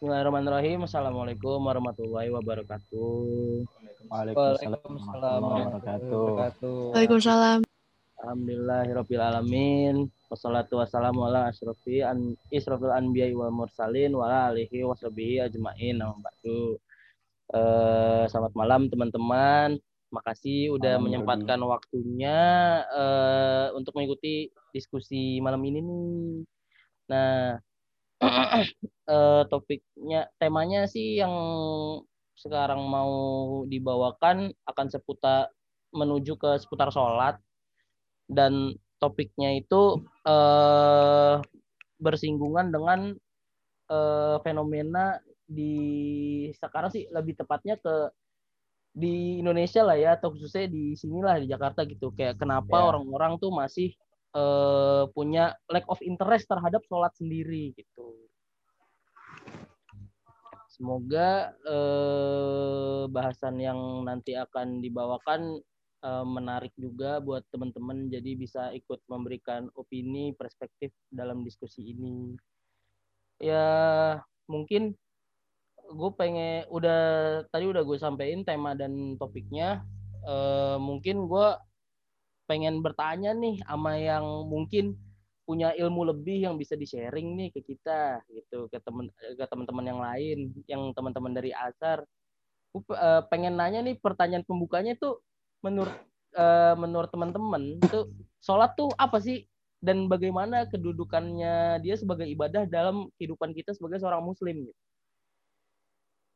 Bismillahirrahmanirrahim. Assalamualaikum warahmatullahi wabarakatuh. Waalaikumsalam warahmatullahi wabarakatuh. Waalaikumsalam. Alhamdulillahirabbil alamin. Wassalatu wassalamu ala asrofi an israfil anbiya wal mursalin wa ala alihi washabihi ajmain. Ba'du. Eh, selamat malam teman-teman. Makasih udah menyempatkan waktunya eh, untuk mengikuti diskusi malam ini nih. Nah, eh, topiknya temanya sih yang sekarang mau dibawakan akan seputar menuju ke seputar sholat dan topiknya itu eh, bersinggungan dengan eh, fenomena di sekarang sih lebih tepatnya ke di Indonesia lah ya atau khususnya di sinilah di Jakarta gitu kayak kenapa Ya. orang-orang tuh masih eh, punya lack of interest terhadap sholat sendiri gitu. Semoga eh, bahasan yang nanti akan dibawakan eh, menarik juga buat teman-teman jadi bisa ikut memberikan opini perspektif dalam diskusi ini. Ya mungkin gue pengen udah tadi udah gue sampein tema dan topiknya. Eh, mungkin gue pengen bertanya nih sama yang mungkin punya ilmu lebih yang bisa di-sharing nih ke kita gitu. Ke temen ke teman-teman yang lain yang teman-teman dari Azhar. Gue eh, pengen nanya nih pertanyaan pembukanya tuh menurut eh, menurut teman-teman tuh sholat tuh apa sih? Dan bagaimana kedudukannya dia sebagai ibadah dalam kehidupan kita sebagai seorang muslim gitu.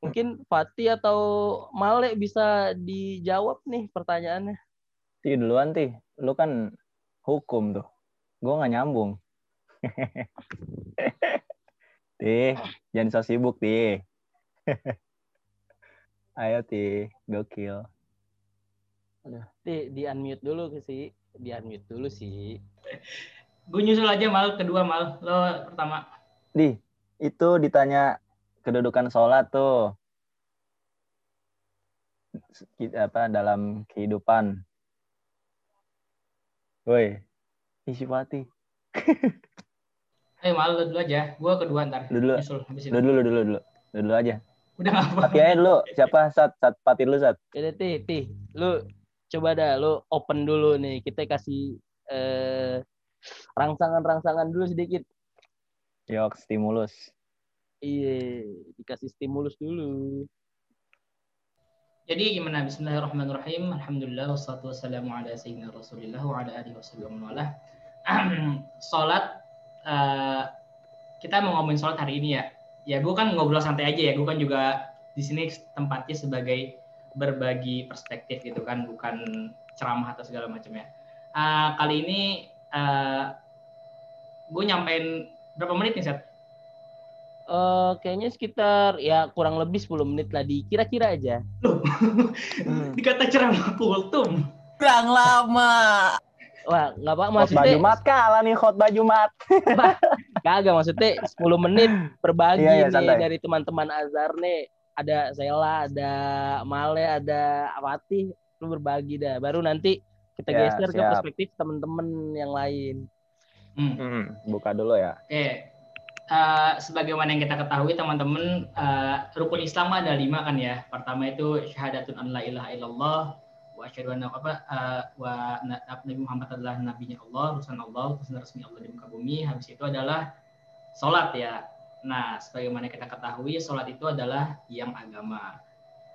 mungkin Fatih atau Male bisa dijawab nih pertanyaannya. Ti duluan ti, lu kan hukum tuh. Gue nggak nyambung. ti, jangan so sibuk ti. Ayo ti, gokil. di di unmute dulu sih di unmute dulu sih Gue nyusul aja mal kedua mal lo pertama. Di, itu ditanya kedudukan sholat tuh. Apa dalam kehidupan. Woi, isi Fatih. Eh mal lo dulu aja. Gue kedua ntar. Lu dulu. Nyusul habis Lu dulu, dulu, dulu. Lu dulu aja. Udah apa. Fatih aja dulu. Siapa? Sat, sat, Fatih dulu, Sat. Jadi ti ti lu coba dah lu open dulu nih kita kasih eh, rangsangan-rangsangan dulu sedikit Yok, stimulus. iya dikasih stimulus dulu Jadi gimana? Bismillahirrahmanirrahim. Alhamdulillah wassalatu wassalamu ala sayyidina Rasulillah wa ala alihi wasallam wa ala. Salat eh, kita mau ngomongin salat hari ini ya. Ya gue kan ngobrol santai aja ya. Gue kan juga di sini tempatnya sebagai berbagi perspektif gitu kan, bukan ceramah atau segala macamnya. Eh, kali ini eh, gue nyampein berapa menit nih Seth? Eh, kayaknya sekitar ya kurang lebih 10 menit lah dikira-kira aja Loh, dikata ceramah kultum. Kurang lama. wah nggak apa Khotbah maksudnya Jumat kalah nih khotbah Jumat. kagak maksudnya 10 menit berbagi Iya, iya, nih santai. dari teman-teman Azhar nih ada Sela ada Male ada Awati lu berbagi dah baru nanti kita Ya, geser ke siap. perspektif teman-teman yang lain Hmm. Hmm, buka dulu ya. Oke, Eh, sebagaimana yang kita ketahui teman-teman, eh, rukun Islam ada lima kan ya. Pertama itu syahadatun an la ilaha illallah wa asyhadu anna apa eh, wa na- Nabi Muhammad adalah nabinya Allah, utusan Allah, utusan resmi Allah di muka bumi. Habis itu adalah salat ya. Nah, sebagaimana kita ketahui, salat itu adalah yang agama.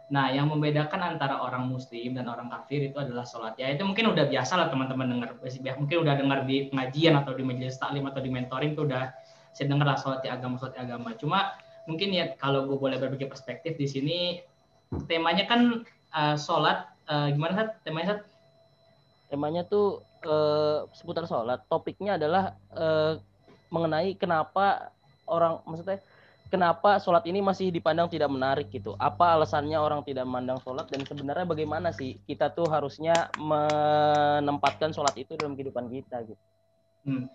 Nah, yang membedakan antara orang muslim dan orang kafir itu adalah sholat. Ya, itu mungkin udah biasa lah teman-teman dengar. Mungkin udah dengar di pengajian atau di majelis taklim atau di mentoring tuh udah saya dengar lah di agama, di agama. Cuma mungkin ya kalau gue boleh berbagi perspektif di sini, temanya kan eh, sholat, eh, gimana Sat? Temanya Sat? temanya tuh eh, seputar sholat topiknya adalah eh, mengenai kenapa orang maksudnya kenapa sholat ini masih dipandang tidak menarik gitu apa alasannya orang tidak memandang sholat dan sebenarnya bagaimana sih kita tuh harusnya menempatkan sholat itu dalam kehidupan kita gitu Hmm.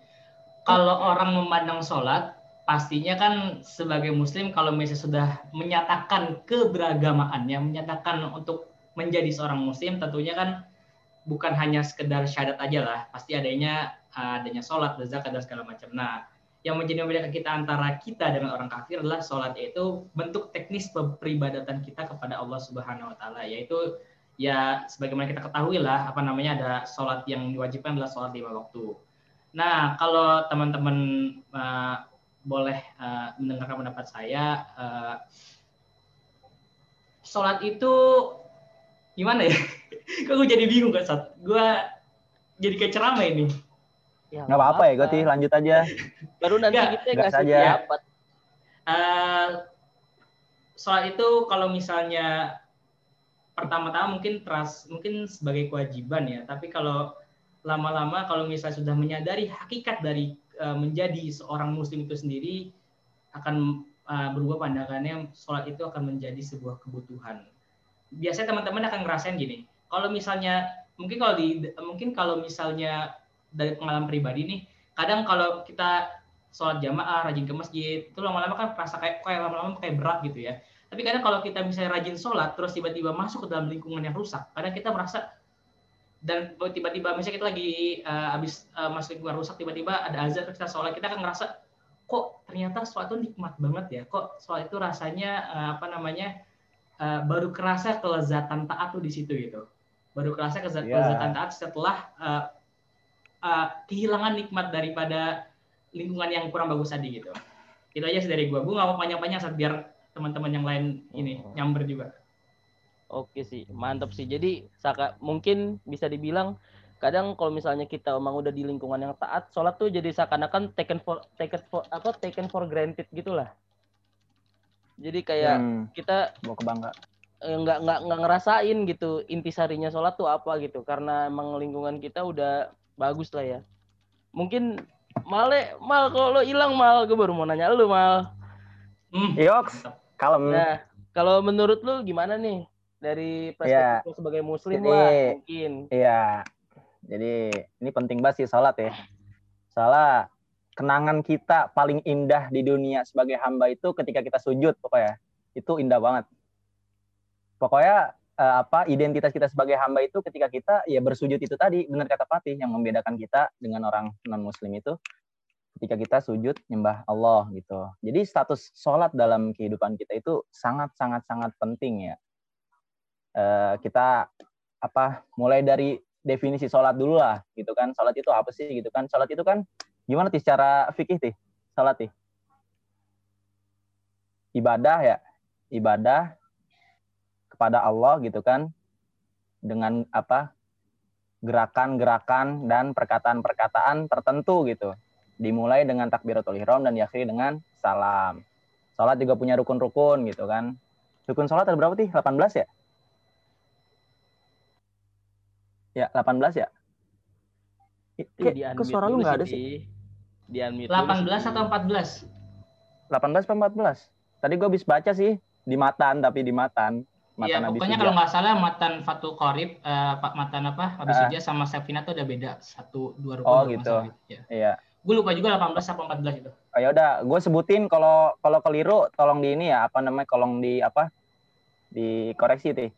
Kalau orang memandang sholat, pastinya kan sebagai muslim kalau misalnya sudah menyatakan keberagamaannya, menyatakan untuk menjadi seorang muslim, tentunya kan bukan hanya sekedar syahadat aja lah, pasti adanya adanya sholat, zakat dan segala macam. Nah, yang menjadi membedakan kita antara kita dengan orang kafir adalah sholat itu bentuk teknis peribadatan kita kepada Allah Subhanahu Wa Taala yaitu ya sebagaimana kita ketahui lah apa namanya ada sholat yang diwajibkan adalah sholat lima waktu. Nah kalau teman-teman uh, boleh uh, mendengarkan pendapat saya, uh, sholat itu gimana ya? Kok gue jadi bingung kan saat gue jadi kayak ceramah ini. Ya, nggak apa-apa ya, Goti, lanjut aja. Baru nanti gak, kita kasih saja. pendapat. Uh, soal itu kalau misalnya pertama-tama mungkin teras mungkin sebagai kewajiban ya, tapi kalau lama-lama kalau misalnya sudah menyadari hakikat dari uh, menjadi seorang muslim itu sendiri akan uh, berubah pandangannya sholat itu akan menjadi sebuah kebutuhan. Biasanya teman-teman akan ngerasain gini, kalau misalnya mungkin kalau di mungkin kalau misalnya dari pengalaman pribadi nih kadang kalau kita sholat jamaah rajin ke masjid itu lama-lama kan terasa kayak kayak lama-lama kayak berat gitu ya tapi kadang kalau kita misalnya rajin sholat terus tiba-tiba masuk ke dalam lingkungan yang rusak kadang kita merasa dan tiba-tiba misalnya kita lagi uh, habis uh, masuk lingkungan rusak tiba-tiba ada azan terus kita sholat kita akan ngerasa kok ternyata sholat itu nikmat banget ya kok sholat itu rasanya uh, apa namanya uh, baru kerasa kelezatan taat tuh di situ gitu baru kerasa kelezatan, yeah. kelezatan taat setelah uh, uh, kehilangan nikmat daripada lingkungan yang kurang bagus tadi gitu. Itu aja sih dari gue. Gue nggak mau panjang-panjang saat biar teman-teman yang lain ini oh. nyamber juga. Oke sih, mantap sih. Jadi Saka mungkin bisa dibilang kadang kalau misalnya kita emang udah di lingkungan yang taat, sholat tuh jadi seakan-akan taken for taken for apa taken for granted gitulah. Jadi kayak hmm, kita mau kebangga. Eh, nggak nggak nggak ngerasain gitu intisarinya sholat tuh apa gitu. Karena emang lingkungan kita udah bagus lah ya. Mungkin male mal kalau lo hilang mal gue baru mau nanya lu mal. Hmm. yoks kalem. Nah kalau menurut lu gimana nih dari perspektif ya. sebagai muslim jadi, lah mungkin iya jadi ini penting banget sih sholat ya salah kenangan kita paling indah di dunia sebagai hamba itu ketika kita sujud pokoknya itu indah banget pokoknya uh, apa identitas kita sebagai hamba itu ketika kita ya bersujud itu tadi benar kata Fatih yang membedakan kita dengan orang non muslim itu ketika kita sujud nyembah Allah gitu. Jadi status sholat dalam kehidupan kita itu sangat sangat sangat penting ya. Uh, kita apa mulai dari definisi sholat dulu lah gitu kan. Sholat itu apa sih gitu kan? Sholat itu kan gimana sih secara fikih sih? Sholat sih ibadah ya ibadah kepada Allah gitu kan dengan apa gerakan-gerakan dan perkataan-perkataan tertentu gitu. Dimulai dengan takbiratul ihram dan diakhiri dengan salam. Salat juga punya rukun-rukun gitu kan. Rukun salat ada berapa sih? 18 ya? Ya, 18 ya? Kayak, kok suara lu nggak ada sih? Di 18 atau 14? 18 atau 14? Tadi gue habis baca sih di Matan, tapi di Matan. Iya, pokoknya kalau nggak salah matan Fatul Qorib, uh, matan apa Habis uh, sama Sevina tuh udah beda satu dua rukun. Oh gitu. Ya. Iya. Gue lupa juga 18 atau 14 itu. Oh, ya udah, gue sebutin kalau kalau keliru tolong di ini ya apa namanya tolong di apa dikoreksi tuh.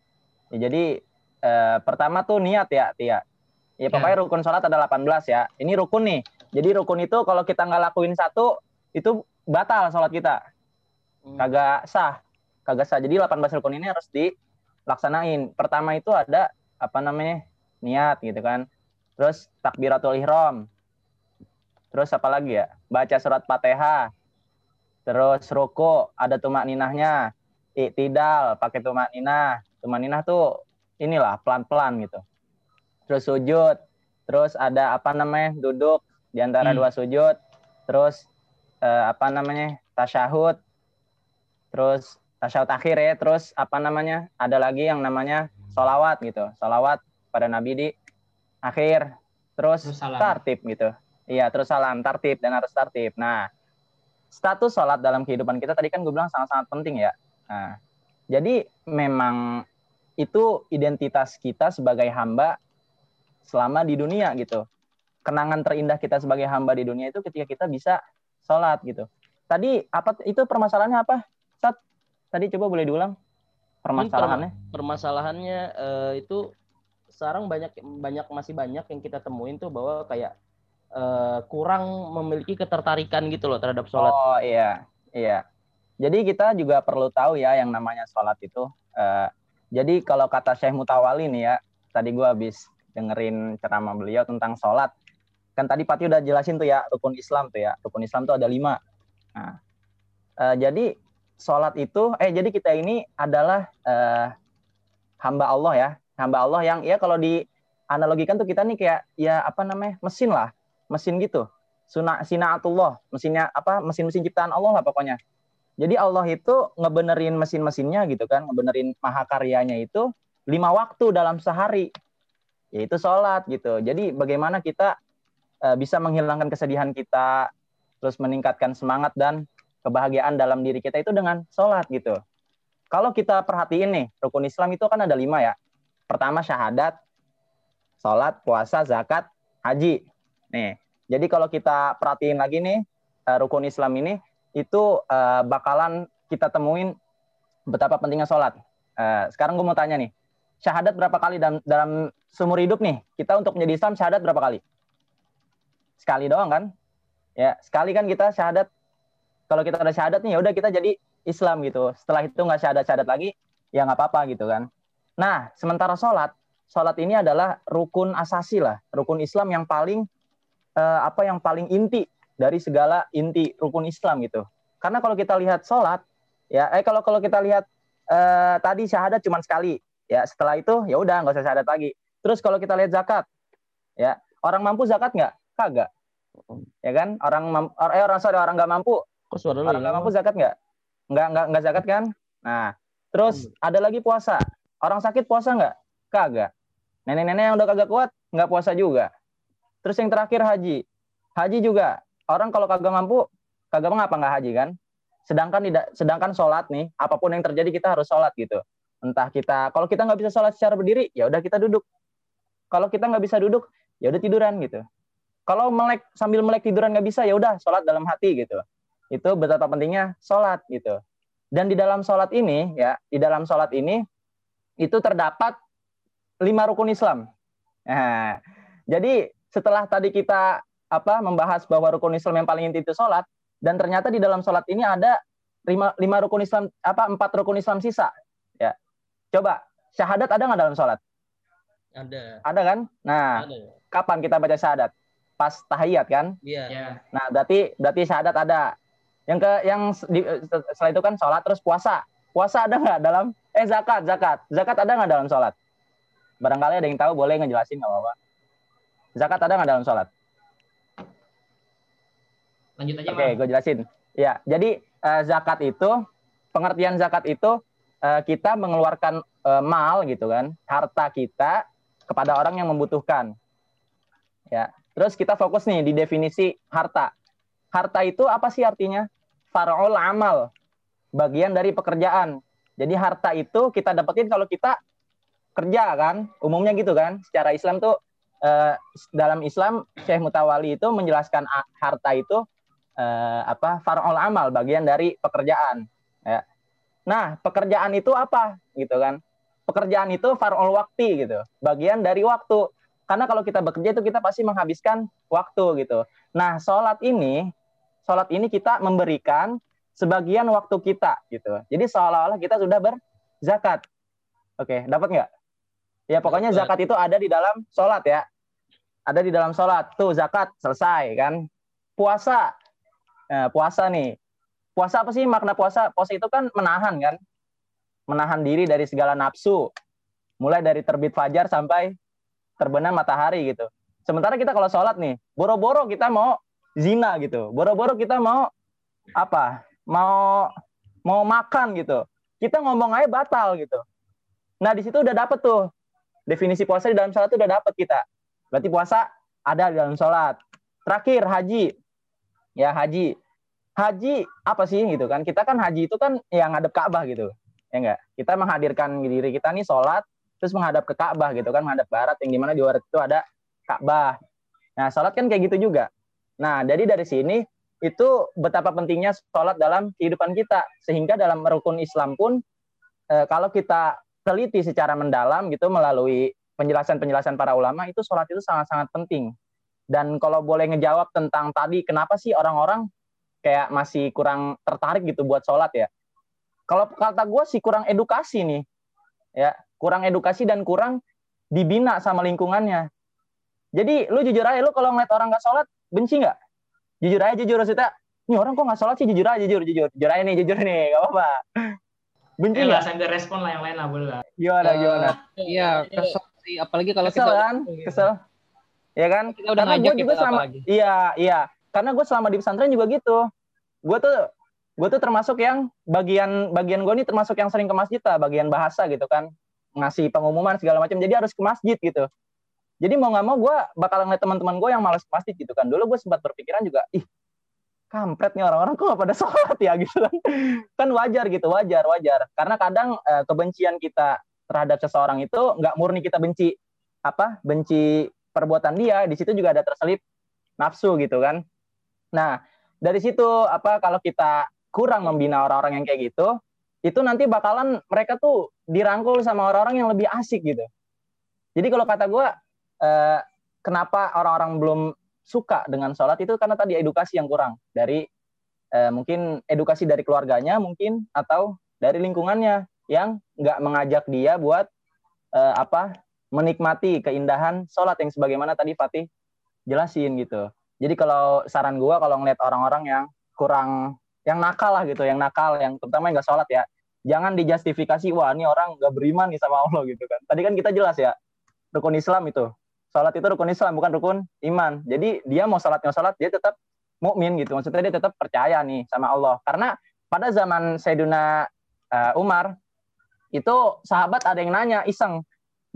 Ya, jadi uh, pertama tuh niat ya Tia. Ya pokoknya ya. rukun sholat ada 18 ya. Ini rukun nih. Jadi rukun itu kalau kita nggak lakuin satu itu batal sholat kita. Hmm. Kagak sah kagak sah. Jadi 18 rukun ini harus dilaksanain. Pertama itu ada apa namanya? niat gitu kan. Terus takbiratul ihram. Terus apa lagi ya? Baca surat Fatihah. Terus ruku, ada tumak ninahnya. Iktidal, pakai tumak ninah. Tumak ninah tuh inilah pelan-pelan gitu. Terus sujud. Terus ada apa namanya? duduk di antara hmm. dua sujud. Terus eh, apa namanya? tasyahud. Terus tasyahud akhir ya terus apa namanya ada lagi yang namanya solawat gitu solawat pada nabi di akhir terus, terus tartib gitu iya terus salam tartib dan harus tartib nah status sholat dalam kehidupan kita tadi kan gue bilang sangat-sangat penting ya nah jadi memang itu identitas kita sebagai hamba selama di dunia gitu kenangan terindah kita sebagai hamba di dunia itu ketika kita bisa sholat gitu tadi apa itu permasalahannya apa Sat tadi coba boleh diulang permasalahannya? Permasalahannya uh, itu sekarang banyak banyak masih banyak yang kita temuin tuh bahwa kayak uh, kurang memiliki ketertarikan gitu loh terhadap sholat. Oh iya, iya. Jadi kita juga perlu tahu ya yang namanya sholat itu. Uh, jadi kalau kata Syekh Mutawali nih ya, tadi gue habis dengerin ceramah beliau tentang sholat. Kan tadi Pati udah jelasin tuh ya rukun Islam tuh ya. Rukun Islam tuh ada lima. Nah, uh, jadi sholat itu, eh jadi kita ini adalah uh, hamba Allah ya, hamba Allah yang ya kalau di analogikan tuh kita nih kayak ya apa namanya mesin lah mesin gitu Suna, sinaatullah mesinnya apa mesin-mesin ciptaan Allah lah pokoknya jadi Allah itu ngebenerin mesin-mesinnya gitu kan ngebenerin mahakaryanya itu lima waktu dalam sehari yaitu sholat gitu. Jadi bagaimana kita uh, bisa menghilangkan kesedihan kita terus meningkatkan semangat dan kebahagiaan dalam diri kita itu dengan sholat gitu. Kalau kita perhatiin nih rukun Islam itu kan ada lima ya. Pertama syahadat sholat, puasa, zakat, haji. Nih, jadi kalau kita perhatiin lagi nih uh, rukun Islam ini itu uh, bakalan kita temuin betapa pentingnya sholat. Uh, sekarang gue mau tanya nih, syahadat berapa kali dalam, dalam seumur hidup nih? Kita untuk menjadi Islam syahadat berapa kali? Sekali doang kan? Ya, sekali kan kita syahadat. Kalau kita ada syahadat nih, ya udah kita jadi Islam gitu. Setelah itu nggak syahadat-syahadat lagi, ya nggak apa-apa gitu kan. Nah, sementara sholat, sholat ini adalah rukun asasi lah, rukun Islam yang paling uh, apa yang paling inti dari segala inti rukun Islam gitu. Karena kalau kita lihat sholat, ya, eh kalau kalau kita lihat uh, tadi syahadat cuma sekali, ya setelah itu ya udah nggak usah syahadat lagi. Terus kalau kita lihat zakat, ya orang mampu zakat nggak? Kagak, ya kan? Orang mampu, eh orang sorry orang nggak mampu, orang nggak mampu zakat nggak? Nggak nggak nggak zakat kan? Nah, terus hmm. ada lagi puasa. Orang sakit puasa nggak? Kagak. Nenek-nenek yang udah kagak kuat nggak puasa juga. Terus yang terakhir haji. Haji juga. Orang kalau kagak mampu, kagak mengapa nggak haji kan? Sedangkan tidak, sedangkan sholat nih, apa pun yang terjadi kita harus sholat gitu. Entah kita, kalau kita nggak bisa sholat secara berdiri, ya udah kita duduk. Kalau kita nggak bisa duduk, ya udah tiduran gitu. Kalau melek sambil melek tiduran nggak bisa, ya udah sholat dalam hati gitu. Itu betapa pentingnya sholat gitu. Dan di dalam sholat ini ya, di dalam sholat ini itu terdapat lima rukun Islam. Nah, jadi setelah tadi kita apa membahas bahwa rukun Islam yang paling inti itu sholat, dan ternyata di dalam sholat ini ada lima, lima rukun Islam apa empat rukun Islam sisa. Ya, coba syahadat ada nggak dalam sholat? Ada. Ada kan? Nah, ada. kapan kita baca syahadat? Pas tahiyat kan? Iya. Yeah. Nah, berarti berarti syahadat ada. Yang ke yang di, setelah itu kan sholat terus puasa. Puasa ada nggak dalam? Eh zakat, zakat, zakat ada nggak dalam sholat? Barangkali ada yang tahu boleh ngejelasin nggak apa-apa. Zakat ada nggak dalam sholat? Lanjut aja. Oke, okay, gue jelasin. Ya, jadi uh, zakat itu pengertian zakat itu uh, kita mengeluarkan uh, mal gitu kan, harta kita kepada orang yang membutuhkan. Ya, terus kita fokus nih di definisi harta. Harta itu apa sih artinya? Farol amal, bagian dari pekerjaan. Jadi harta itu kita dapetin kalau kita kerja kan umumnya gitu kan secara Islam tuh uh, dalam Islam Syekh Mutawali itu menjelaskan harta itu uh, apa farol amal bagian dari pekerjaan ya. Nah pekerjaan itu apa? Gitu kan. Pekerjaan itu farol waktu gitu. Bagian dari waktu. Karena kalau kita bekerja itu kita pasti menghabiskan waktu gitu. Nah sholat ini sholat ini kita memberikan sebagian waktu kita gitu. Jadi seolah-olah kita sudah berzakat. Oke dapat nggak? Ya pokoknya zakat itu ada di dalam sholat ya. Ada di dalam sholat. Tuh zakat selesai kan. Puasa. Nah, puasa nih. Puasa apa sih makna puasa? Puasa itu kan menahan kan. Menahan diri dari segala nafsu. Mulai dari terbit fajar sampai terbenam matahari gitu. Sementara kita kalau sholat nih, boro-boro kita mau zina gitu. Boro-boro kita mau apa? Mau mau makan gitu. Kita ngomong aja batal gitu. Nah di situ udah dapet tuh definisi puasa di dalam sholat itu udah dapat kita. Berarti puasa ada di dalam sholat. Terakhir haji. Ya haji. Haji apa sih gitu kan? Kita kan haji itu kan yang ngadep Ka'bah gitu. Ya enggak? Kita menghadirkan diri kita nih sholat terus menghadap ke Ka'bah gitu kan, menghadap barat yang di mana di barat itu ada Ka'bah. Nah, sholat kan kayak gitu juga. Nah, jadi dari sini itu betapa pentingnya sholat dalam kehidupan kita. Sehingga dalam rukun Islam pun, e, kalau kita teliti secara mendalam gitu melalui penjelasan-penjelasan para ulama itu sholat itu sangat-sangat penting. Dan kalau boleh ngejawab tentang tadi kenapa sih orang-orang kayak masih kurang tertarik gitu buat sholat ya? Kalau kata gue sih kurang edukasi nih, ya kurang edukasi dan kurang dibina sama lingkungannya. Jadi lu jujur aja lu kalau ngeliat orang nggak sholat benci nggak? Jujur aja jujur kita, ini orang kok nggak sholat sih jujur aja jujur jujur jujur aja nih jujur nih gak apa-apa. Benci Eh, nggak? lah sambil respon lah yang lain lah boleh lah. Gimana gimana? Iya, kesel sih. Apalagi kalau Kesel kita kan? Kesel. Ya kan? Kita udah Karena gue kita juga selama apalagi. iya iya karena gue selama di pesantren juga gitu. Gue tuh gue tuh termasuk yang bagian bagian gue nih termasuk yang sering ke masjid lah, bagian bahasa gitu kan, ngasih pengumuman segala macam. Jadi harus ke masjid gitu. Jadi mau nggak mau gue bakal ngeliat teman-teman gue yang malas ke masjid gitu kan. Dulu gue sempat berpikiran juga, ih kampret nih orang-orang kok nggak pada sholat ya gitu kan. kan wajar gitu, wajar, wajar. Karena kadang eh, kebencian kita terhadap seseorang itu nggak murni kita benci apa benci perbuatan dia di situ juga ada terselip nafsu gitu kan. Nah dari situ apa kalau kita kurang membina orang-orang yang kayak gitu itu nanti bakalan mereka tuh dirangkul sama orang-orang yang lebih asik gitu. Jadi kalau kata gue eh, kenapa orang-orang belum suka dengan sholat itu karena tadi edukasi yang kurang. Dari eh, mungkin edukasi dari keluarganya mungkin atau dari lingkungannya yang nggak mengajak dia buat eh, apa menikmati keindahan sholat yang sebagaimana tadi Fatih jelasin gitu. Jadi kalau saran gua kalau ngeliat orang-orang yang kurang yang nakal lah gitu, yang nakal, yang terutama yang nggak sholat ya, jangan dijustifikasi wah ini orang nggak beriman nih sama Allah gitu kan. Tadi kan kita jelas ya rukun Islam itu, sholat itu rukun Islam bukan rukun iman. Jadi dia mau sholat nggak sholat dia tetap mukmin gitu. Maksudnya dia tetap percaya nih sama Allah. Karena pada zaman Sayyidina uh, Umar itu sahabat ada yang nanya iseng.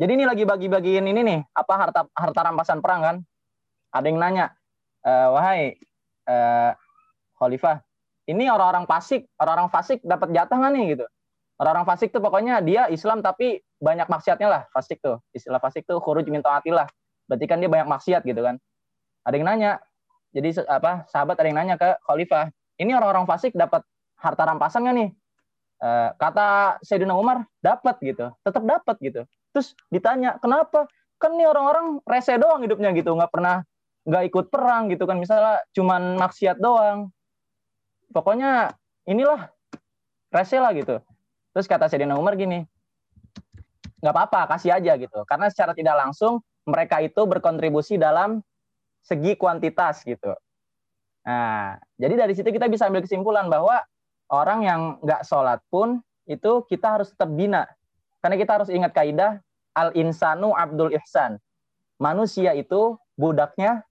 Jadi ini lagi bagi-bagiin ini nih apa harta harta rampasan perang kan? Ada yang nanya, e, wahai e, Khalifah, ini orang-orang fasik, orang-orang fasik dapat jatah nggak nih gitu? Orang-orang fasik tuh pokoknya dia Islam tapi banyak maksiatnya lah fasik tuh. Istilah fasik tuh khuruj min taatillah. Berarti kan dia banyak maksiat gitu kan? Ada yang nanya. Jadi apa sahabat ada yang nanya ke Khalifah, ini orang-orang fasik dapat harta rampasan nggak nih? Eh, kata Sayyidina Umar dapat gitu, tetap dapat gitu. Terus ditanya kenapa? Kan nih orang-orang rese doang hidupnya gitu, nggak pernah nggak ikut perang gitu kan, misalnya cuman maksiat doang. Pokoknya inilah rese lah gitu. Terus kata Sayyidina Umar gini, nggak apa-apa, kasih aja gitu. Karena secara tidak langsung mereka itu berkontribusi dalam segi kuantitas gitu. Nah, jadi dari situ kita bisa ambil kesimpulan bahwa orang yang nggak sholat pun itu kita harus tetap bina. Karena kita harus ingat kaidah al-insanu abdul ihsan. Manusia itu budaknya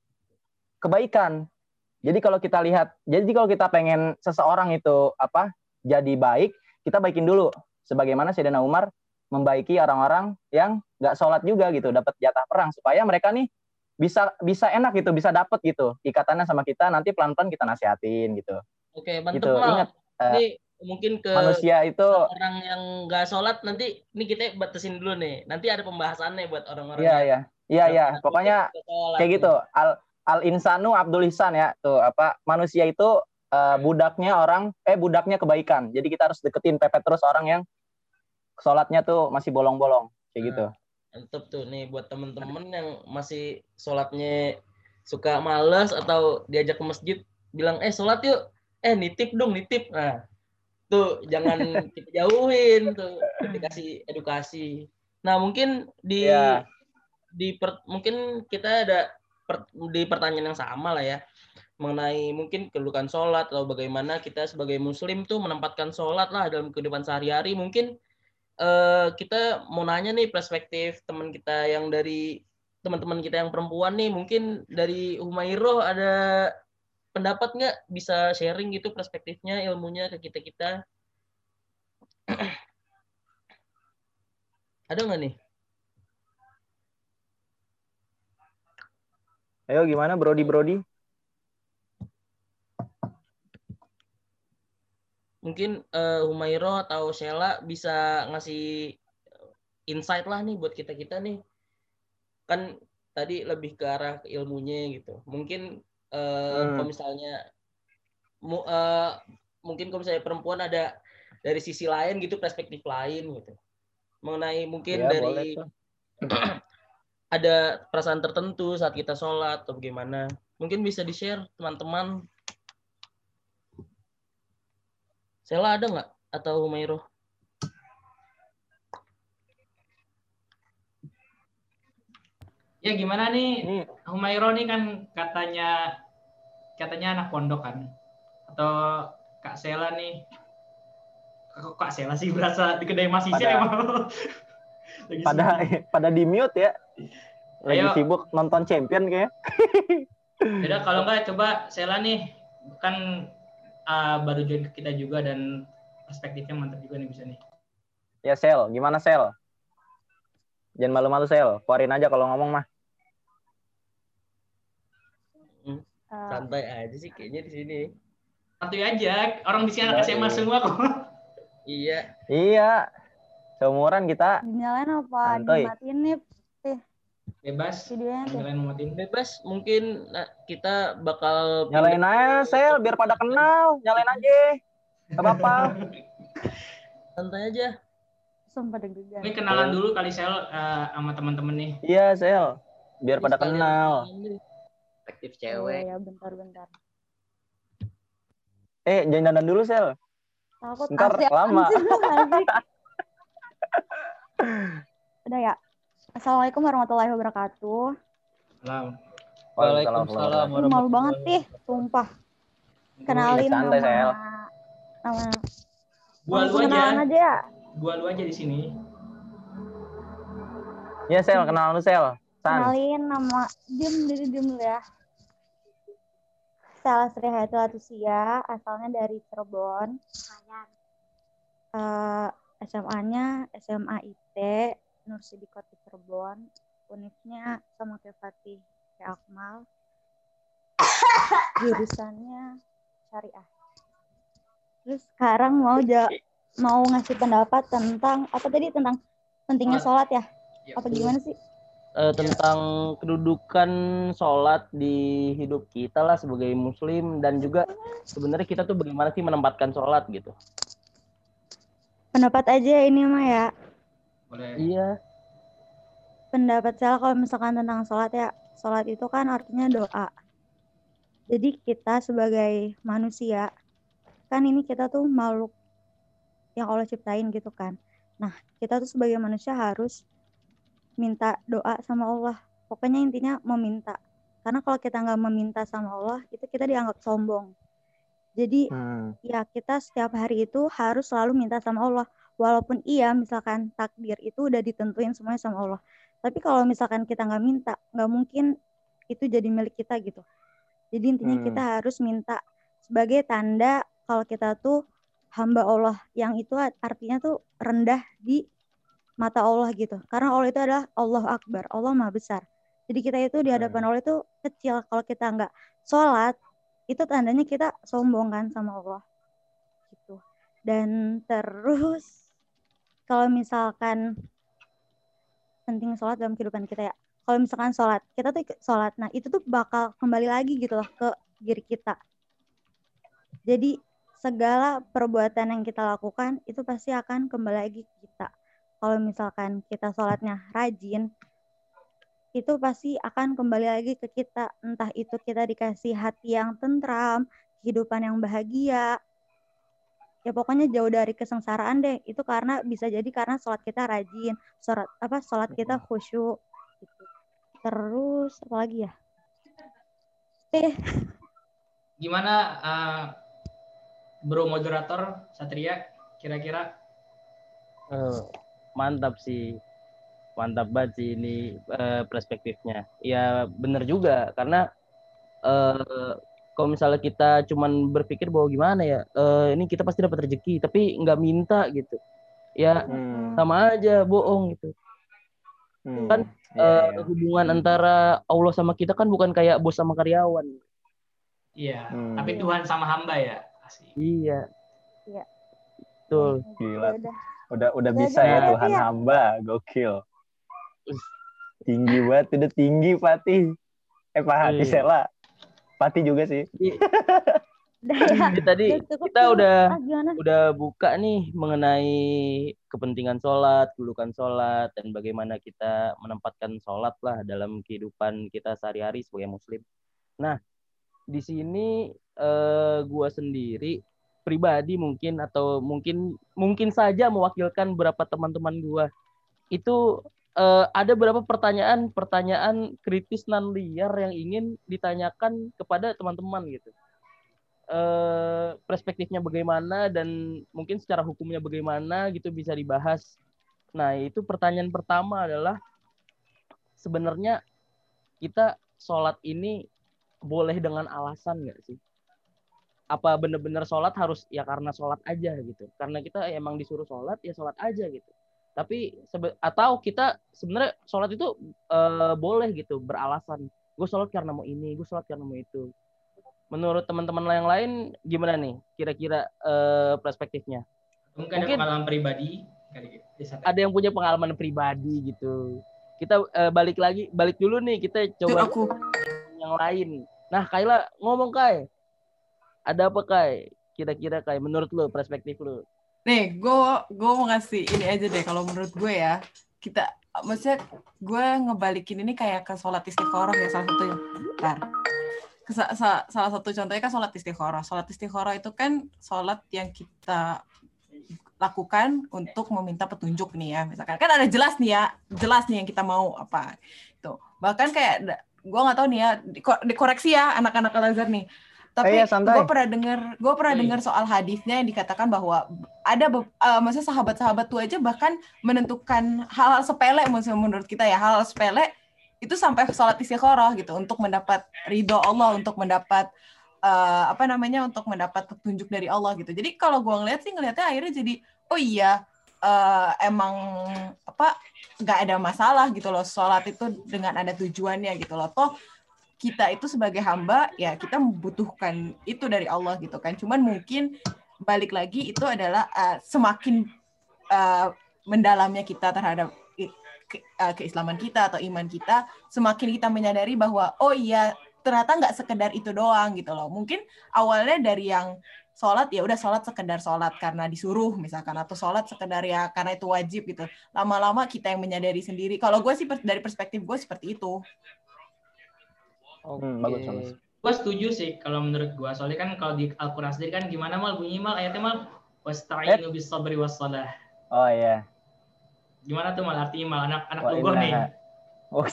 kebaikan. Jadi kalau kita lihat, jadi kalau kita pengen seseorang itu apa jadi baik, kita baikin dulu. Sebagaimana Sayyidina Umar membaiki orang-orang yang nggak sholat juga gitu, dapat jatah perang supaya mereka nih bisa bisa enak gitu, bisa dapat gitu ikatannya sama kita. Nanti pelan-pelan kita nasihatin gitu. Oke, mantep Gitu. Ingat eh, Ini mungkin ke manusia itu orang yang nggak sholat nanti ini kita batasin dulu nih. Nanti ada pembahasannya buat orang-orang Iya iya. Iya iya, pokoknya kayak gitu. Al al insanu abdul ihsan ya. Tuh apa manusia itu eh, budaknya orang eh budaknya kebaikan. Jadi kita harus deketin pepet terus orang yang sholatnya tuh masih bolong-bolong kayak gitu. Mantep tuh nih buat temen-temen yang masih sholatnya suka males atau diajak ke masjid bilang eh sholat yuk eh nitip dong nitip nah tuh jangan kita jauhin tuh kita kasih edukasi nah mungkin di Iya. di per- mungkin kita ada per- di pertanyaan yang sama lah ya mengenai mungkin kedudukan sholat atau bagaimana kita sebagai muslim tuh menempatkan sholat lah dalam kehidupan sehari-hari mungkin eh, kita mau nanya nih perspektif teman kita yang dari teman-teman kita yang perempuan nih mungkin dari Humairo ada pendapat nggak? Bisa sharing gitu perspektifnya ilmunya ke kita kita. Ada nggak nih? Ayo gimana Brody Brody? mungkin eh, Humairo atau Sheila bisa ngasih insight lah nih buat kita kita nih. Kan tadi lebih ke arah ilmunya gitu. Mungkin eh, Hmm. kalau misalnya mu- eh, mungkin kalau misalnya perempuan ada dari sisi lain gitu perspektif lain gitu mengenai mungkin boleh dari tuh. ada perasaan tertentu saat kita sholat atau bagaimana? Mungkin bisa di-share teman-teman. Sela ada nggak? Atau Humairo? Ya gimana nih Ini Humairo nih kan katanya katanya anak pondok kan atau Kak Sela nih kok Kak Sela sih berasa di kedai Mas Isil Pada- emang lagi pada sibuk. pada di mute ya. Lagi Ayo. sibuk nonton champion kayaknya. Yaudah kalau enggak coba Sela nih kan uh, baru join ke kita juga dan perspektifnya mantap juga nih bisa nih. Ya Sel, gimana Sel? Jangan malu-malu Sel, keluarin aja kalau ngomong mah. Eh, Santai aja sih kayaknya di sini. Santuy aja, orang di sini anak SMA Baik. semua kok. Iya. Iya, seumuran kita. dinyalain apa Santuy. dimatiin nih Bebas. videonya mau matiin. Bebas mungkin nah, kita bakal Nyalain aja Sel, biar pada kenal. Nyalain aja. Gak apa-apa. santai aja. sumpah deg-degan Ini kenalan dulu kali Sel uh, sama teman-teman nih. Iya Sel, biar pada kenal. Perspektif Oh, cewek. ya bentar-bentar Eh, jangan dandan dulu Sel. takut Ntar apaan lama. sih udah ya Assalamualaikum warahmatullahi wabarakatuh Salam. Waalaikumsalam Ih, malu banget nih sumpah kenalin Santai, nama Sel. nama Gua lu kenalan aja. aja ya Gua lu aja di sini. Iya Sel, kenal lu Sel. San. kenalin nama diem diri diem dulu ya Salah Sri Hayatul Atusia, asalnya dari Cirebon. Eh, SMA-nya SMA IT, Nur Sidikot di Cirebon. Univnya sama kayak Fatih, kayak Akmal. Jurusannya syariah. Terus sekarang mau ja mau ngasih pendapat tentang apa tadi tentang pentingnya sholat ya? Ya. Apa gimana sih? Eh, tentang kedudukan sholat di hidup kita lah sebagai muslim dan juga sebenarnya kita tuh bagaimana sih menempatkan sholat gitu. Pendapat aja ini mah ya. Boleh. Iya. pendapat saya kalau misalkan tentang sholat ya, sholat itu kan artinya doa. Jadi kita sebagai manusia, kan ini kita tuh makhluk yang Allah ciptain gitu kan. Nah, kita tuh sebagai manusia harus minta doa sama Allah. Pokoknya intinya meminta. Karena kalau kita nggak meminta sama Allah, itu kita dianggap sombong. Jadi Hmm. ya kita setiap hari itu harus selalu minta sama Allah walaupun iya misalkan takdir itu udah ditentuin semuanya sama Allah tapi kalau misalkan kita nggak minta nggak mungkin itu jadi milik kita gitu jadi intinya Hmm. kita harus minta sebagai tanda kalau kita tuh hamba Allah yang itu artinya tuh rendah di mata Allah gitu. Karena Allah itu adalah Allah Akbar Allah Maha Besar. Jadi kita itu di hadapan Allah itu kecil. Kalau kita nggak sholat itu tandanya kita sombong kan sama Allah. Gitu. Dan terus kalau misalkan penting sholat dalam kehidupan kita ya. Kalau misalkan sholat kita tuh sholat. Nah itu tuh bakal kembali lagi gitu loh ke diri kita. Jadi segala perbuatan yang kita lakukan itu pasti akan kembali lagi ke kita kalau misalkan kita sholatnya rajin itu pasti akan kembali lagi ke kita. Entah itu kita dikasih hati yang tentram kehidupan yang bahagia. Ya pokoknya jauh dari kesengsaraan deh. Itu karena bisa jadi karena sholat kita rajin sholat apa sholat kita khusyuk gitu. terus apa lagi ya? Eh Gimana uh, Bro moderator Satria kira-kira? Eh, mantap sih. Mantap banget sih ini eh, perspektifnya. Ya bener juga karena eh kalau misalnya kita cuman berpikir bahwa gimana ya, eh, ini kita pasti dapat rezeki, tapi nggak minta gitu. Ya Hmm. sama aja bohong gitu. Hmm. Kan, Iya, Eh, iya. hubungan antara Allah sama kita kan bukan kayak bos sama karyawan. iya, Hmm. tapi Tuhan sama hamba ya. Asik. Iya. Iya. Betul. Gila. Udah Udah bisa ya Tuhan ya. hamba, gokil. Tinggi banget, udah tinggi Fatih. Eh Pak Hati Iya. Sela. Fatih juga sih. Ya. Jadi tadi kita tuh. udah Ah, udah buka nih mengenai kepentingan sholat, kedudukan sholat, dan bagaimana kita menempatkan sholat lah dalam kehidupan kita sehari-hari sebagai muslim. Nah, di sini eh, gua sendiri pribadi mungkin atau mungkin mungkin saja mewakilkan beberapa teman-teman gua itu eh, ada beberapa pertanyaan-pertanyaan kritis nan liar yang ingin ditanyakan kepada teman-teman gitu eh, perspektifnya bagaimana dan mungkin secara hukumnya bagaimana gitu bisa dibahas. Nah, itu pertanyaan pertama adalah sebenarnya kita sholat ini boleh dengan alasan nggak sih? Apa benar-benar sholat harus ya karena sholat aja gitu? Karena kita emang disuruh sholat ya sholat aja gitu. Tapi sebe- atau kita sebenarnya sholat itu eh, boleh gitu beralasan. Gue sholat karena mau ini, gue sholat karena mau itu menurut teman-teman yang lain gimana nih kira-kira eh, perspektifnya? Mungkin ada Mungkin- pengalaman pribadi kali gitu. Ada yang punya pengalaman pribadi gitu. Kita eh, balik lagi, balik dulu nih kita Tuh coba aku. yang lain. Nah, Kaila ngomong Kai. Ada apa Kai? Kira-kira Kai menurut lu perspektif lu? Nih, gue gue mau ngasih ini aja deh. Kalau menurut gue ya, kita maksudnya gue ngebalikin ini kayak ke sholat istiqoroh ya salah satunya. Bentar. Sa- sa- salah satu contohnya kan sholat istiqoroh. Sholat istiqoroh itu kan sholat yang kita lakukan untuk meminta petunjuk nih ya misalkan kan ada jelas nih ya jelas nih yang kita mau apa itu bahkan kayak gue nggak tahu nih ya diko- dikoreksi ya anak-anak al azhar nih tapi Eh, ya, gue pernah dengar gue pernah Iya. dengar soal hadisnya yang dikatakan bahwa ada eh, maksudnya sahabat-sahabat tuh aja bahkan menentukan hal-hal sepele maksudnya menurut kita ya hal sepele itu sampai sholat istiqoroh gitu untuk mendapat ridho Allah untuk mendapat eh, apa namanya untuk mendapat petunjuk dari Allah gitu. Jadi kalau gue ngeliat sih ngelihatnya akhirnya jadi oh iya eh, emang apa nggak ada masalah gitu loh sholat itu dengan ada tujuannya gitu loh. Toh kita itu sebagai hamba ya kita membutuhkan itu dari Allah gitu kan. Cuman mungkin balik lagi itu adalah eh, semakin eh, mendalamnya kita terhadap ke- eh, keislaman kita atau iman kita semakin kita menyadari bahwa oh iya ternyata nggak sekedar itu doang gitu loh. Mungkin awalnya dari yang sholat ya udah sholat sekedar sholat karena disuruh misalkan atau sholat sekedar ya karena itu wajib gitu. Lama-lama kita yang menyadari sendiri. Kalau gue sih dari perspektif gue seperti itu Oke. Hmm, bagus, bagus. Gue setuju sih kalau menurut gue. Soalnya kan kalau di Al-Quran sendiri kan gimana mal bunyi mal ayatnya mal wasta'inu bis sabri was salah. Oh iya. Gimana tuh mal artinya mal anak anak Wa lu gue nih. Oh,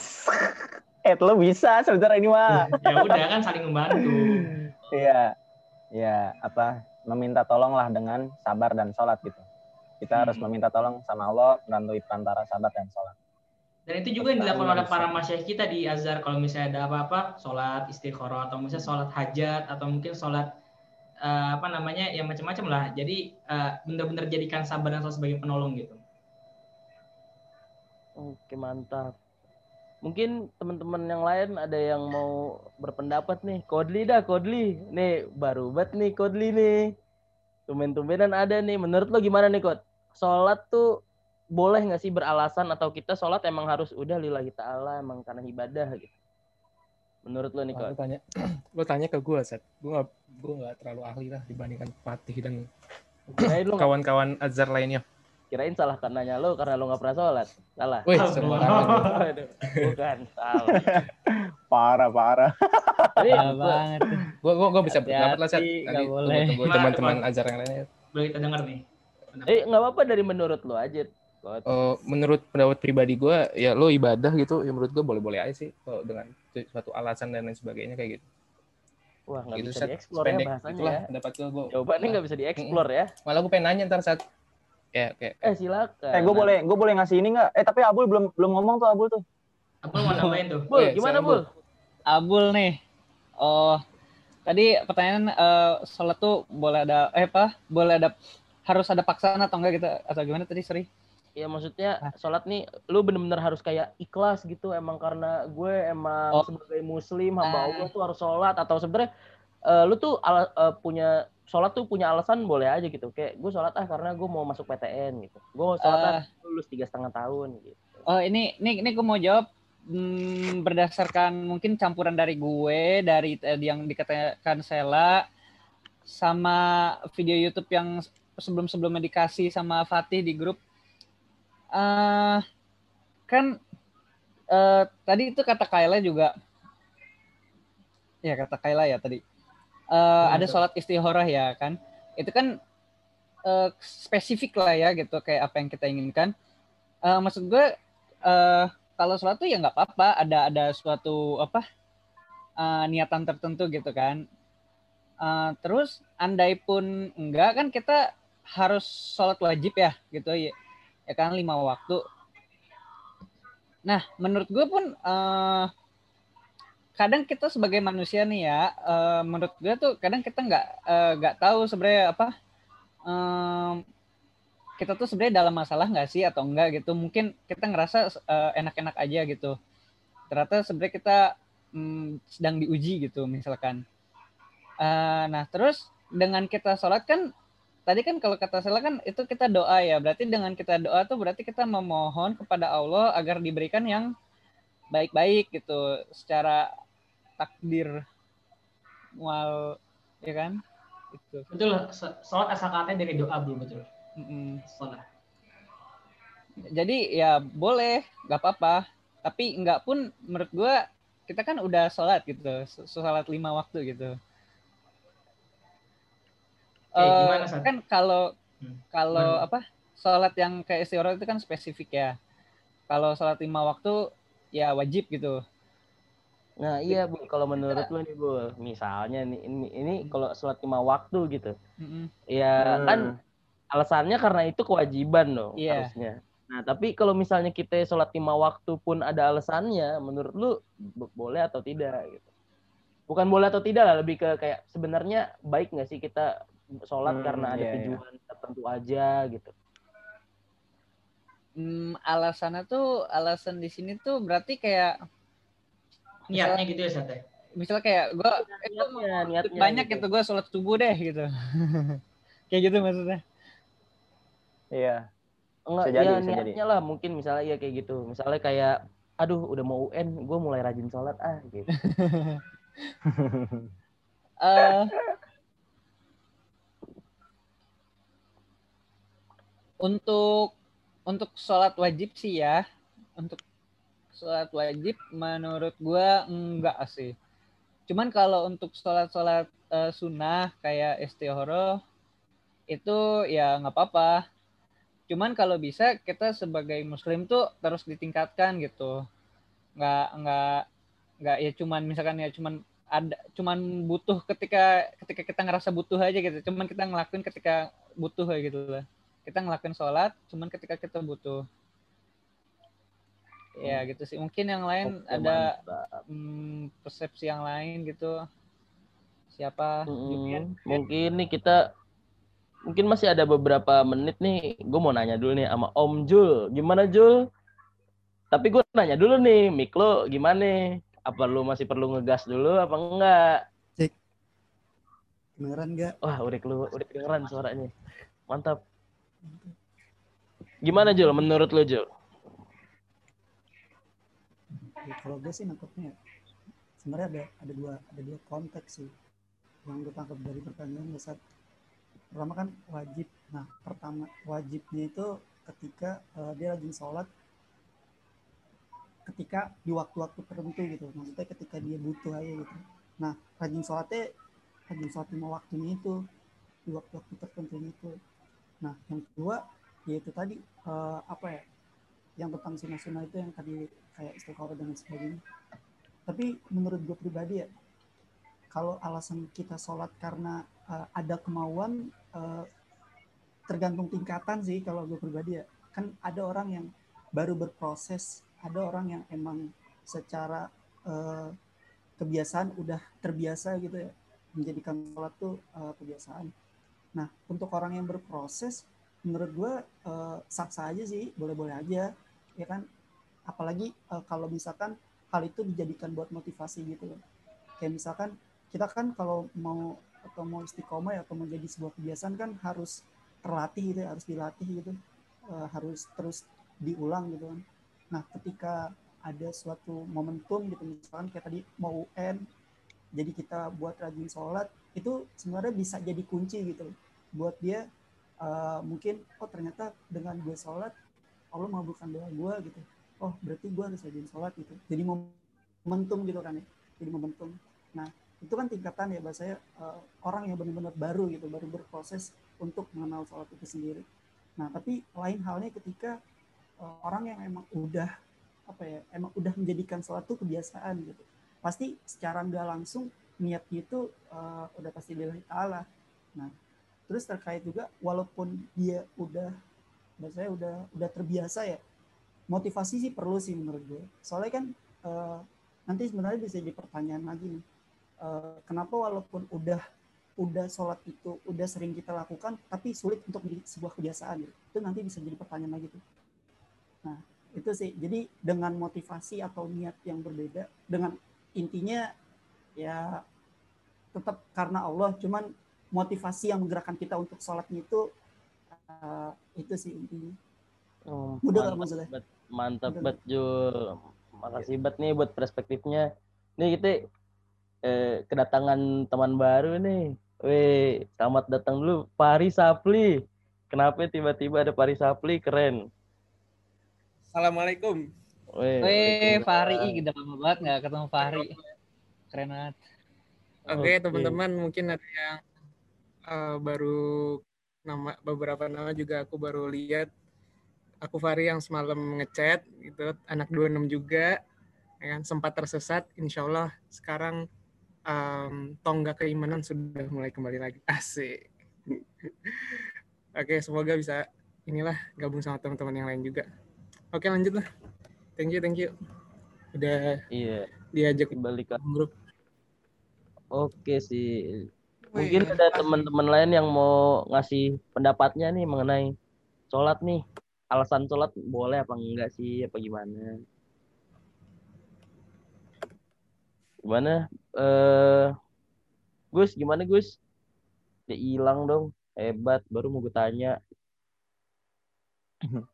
eh lo bisa sebenarnya ini mah. Ya udah kan saling membantu. Iya. Iya, apa meminta tolonglah dengan sabar dan sholat gitu. Kita harus Hmm. meminta tolong sama Allah melalui perantara sabar dan sholat. Dan itu juga yang dilakukan oleh para masyayikh kita di Azhar kalau misalnya ada apa-apa, sholat istikharah atau misalnya sholat hajat atau mungkin sholat eh, apa namanya yang macam-macam lah. Jadi eh, benar-benar jadikan sabar dan sholat sebagai penolong gitu. Oke, mantap. Mungkin teman-teman yang lain ada yang mau berpendapat nih. Kodli dah, Kodli. Nih, baru banget nih Kodli nih. Tumben-tumbenan ada nih. Menurut lo gimana nih, Kod? Sholat tuh boleh nggak sih beralasan atau kita sholat emang harus udah lillahi ta'ala emang karena ibadah gitu? Menurut lo nih, Lu Kod? tanya, lu tanya ke gue, Set. Gue gak, gue gak terlalu ahli lah dibandingkan Fatih dan lo kawan-kawan Azhar lainnya. kirain salah karenanya lo karena lo nggak pernah sholat. Salah. Wih. Aduh, Bukan, salah. Parah, parah. Jadi, Parah banget. Gue gue gue bisa berpendapat lah, Set. Nanti tunggu Gimana, teman-teman? Azhar yang lainnya. Boleh kita dengar nih. eh nggak apa-apa dari menurut lo aja. Eh, menurut pendapat pribadi gue, ya lo ibadah gitu, ya menurut gue boleh-boleh aja sih. Kalau dengan suatu alasan dan lain sebagainya kayak gitu. Wah, nggak gitu, bisa dieksplor ya bahasanya itulah ya. pendapat gue. gue Jawabannya nggak bisa dieksplor ya. Malah gue pengen nanya ntar saat ya kayak Eh silakan. Eh, gue boleh, gue boleh ngasih ini nggak? Eh, tapi Abul belum belum ngomong tuh Abul tuh. Apa mau nambahin tuh? Bul, Eh, gimana siapa, Bul? Abul nih. Oh, tadi pertanyaan eh, sholat tuh boleh ada eh apa? Boleh ada harus ada paksaan atau enggak gitu atau gimana tadi sorry? Ya maksudnya sholat nih lu bener-bener harus kayak ikhlas gitu emang karena gue emang Oh. sebagai muslim hamba Ah. Allah tuh harus sholat atau sebenarnya eh, lu tuh ala- eh, punya sholat tuh punya alasan boleh aja gitu kayak gue sholat ah karena gue mau masuk PTN gitu gue mau sholat ah lulus tiga setengah tahun gitu Oh ini ini ini gue mau jawab hmm, berdasarkan mungkin campuran dari gue dari tadi yang dikatakan Sela sama video YouTube yang sebelum-sebelumnya dikasih sama Fatih di grup. Uh, kan uh, tadi itu kata Kayla juga. Ya kata Kayla ya tadi. Uh, ada sholat istikharah ya kan? Itu kan uh, spesifik lah ya gitu kayak apa yang kita inginkan. Uh, maksud gue uh, kalau sholat tuh ya nggak apa-apa. Ada ada suatu apa uh, niatan tertentu gitu kan. Uh, terus andai pun enggak kan kita harus sholat wajib ya gitu. ya ya kan lima waktu Nah, menurut gue pun uh, kadang kita sebagai manusia nih ya, uh, menurut gue tuh kadang kita nggak uh, nggak tahu sebenarnya apa um, kita tuh sebenarnya dalam masalah nggak sih atau enggak gitu. Mungkin kita ngerasa uh, enak-enak aja gitu. Ternyata sebenarnya kita um, sedang diuji gitu misalkan. Uh, nah terus dengan kita sholat kan tadi kan kalau kata saya kan itu kita doa ya. Berarti dengan kita doa tuh berarti kita memohon kepada Allah agar diberikan yang baik-baik gitu. Secara takdir mual ya kan? Itu betul sholat asal katanya dari doa belum betul. Mm -mm. jadi ya boleh nggak apa-apa. Tapi nggak pun menurut gue kita kan udah sholat gitu sholat lima waktu gitu Eh, gimana, kan kalau Hmm. kalau Gimana? apa sholat yang kayak istiqoroh itu kan spesifik ya kalau sholat lima waktu ya wajib gitu Nah iya bu, kalau menurut lu nih bu, misalnya nih ini, ini kalau sholat lima waktu gitu, Mm-mm. ya Hmm. kan alasannya karena itu kewajiban dong Iya. harusnya. Nah tapi kalau misalnya kita sholat lima waktu pun ada alasannya, menurut lu bo- boleh atau tidak gitu? Bukan boleh atau tidak lah, lebih ke kayak sebenarnya baik nggak sih kita sholat Hmm, karena ada iya, iya. tujuan tertentu aja gitu? Hmm, alasannya tuh alasan di sini tuh berarti kayak niatnya gitu ya Sate misalnya kayak gue eh, gua mau Niatnya, niatnya banyak gitu. gitu gue sholat subuh deh gitu kayak gitu maksudnya Iya. Enggak, Bisa jadi, ya bisa jadi. niatnya lah mungkin misalnya ya kayak gitu. Misalnya kayak, aduh udah mau UN, gue mulai rajin sholat ah gitu. eh untuk untuk sholat wajib sih ya. Untuk sholat wajib menurut gua enggak sih. Cuman kalau untuk sholat sholat eh, sunnah kayak istihoroh itu ya nggak apa-apa. Cuman kalau bisa kita sebagai muslim tuh terus ditingkatkan gitu. Nggak nggak nggak ya cuman misalkan ya cuman ada cuman butuh ketika ketika kita ngerasa butuh aja gitu. Cuman kita ngelakuin ketika butuh gitu lah kita ngelakuin sholat cuman ketika kita butuh ya gitu sih mungkin yang lain Oke, ada hmm, persepsi yang lain gitu siapa Julian? Mm-mm. Mungkin nih kita mungkin masih ada beberapa menit nih. Gue mau nanya dulu nih sama Om Jul. Gimana Jul? Tapi gue nanya dulu nih, mik lo gimana? Apa lu masih perlu ngegas dulu apa enggak? Kedengeran nggak? Wah, udah keluar, udah kedengeran suaranya. Mantap. Gimana Jul? Menurut lo Jul? Ya, kalau gue sih nangkepnya sebenarnya ada ada dua ada dua konteks sih yang gue tangkap dari pertanyaan gue saat pertama kan wajib nah pertama wajibnya itu ketika eh, dia rajin sholat ketika di waktu-waktu tertentu gitu maksudnya ketika dia butuh aja gitu nah rajin sholatnya rajin sholat lima waktunya itu di waktu-waktu tertentu itu nah yang kedua yaitu tadi eh, apa ya yang tentang sunnah-sunnah itu yang tadi kayak istiqoroh dan sebagainya. Tapi menurut gue pribadi ya, kalau alasan kita sholat karena uh, ada kemauan, uh, tergantung tingkatan sih kalau gue pribadi ya. Kan ada orang yang baru berproses, ada orang yang emang secara uh, kebiasaan udah terbiasa gitu ya, menjadikan sholat tuh uh, kebiasaan. Nah, untuk orang yang berproses, menurut gue uh, sah-sah aja sih, boleh-boleh aja, ya kan apalagi uh, kalau misalkan hal itu dijadikan buat motivasi gitu loh. Kayak misalkan kita kan kalau mau atau mau istiqomah ya, atau mau jadi sebuah kebiasaan kan harus terlatih gitu, ya, harus dilatih gitu, Uh, harus terus diulang gitu kan. Nah ketika ada suatu momentum gitu misalkan kayak tadi mau UN, jadi kita buat rajin sholat itu sebenarnya bisa jadi kunci gitu buat dia uh, mungkin oh ternyata dengan gue sholat Allah mengabulkan doa gue gitu. Oh berarti gue harus rajin sholat gitu. Jadi momentum gitu kan ya. Jadi momentum. Nah itu kan tingkatan ya bahasanya uh, orang yang benar-benar baru gitu baru berproses untuk mengenal sholat itu sendiri. Nah tapi lain halnya ketika uh, orang yang emang udah apa ya emang udah menjadikan sholat itu kebiasaan gitu. Pasti secara nggak langsung niatnya itu uh, udah pasti lillahi ta'ala. Nah, terus terkait juga walaupun dia udah saya udah udah terbiasa ya, motivasi sih perlu sih menurut gue. Soalnya kan uh, nanti sebenarnya bisa jadi pertanyaan lagi nih. Uh, kenapa walaupun udah udah sholat itu udah sering kita lakukan tapi sulit untuk di sebuah kebiasaan gitu. itu nanti bisa jadi pertanyaan lagi tuh. Nah, itu sih. Jadi dengan motivasi atau niat yang berbeda dengan intinya ya tetap karena Allah cuman motivasi yang menggerakkan kita untuk sholatnya itu uh, itu sih intinya Oh, mudah mantap, maksudnya bet, mantap bet Jul. Makasih bet nih buat perspektifnya. Nih kita eh, kedatangan teman baru nih. Weh, selamat datang dulu Pari Sapli. Kenapa tiba-tiba ada Pari Sapli? Keren. Assalamualaikum. Weh, Weh, waalaikumsalam. Fahri, udah lama banget nggak ketemu Fahri. Keren banget. Oke, Oke. teman-teman, mungkin ada yang eh, baru nama beberapa nama juga aku baru lihat. Aku Fari yang semalam ngechat gitu, anak 26 juga, ya kan sempat tersesat. Insya Allah sekarang em, tonggak keimanan sudah mulai kembali lagi. Asik. Oke, semoga bisa inilah gabung sama teman-teman yang lain juga. Oke, lanjut lah. Thank you, thank you. Udah Iya, diajak kembali ke grup. Oke sih. Mungkin ada teman-teman lain yang mau ngasih pendapatnya nih mengenai sholat nih. Alasan sholat boleh apa enggak sih? Apa gimana? Gimana? Eh, Gus, gimana Gus? Dia hilang dong. Hebat, baru mau gue tanya.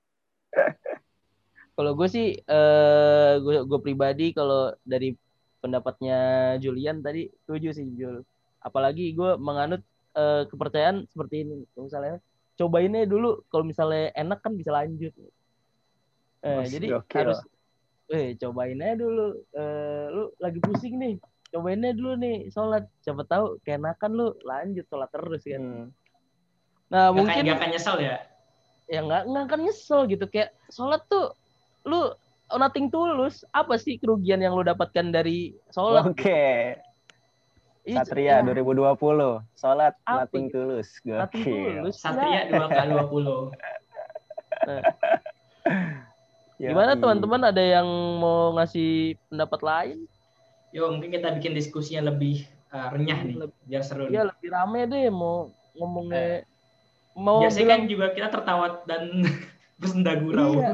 Kalau gue sih, eh gue, gue pribadi kalau dari pendapatnya Julian tadi setuju sih Jul. Apalagi gue menganut eh, kepercayaan seperti ini. Misalnya cobainnya dulu, kalau misalnya enak kan bisa lanjut. Eh, Mas, jadi gokil. harus, eh cobain aja dulu. Eh, lu lagi pusing nih, cobainnya dulu nih sholat. Siapa tahu keenakan lu lanjut sholat terus kan. Hmm. Nah Gak mungkin akan, gak akan nyesel ya. ya nggak nggak akan nyesel gitu kayak sholat tuh lu nothing tulus apa sih kerugian yang lu dapatkan dari sholat Oke. Ih, Satria ya, 2020. Sholat Apa nothing gitu? tulus. nothing Gokil. tulus Satria Ya. 2 kali 20. gimana Yoi. teman-teman ada yang mau ngasih pendapat lain Yo, mungkin kita bikin diskusinya lebih uh, renyah nih, Lebih- biar seru ya nih. lebih rame deh mau ngomongnya mau Biasanya kan bilang juga kita tertawa dan bersenda gurau. Iya.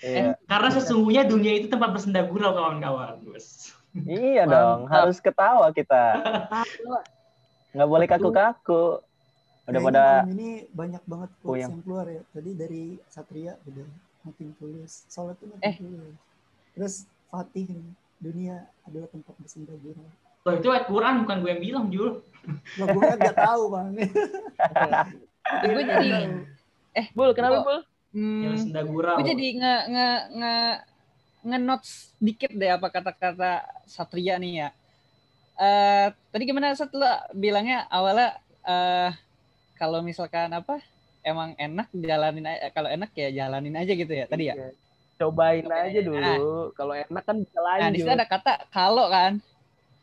Iya. Karena sesungguhnya dunia itu tempat bersenda gurau kawan-kawan. Bos. Iya dong, harus ketawa kita. Nggak boleh kaku-kaku. Udah Kayaknya pada ini banyak banget quotes yang keluar ya. Tadi dari Satria udah nothing tulus. Sholat itu nothing Eh. tulus. Terus Fatih dunia adalah tempat bersenda gurau. Loh, itu ayat Quran bukan gue yang bilang, Jul. Lo gue kan nggak tahu bang. gue jadi bul kenapa bul hmm, gurau. gue jadi nge nge nge nge notes dikit deh apa kata-kata Satria nih ya. Eh tadi gimana setelah bilangnya awalnya eh kalau misalkan apa emang enak jalanin aja kalau enak ya jalanin aja gitu ya tadi ya. Iya. cobain Cobain aja aja. dulu kalau enak kan bisa Nah, di lanjut situ ada kata kalau kan.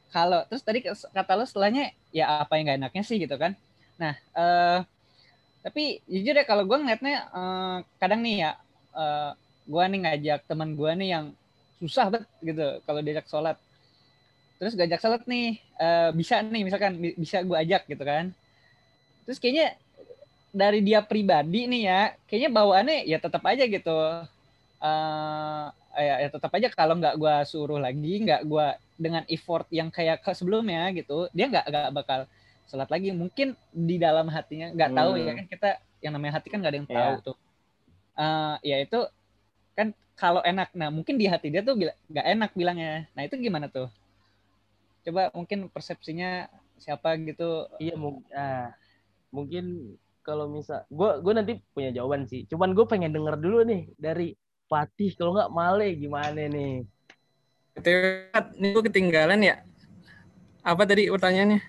Kalau terus tadi kata lo setelahnya ya apa yang gak enaknya sih gitu kan. Nah, eh tapi jujur ya kalau gue ngeliatnya eh, kadang nih ya eh gue nih ngajak teman gue nih yang susah banget gitu kalau diajak sholat. Terus gue ajak sholat nih eh, bisa nih misalkan bi- bisa gue ajak gitu kan. Terus kayaknya dari dia pribadi nih ya, kayaknya bawaannya ya tetap aja gitu eh ya, ya tetap aja kalau nggak gua suruh lagi nggak gua dengan effort yang kayak ke sebelumnya gitu dia nggak nggak bakal sholat lagi mungkin di dalam hatinya nggak tahu Hmm. ya kan kita yang namanya hati kan nggak ada yang Iya. tahu tuh Eh, ya itu kan kalau enak nah mungkin di hati dia tuh bila- nggak enak bilangnya nah itu gimana tuh coba mungkin persepsinya siapa gitu Iya mungkin ah, mungkin kalau misal gue gue nanti punya jawaban sih. Cuman gue pengen denger dulu nih dari Fatih kalau nggak Male gimana nih? Ini gue ketinggalan ya. Apa tadi pertanyaannya?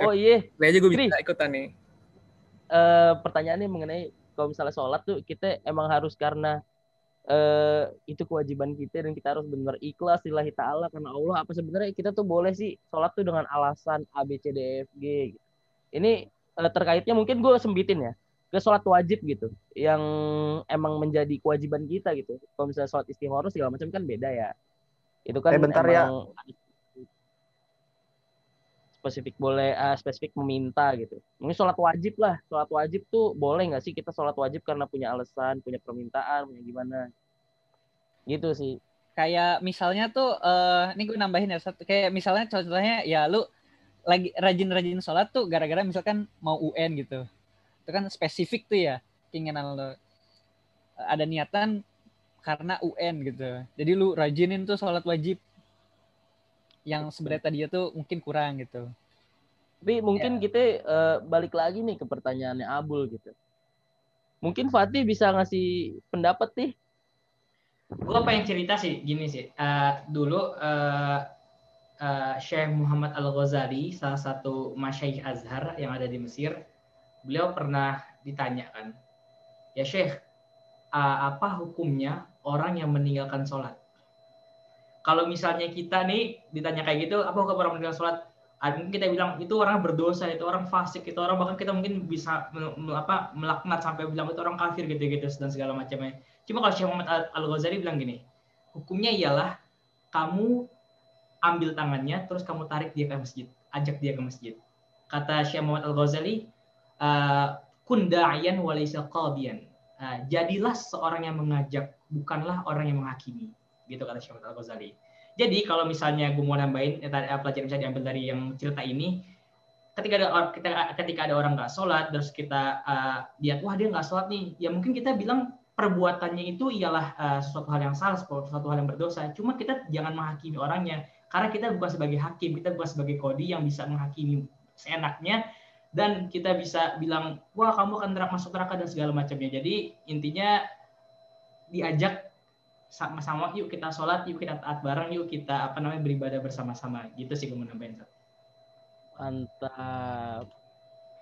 Oh iya, Kali aja gue Tri. bisa ikutan nih. eh pertanyaannya mengenai kalau misalnya sholat tuh kita emang harus karena eh itu kewajiban kita dan kita harus benar ikhlas lillahi taala karena Allah apa sebenarnya kita tuh boleh sih sholat tuh dengan alasan A B C D E F G gitu. Ini eh, terkaitnya mungkin gue sembitin ya ke sholat wajib gitu yang emang menjadi kewajiban kita gitu. Kalau misalnya sholat istikharah segala macam kan beda ya. Itu kan Eh, bentar ya. Spesifik boleh ah, spesifik meminta gitu. Mungkin sholat wajib lah. Sholat wajib tuh boleh nggak sih kita sholat wajib karena punya alasan, punya permintaan, punya gimana? Gitu sih. kayak misalnya tuh eh ini gue nambahin ya satu kayak misalnya contohnya ya lu lagi rajin-rajin sholat tuh gara-gara misalkan mau UN gitu itu kan spesifik tuh ya keinginan lo ada niatan karena UN gitu jadi lu rajinin tuh sholat wajib yang sebenarnya tadinya tuh mungkin kurang gitu. Tapi mungkin kita eh, balik lagi nih ke pertanyaannya Abul gitu. Mungkin Fatih bisa ngasih pendapat nih. gue pengen cerita sih gini sih. Eh, dulu eh, eh, Syekh Muhammad Al Ghazali salah satu masyaikh Azhar yang ada di Mesir beliau pernah ditanyakan ya Syekh eh, apa hukumnya orang yang meninggalkan sholat kalau misalnya kita nih ditanya kayak gitu apa hukum orang meninggalkan sholat Ah, mungkin kita bilang itu orang berdosa itu orang fasik itu orang bahkan kita mungkin bisa apa melaknat sampai bilang itu orang kafir gitu-gitu dan segala macamnya Cuma kalau Syekh Muhammad Al- Al-Ghazali bilang gini, hukumnya ialah kamu ambil tangannya terus kamu tarik dia ke masjid, ajak dia ke masjid. Kata Syekh Muhammad Al-Ghazali, eh, kun da'iyan wa laysa qadiyan. Eh, jadilah seorang yang mengajak, bukanlah orang yang menghakimi. Gitu kata Syekh Muhammad Al-Ghazali. Jadi kalau misalnya gue mau nambahin eh, pelajaran bisa diambil dari yang cerita ini, ketika ada or- ketika, ketika ada orang nggak sholat terus kita eh, lihat wah dia nggak sholat nih. Ya mungkin kita bilang perbuatannya itu ialah eh, sesuatu hal yang salah sesuatu hal yang berdosa. Cuma kita jangan menghakimi orangnya karena kita bukan sebagai hakim kita bukan sebagai kodi yang bisa menghakimi seenaknya dan kita bisa bilang wah kamu akan neraka masuk neraka dan segala macamnya. Jadi intinya diajak sama-sama yuk kita sholat yuk kita taat bareng yuk kita apa namanya beribadah bersama-sama gitu sih gue mau. Mantap.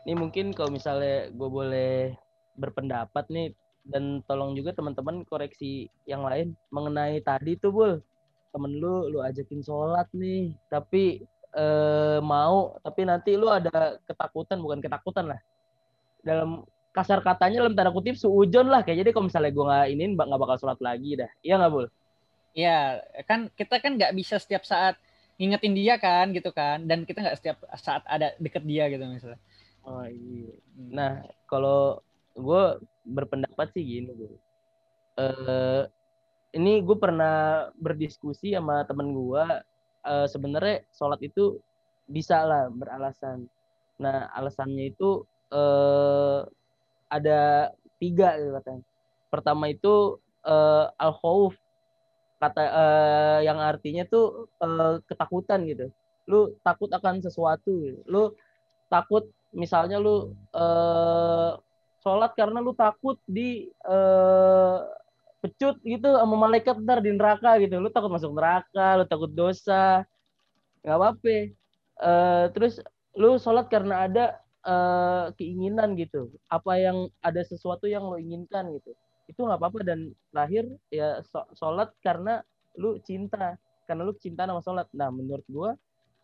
Ini mungkin kalau misalnya gue boleh berpendapat nih dan tolong juga teman-teman koreksi yang lain mengenai tadi tuh Bul. Temen lu lu ajakin sholat nih, tapi eh, mau tapi nanti lu ada ketakutan bukan ketakutan lah. Dalam kasar katanya dalam tanda kutip suujon lah kayak jadi kalau misalnya gue nggak inin nggak bakal sholat lagi dah. Iya nggak Bul? ya kan kita kan nggak bisa setiap saat ngingetin dia kan gitu kan dan kita nggak setiap saat ada deket dia gitu misalnya Oh iya. Nah, kalau gue berpendapat sih gini, gue. Eh, ini gue pernah berdiskusi sama temen gue. Eh, sebenarnya sholat itu bisa lah beralasan. Nah, alasannya itu eh, ada tiga gitu katanya. Pertama itu eh, al khauf kata eh, yang artinya tuh eh, ketakutan gitu. Lu takut akan sesuatu. gitu. Lu takut misalnya lu eh sholat karena lu takut di eh pecut gitu sama malaikat ntar di neraka gitu lu takut masuk neraka lu takut dosa nggak apa-apa Eh, terus lu sholat karena ada eh, keinginan gitu. Apa yang ada sesuatu yang lu inginkan gitu. Itu nggak apa-apa. Dan lahir ya sholat karena lu cinta. Karena lu cinta sama sholat. Nah menurut gua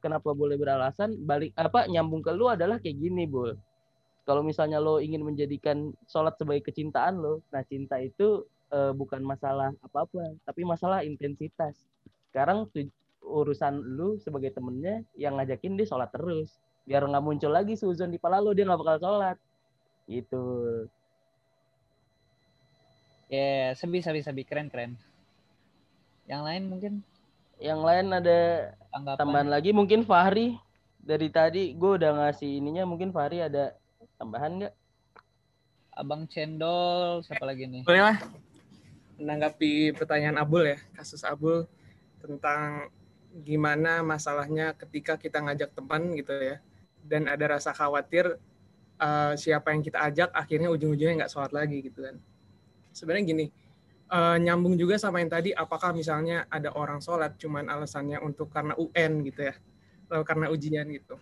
kenapa boleh beralasan? Balik apa nyambung ke lu adalah kayak gini bul. Kalau misalnya lo ingin menjadikan sholat sebagai kecintaan lo nah cinta itu eh, bukan masalah apa apa tapi masalah intensitas. Sekarang urusan lu sebagai temennya yang ngajakin dia sholat terus biar nggak muncul lagi suzon di pala lo dia nggak bakal sholat. Gitu. Ya sebi sabi sabi keren keren. Yang lain mungkin? Yang lain ada tanggapan? tambahan lagi? Mungkin Fahri dari tadi gue udah ngasih ininya. Mungkin Fahri ada tambahan nggak? Abang cendol siapa lagi nih? Boleh lah. Menanggapi pertanyaan Abul ya, kasus Abul tentang gimana masalahnya ketika kita ngajak teman gitu ya. Dan ada rasa khawatir uh, siapa yang kita ajak akhirnya ujung-ujungnya nggak sholat lagi gitu kan. Sebenarnya gini uh, nyambung juga sama yang tadi apakah misalnya ada orang sholat cuman alasannya untuk karena UN gitu ya atau karena ujian gitu.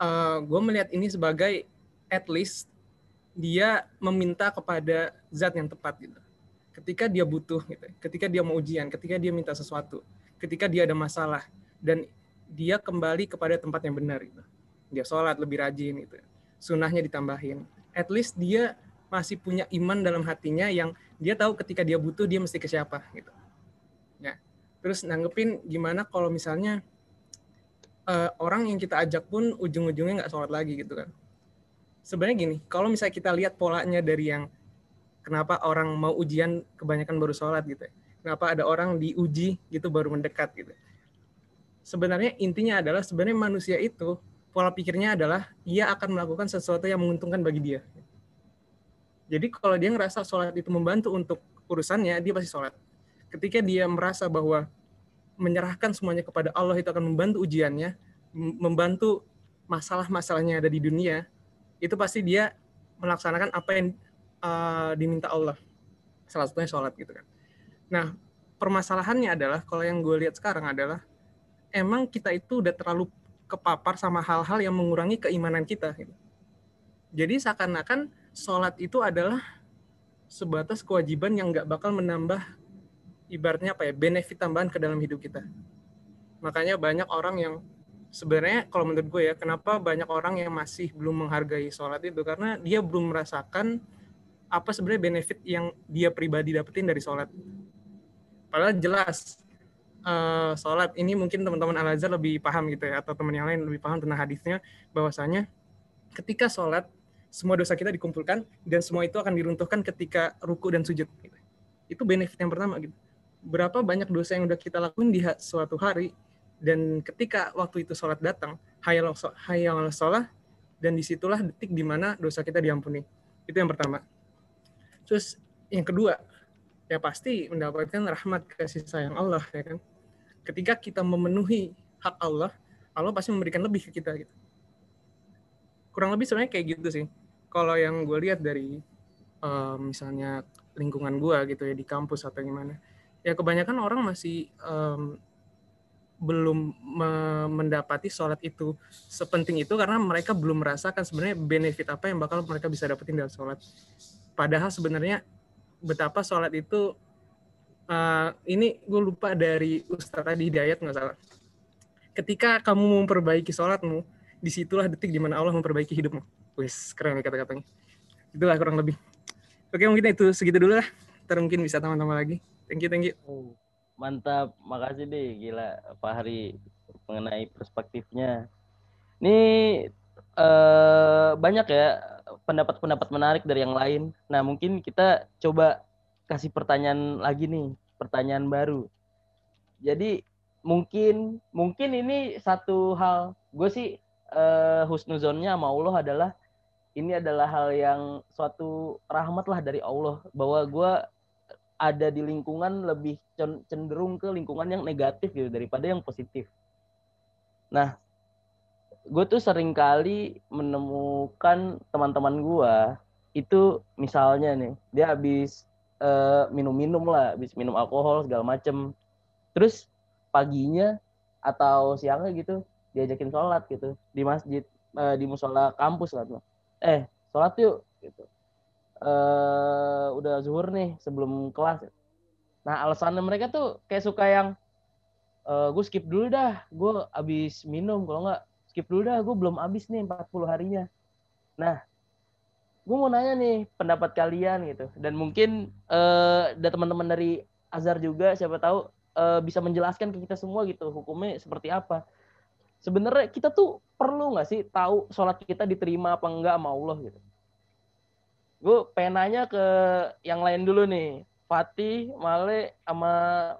Uh, gue melihat ini sebagai at least dia meminta kepada zat yang tepat gitu. Ketika dia butuh gitu ketika dia mau ujian ketika dia minta sesuatu ketika dia ada masalah dan dia kembali kepada tempat yang benar gitu dia sholat lebih rajin gitu. Sunnahnya ditambahin. At least dia masih punya iman dalam hatinya yang dia tahu ketika dia butuh dia mesti ke siapa gitu. Ya. Terus nanggepin gimana kalau misalnya uh, orang yang kita ajak pun ujung-ujungnya nggak sholat lagi gitu kan. Sebenarnya gini kalau misalnya kita lihat polanya dari yang kenapa orang mau ujian kebanyakan baru sholat gitu ya. kenapa ada orang diuji gitu baru mendekat gitu. Sebenarnya intinya adalah sebenarnya manusia itu pola pikirnya adalah ia akan melakukan sesuatu yang menguntungkan bagi dia. Jadi kalau dia ngerasa sholat itu membantu untuk urusannya, dia pasti sholat. Ketika dia merasa bahwa menyerahkan semuanya kepada Allah itu akan membantu ujiannya, membantu masalah-masalahnya ada di dunia, itu pasti dia melaksanakan apa yang uh, diminta Allah. Salah satunya sholat gitu kan. Nah, permasalahannya adalah kalau yang gue lihat sekarang adalah emang kita itu udah terlalu kepapar sama hal-hal yang mengurangi keimanan kita. Gitu. Jadi seakan-akan sholat itu adalah sebatas kewajiban yang nggak bakal menambah ibaratnya apa ya benefit tambahan ke dalam hidup kita. Makanya banyak orang yang sebenarnya kalau menurut gue ya kenapa banyak orang yang masih belum menghargai sholat itu karena dia belum merasakan apa sebenarnya benefit yang dia pribadi dapetin dari sholat. Padahal jelas uh, sholat ini mungkin teman-teman Al Azhar lebih paham gitu ya atau teman yang lain lebih paham tentang hadisnya bahwasanya ketika sholat semua dosa kita dikumpulkan dan semua itu akan diruntuhkan ketika ruku dan sujud. Gitu. Itu benefit yang pertama gitu. Berapa banyak dosa yang udah kita lakuin di suatu hari dan ketika waktu itu sholat datang, hayal hayal sholat dan di situlah detik di mana dosa kita diampuni. Itu yang pertama. Terus yang kedua, ya pasti mendapatkan rahmat kasih sayang Allah ya kan ketika kita memenuhi hak Allah, Allah pasti memberikan lebih ke kita gitu. Kurang lebih sebenarnya kayak gitu sih. Kalau yang gue lihat dari um, misalnya lingkungan gue gitu ya di kampus atau gimana, ya kebanyakan orang masih um, belum me mendapati sholat itu sepenting itu karena mereka belum merasakan sebenarnya benefit apa yang bakal mereka bisa dapetin dari sholat. Padahal sebenarnya betapa sholat itu uh, ini gue lupa dari Ustaz tadi Hidayat nggak salah. Ketika kamu memperbaiki sholatmu, di situlah detik di mana Allah memperbaiki hidupmu. Wis keren kata-katanya. Itulah kurang lebih. Oke mungkin itu segitu dulu lah. Ntar mungkin bisa teman-teman lagi. Thank you, thank you. Oh, mantap, makasih deh, gila Pak Hari mengenai perspektifnya. Ini eh, banyak ya pendapat-pendapat menarik dari yang lain. Nah mungkin kita coba kasih pertanyaan lagi nih, pertanyaan baru. Jadi mungkin mungkin ini satu hal gue sih uh, husnuzonnya sama Allah adalah ini adalah hal yang suatu rahmat lah dari Allah bahwa gue ada di lingkungan lebih cenderung ke lingkungan yang negatif gitu daripada yang positif. Nah, gue tuh sering kali menemukan teman-teman gue itu misalnya nih dia habis uh, minum-minum lah, habis minum alkohol segala macem. Terus paginya atau siangnya gitu diajakin sholat gitu di masjid uh, di musola kampus lah tuh. Eh sholat yuk gitu. Uh, udah zuhur nih sebelum kelas. Nah alasannya mereka tuh kayak suka yang uh, gue skip dulu dah, gue abis minum kalau nggak skip dulu dah, gue belum abis nih 40 harinya. Nah gue mau nanya nih pendapat kalian gitu. Dan mungkin uh, teman-teman dari Azhar juga siapa tahu uh, bisa menjelaskan ke kita semua gitu hukumnya seperti apa. Sebenarnya kita tuh perlu nggak sih tahu sholat kita diterima apa enggak sama Allah gitu? Gue pengen nanya ke yang lain dulu nih. Fatih, Male, sama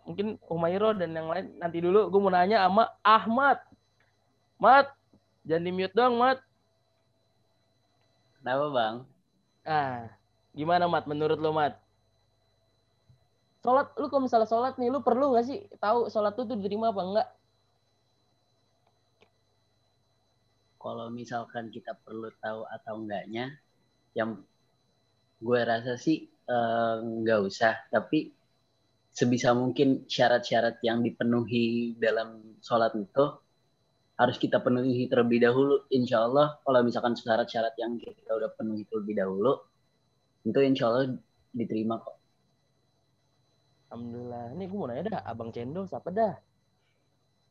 mungkin Umairo dan yang lain nanti dulu. Gue mau nanya sama Ahmad. Mat jangan di mute dong Mat Kenapa bang? Ah, gimana Mat? Menurut lo Mat? Sholat, lu kalau misalnya sholat nih, lu perlu gak sih tahu sholat lu tuh diterima apa enggak? kalau misalkan kita perlu tahu atau enggaknya, yang gue rasa sih eh, nggak usah. Tapi sebisa mungkin syarat-syarat yang dipenuhi dalam sholat itu harus kita penuhi terlebih dahulu. Insya Allah kalau misalkan syarat-syarat yang kita udah penuhi terlebih dahulu, itu insya Allah diterima kok. Alhamdulillah. Ini gue mau nanya dah, Abang Cendol siapa dah?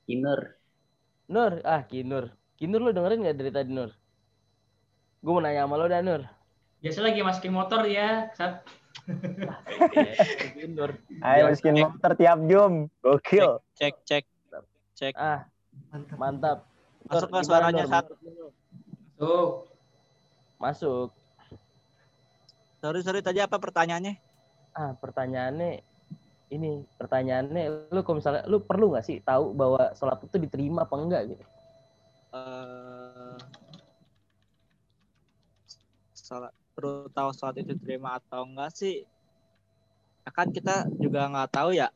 Kinur. Nur, ah Kinur. Kinur lu dengerin gak dari tadi Nur? Gue mau nanya sama lo dah Nur. Biasa lagi masukin motor ya. Kinur. Ayo masukin motor tiap jam. Gokil. Cek, cek, cek. Ah, mantap. Masuk gimana, suaranya, Nur? Sat? Masuk. Masuk. Sorry, sorry. Tadi apa pertanyaannya? Ah, pertanyaannya ini pertanyaannya lu kalau misalnya lu perlu nggak sih tahu bahwa sholat itu diterima apa enggak gitu Eh, salat perlu tahu salat itu diterima atau enggak sih? Ya Kan kita juga nggak tahu ya.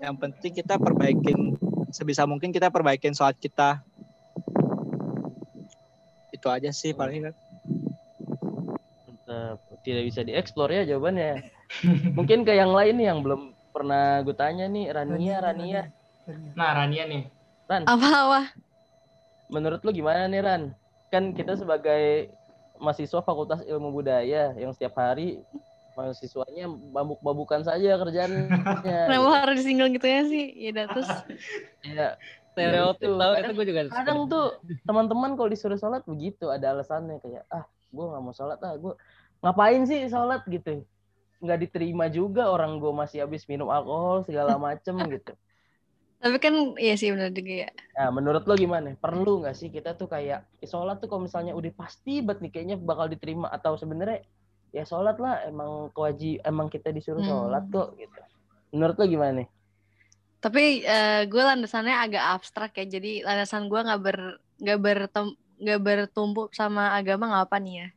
Yang penting kita perbaikin sebisa mungkin kita perbaikin sholat kita. Itu aja sih paling. Tetap tidak bisa dieksplor ya jawabannya mungkin ke yang lain nih yang belum pernah gue tanya nih Rania Rania Nah, Rania nih. Ran Apa-apa? menurut lu gimana nih Ran kan kita sebagai mahasiswa Fakultas Ilmu Budaya yang setiap hari mahasiswanya babuk-babukan saja kerjaannya. Kenapa harus disinggung gitu ya sih? Ya udah terus? Ya Stereotip itu. tau, Kadang- itu gue juga kadang tuh teman-teman kalau disuruh sholat begitu ada alasannya kayak ah gue nggak mau sholat ah gue ngapain sih sholat? Gitu. Nggak diterima juga orang gue masih habis minum alkohol segala macem gitu. Tapi kan iya sih benar juga ya. nah menurut lo gimana perlu nggak sih kita tuh kayak ya, sholat tuh kalau misalnya udah pasti banget nih kayaknya bakal diterima atau sebenarnya ya sholat lah emang kewajib emang kita disuruh Hmm. sholat kok gitu menurut lo gimana nih Tapi eh, gue landasannya agak abstrak ya. Jadi landasan gue nggak ber nggak bertem nggak bertumpu sama agama nggak apa nih ya.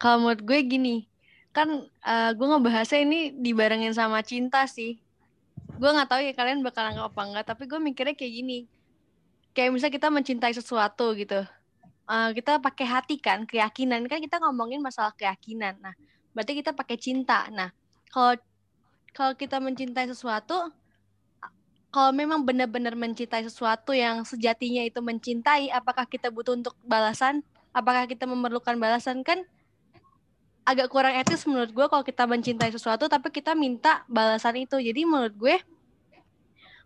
Kalau menurut gue gini, kan eh, gue ngebahasnya ini dibarengin sama cinta sih. Gue nggak tahu ya kalian bakal anggap apa enggak, tapi gue mikirnya kayak gini. Kayak misalnya kita mencintai sesuatu gitu. Eh, kita pakai hati kan, keyakinan kan kita ngomongin masalah keyakinan. Nah, berarti kita pakai cinta. Nah, kalau kalau kita mencintai sesuatu, kalau memang benar-benar mencintai sesuatu yang sejatinya itu mencintai, apakah kita butuh untuk balasan? Apakah kita memerlukan balasan? Kan agak kurang etis menurut gue kalau kita mencintai sesuatu tapi kita minta balasan itu. Jadi menurut gue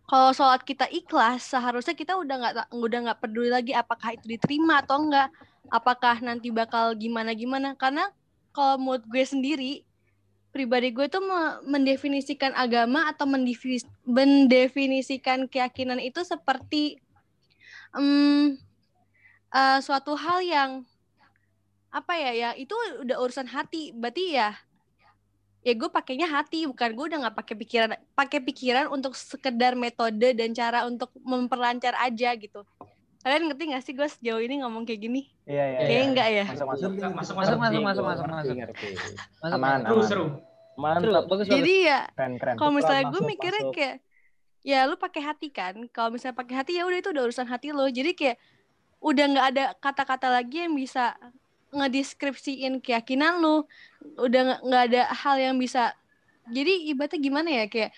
kalau sholat kita ikhlas, seharusnya kita udah nggak udah nggak peduli lagi apakah itu diterima atau enggak, apakah nanti bakal gimana gimana. Karena kalau menurut gue sendiri, pribadi gue tuh me- mendefinisikan agama atau mendefinis- mendefinisikan keyakinan itu seperti em, eh, suatu hal yang apa ya ya itu udah urusan hati berarti ya ya gue pakainya hati bukan gue udah nggak pakai pikiran pakai pikiran untuk sekedar metode dan cara untuk memperlancar aja gitu kalian ngerti gak sih gue sejauh ini ngomong kayak gini Iya, iya. kayaknya enggak ya Masuk, masuk. Masuk, Masuk, masuk. masuk, masuk, masuk, Ngerti, masuk. Aman, Seru, aman. seru. mantap bagus, jadi ya kalau misalnya gue mikirnya masuk. kayak ya lu pakai hati kan kalau misalnya pakai hati ya udah itu udah urusan hati lo jadi kayak udah nggak ada kata-kata lagi yang bisa ngedeskripsiin keyakinan lu udah nggak- ada hal yang bisa jadi ibaratnya gimana ya kayak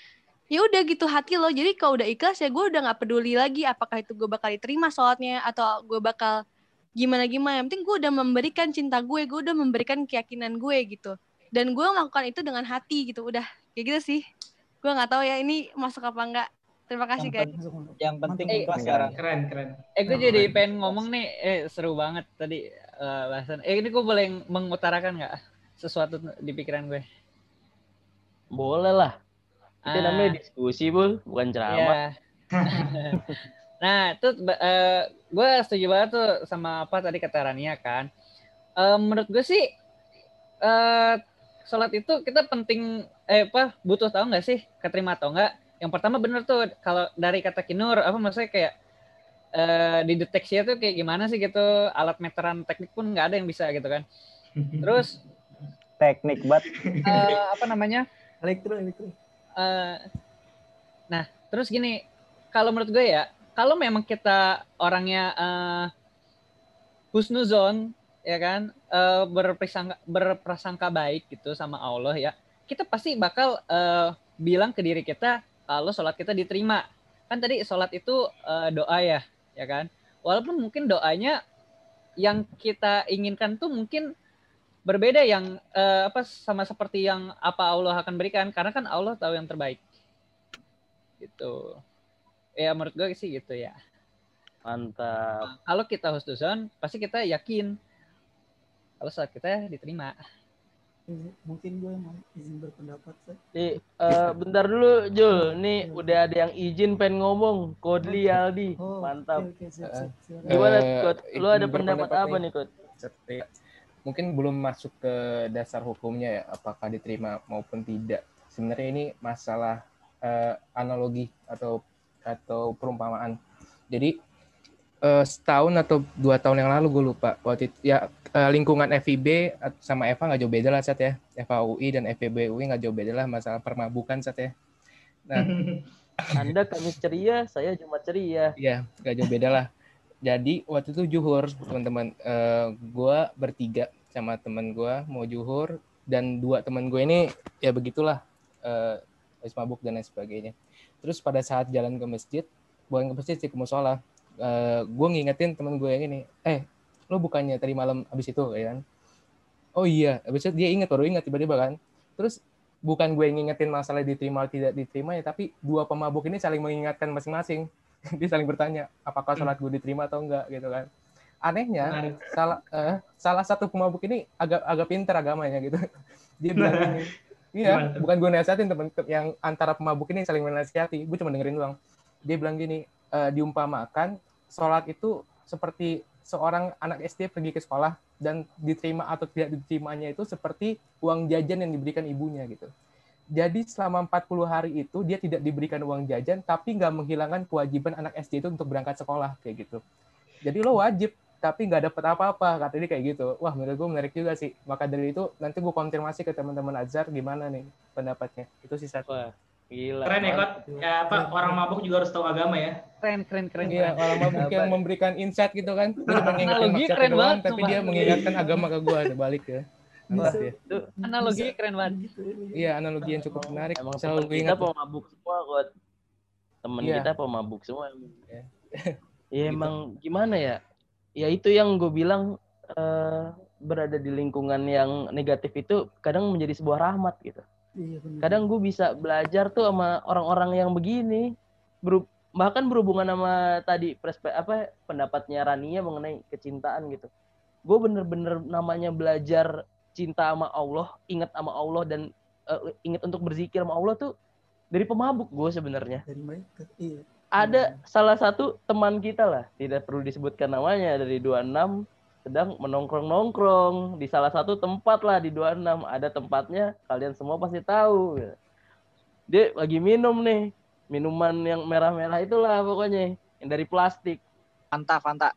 ya udah gitu hati lo jadi kalau udah ikhlas ya gue udah nggak peduli lagi apakah itu gue bakal diterima sholatnya atau gue bakal gimana gimana yang penting gue udah memberikan cinta gue gue udah memberikan keyakinan gue gitu. Dan gue melakukan itu dengan hati gitu udah kayak gitu sih. Gue nggak tahu ya ini masuk apa enggak terima kasih guys. Yang penting Eh, ikhlas sekarang. Keren, keren. Eh gue jadi pengen ngomong nih, eh seru banget tadi eh, bahasan. Eh ini gue boleh mengutarakan nggak sesuatu di pikiran gue? boleh lah itu Ah. namanya diskusi bul bukan ceramah Iya. nah, itu eh, gue setuju banget tuh sama apa tadi kata Rania kan. Eh, menurut gue sih eh sholat itu kita penting eh apa butuh tahu nggak sih keterima atau enggak? Yang pertama bener tuh kalau dari kata Kinur apa maksudnya kayak eh di deteksinya tuh kayak gimana sih gitu alat meteran teknik pun nggak ada yang bisa gitu kan. Terus Teknik banget. eh, apa namanya? Elektro, elektro. Eh, nah, terus gini, kalau menurut gue ya, kalau memang kita orangnya uh, husnuzon ya kan uh, berprasangka berprasangka baik gitu sama Allah ya kita pasti bakal uh, bilang ke diri kita kalau sholat kita diterima kan tadi sholat itu uh, doa ya ya kan? Walaupun mungkin doanya yang kita inginkan tuh mungkin berbeda yang uh, apa sama seperti yang apa Allah akan berikan. Karena kan Allah tahu yang terbaik. Gitu. Ya menurut gue sih gitu ya. Mantap. Kalau kita husnuzon pasti kita yakin. Kalau saat kita diterima mungkin gue mau izin berpendapat sih. Uh, bentar dulu Jul. Nih udah ada yang izin pengen ngomong. Kodli Aldi. Oh, Mantap. oke, oke, siap, siap, siap. Gimana Eh, Kod? Lu ada pendapat berpendapat apa nih. Kod? Ya, mungkin belum masuk ke dasar hukumnya ya, apakah diterima maupun tidak. Sebenarnya ini masalah eh, analogi atau atau perumpamaan. Jadi eh, setahun atau dua tahun yang lalu gue lupa waktu itu ya eh, lingkungan FIB sama Eva nggak jauh beda lah saat ya Eva UI dan FIB UI nggak jauh beda lah masalah permabukan saat ya. Nah Anda Kamis ceria, saya Jumat ceria. Iya, gak jauh beda lah. Jadi waktu itu juhur teman-teman, Eh gue bertiga sama teman gue mau juhur dan dua teman gue ini ya begitulah eh habis mabuk dan lain sebagainya. Terus pada saat jalan ke masjid, bukan ke masjid sih ke musola, eh gue ngingetin teman gue yang ini, eh lo bukannya tadi malam habis itu ya kan? Oh iya, habis itu dia ingat baru ingat tiba-tiba kan. Terus bukan gue yang ngingetin masalah diterima atau tidak diterima ya, tapi dua pemabuk ini saling mengingatkan masing-masing. dia saling bertanya apakah sholat gue diterima atau enggak gitu kan. Anehnya salah eh, salah satu pemabuk ini agak agak pinter agamanya gitu. Dia bilang gini, iya Gimana tuh? bukan gue nasihatin temen yang antara pemabuk ini saling menasihati, gue cuma dengerin doang. Dia bilang gini, eh, diumpamakan sholat itu seperti seorang anak SD pergi ke sekolah dan diterima atau tidak diterimanya itu seperti uang jajan yang diberikan ibunya gitu. Jadi selama 40 hari itu dia tidak diberikan uang jajan tapi nggak menghilangkan kewajiban anak SD itu untuk berangkat sekolah kayak gitu. Jadi lo wajib tapi nggak dapet apa-apa kata dia kayak gitu. Wah menurut gue menarik juga sih. Maka dari itu nanti gue konfirmasi ke teman-teman Azhar gimana nih pendapatnya. Itu sih satu. Wah, gila. Keren ya, Kot. Ya, apa, orang mabuk juga harus tahu agama ya. keren keren keren Iya, orang mabuk yang memberikan insight gitu kan. Gue cuma ngingetin Analogi keren doang, banget, tapi dia mengingatkan agama ke gue balik ya. Bisa- ya. Itu analogi keren banget Iya, analogi yang cukup menarik. emang Selalu kita ingat. tuh. pemabuk semua Kod. Temen Iya. kita pemabuk semua. Iya. Ya Gitu. emang gimana ya? Ya itu yang gue bilang eh, berada di lingkungan yang negatif itu kadang menjadi sebuah rahmat gitu. Iya kadang gue bisa belajar tuh sama orang-orang yang begini Beru- bahkan berhubungan sama tadi perspe apa pendapatnya Rania mengenai kecintaan gitu gue bener-bener namanya belajar cinta sama Allah ingat sama Allah dan eh, ingat untuk berzikir sama Allah tuh dari pemabuk gue sebenarnya dari mereka. Iya. ada salah satu teman kita lah tidak perlu disebutkan namanya dari 26 sedang menongkrong-nongkrong di salah satu tempat lah di 26 ada tempatnya kalian semua pasti tahu dia lagi minum nih minuman yang merah-merah itulah pokoknya yang dari plastik Fanta, Fanta.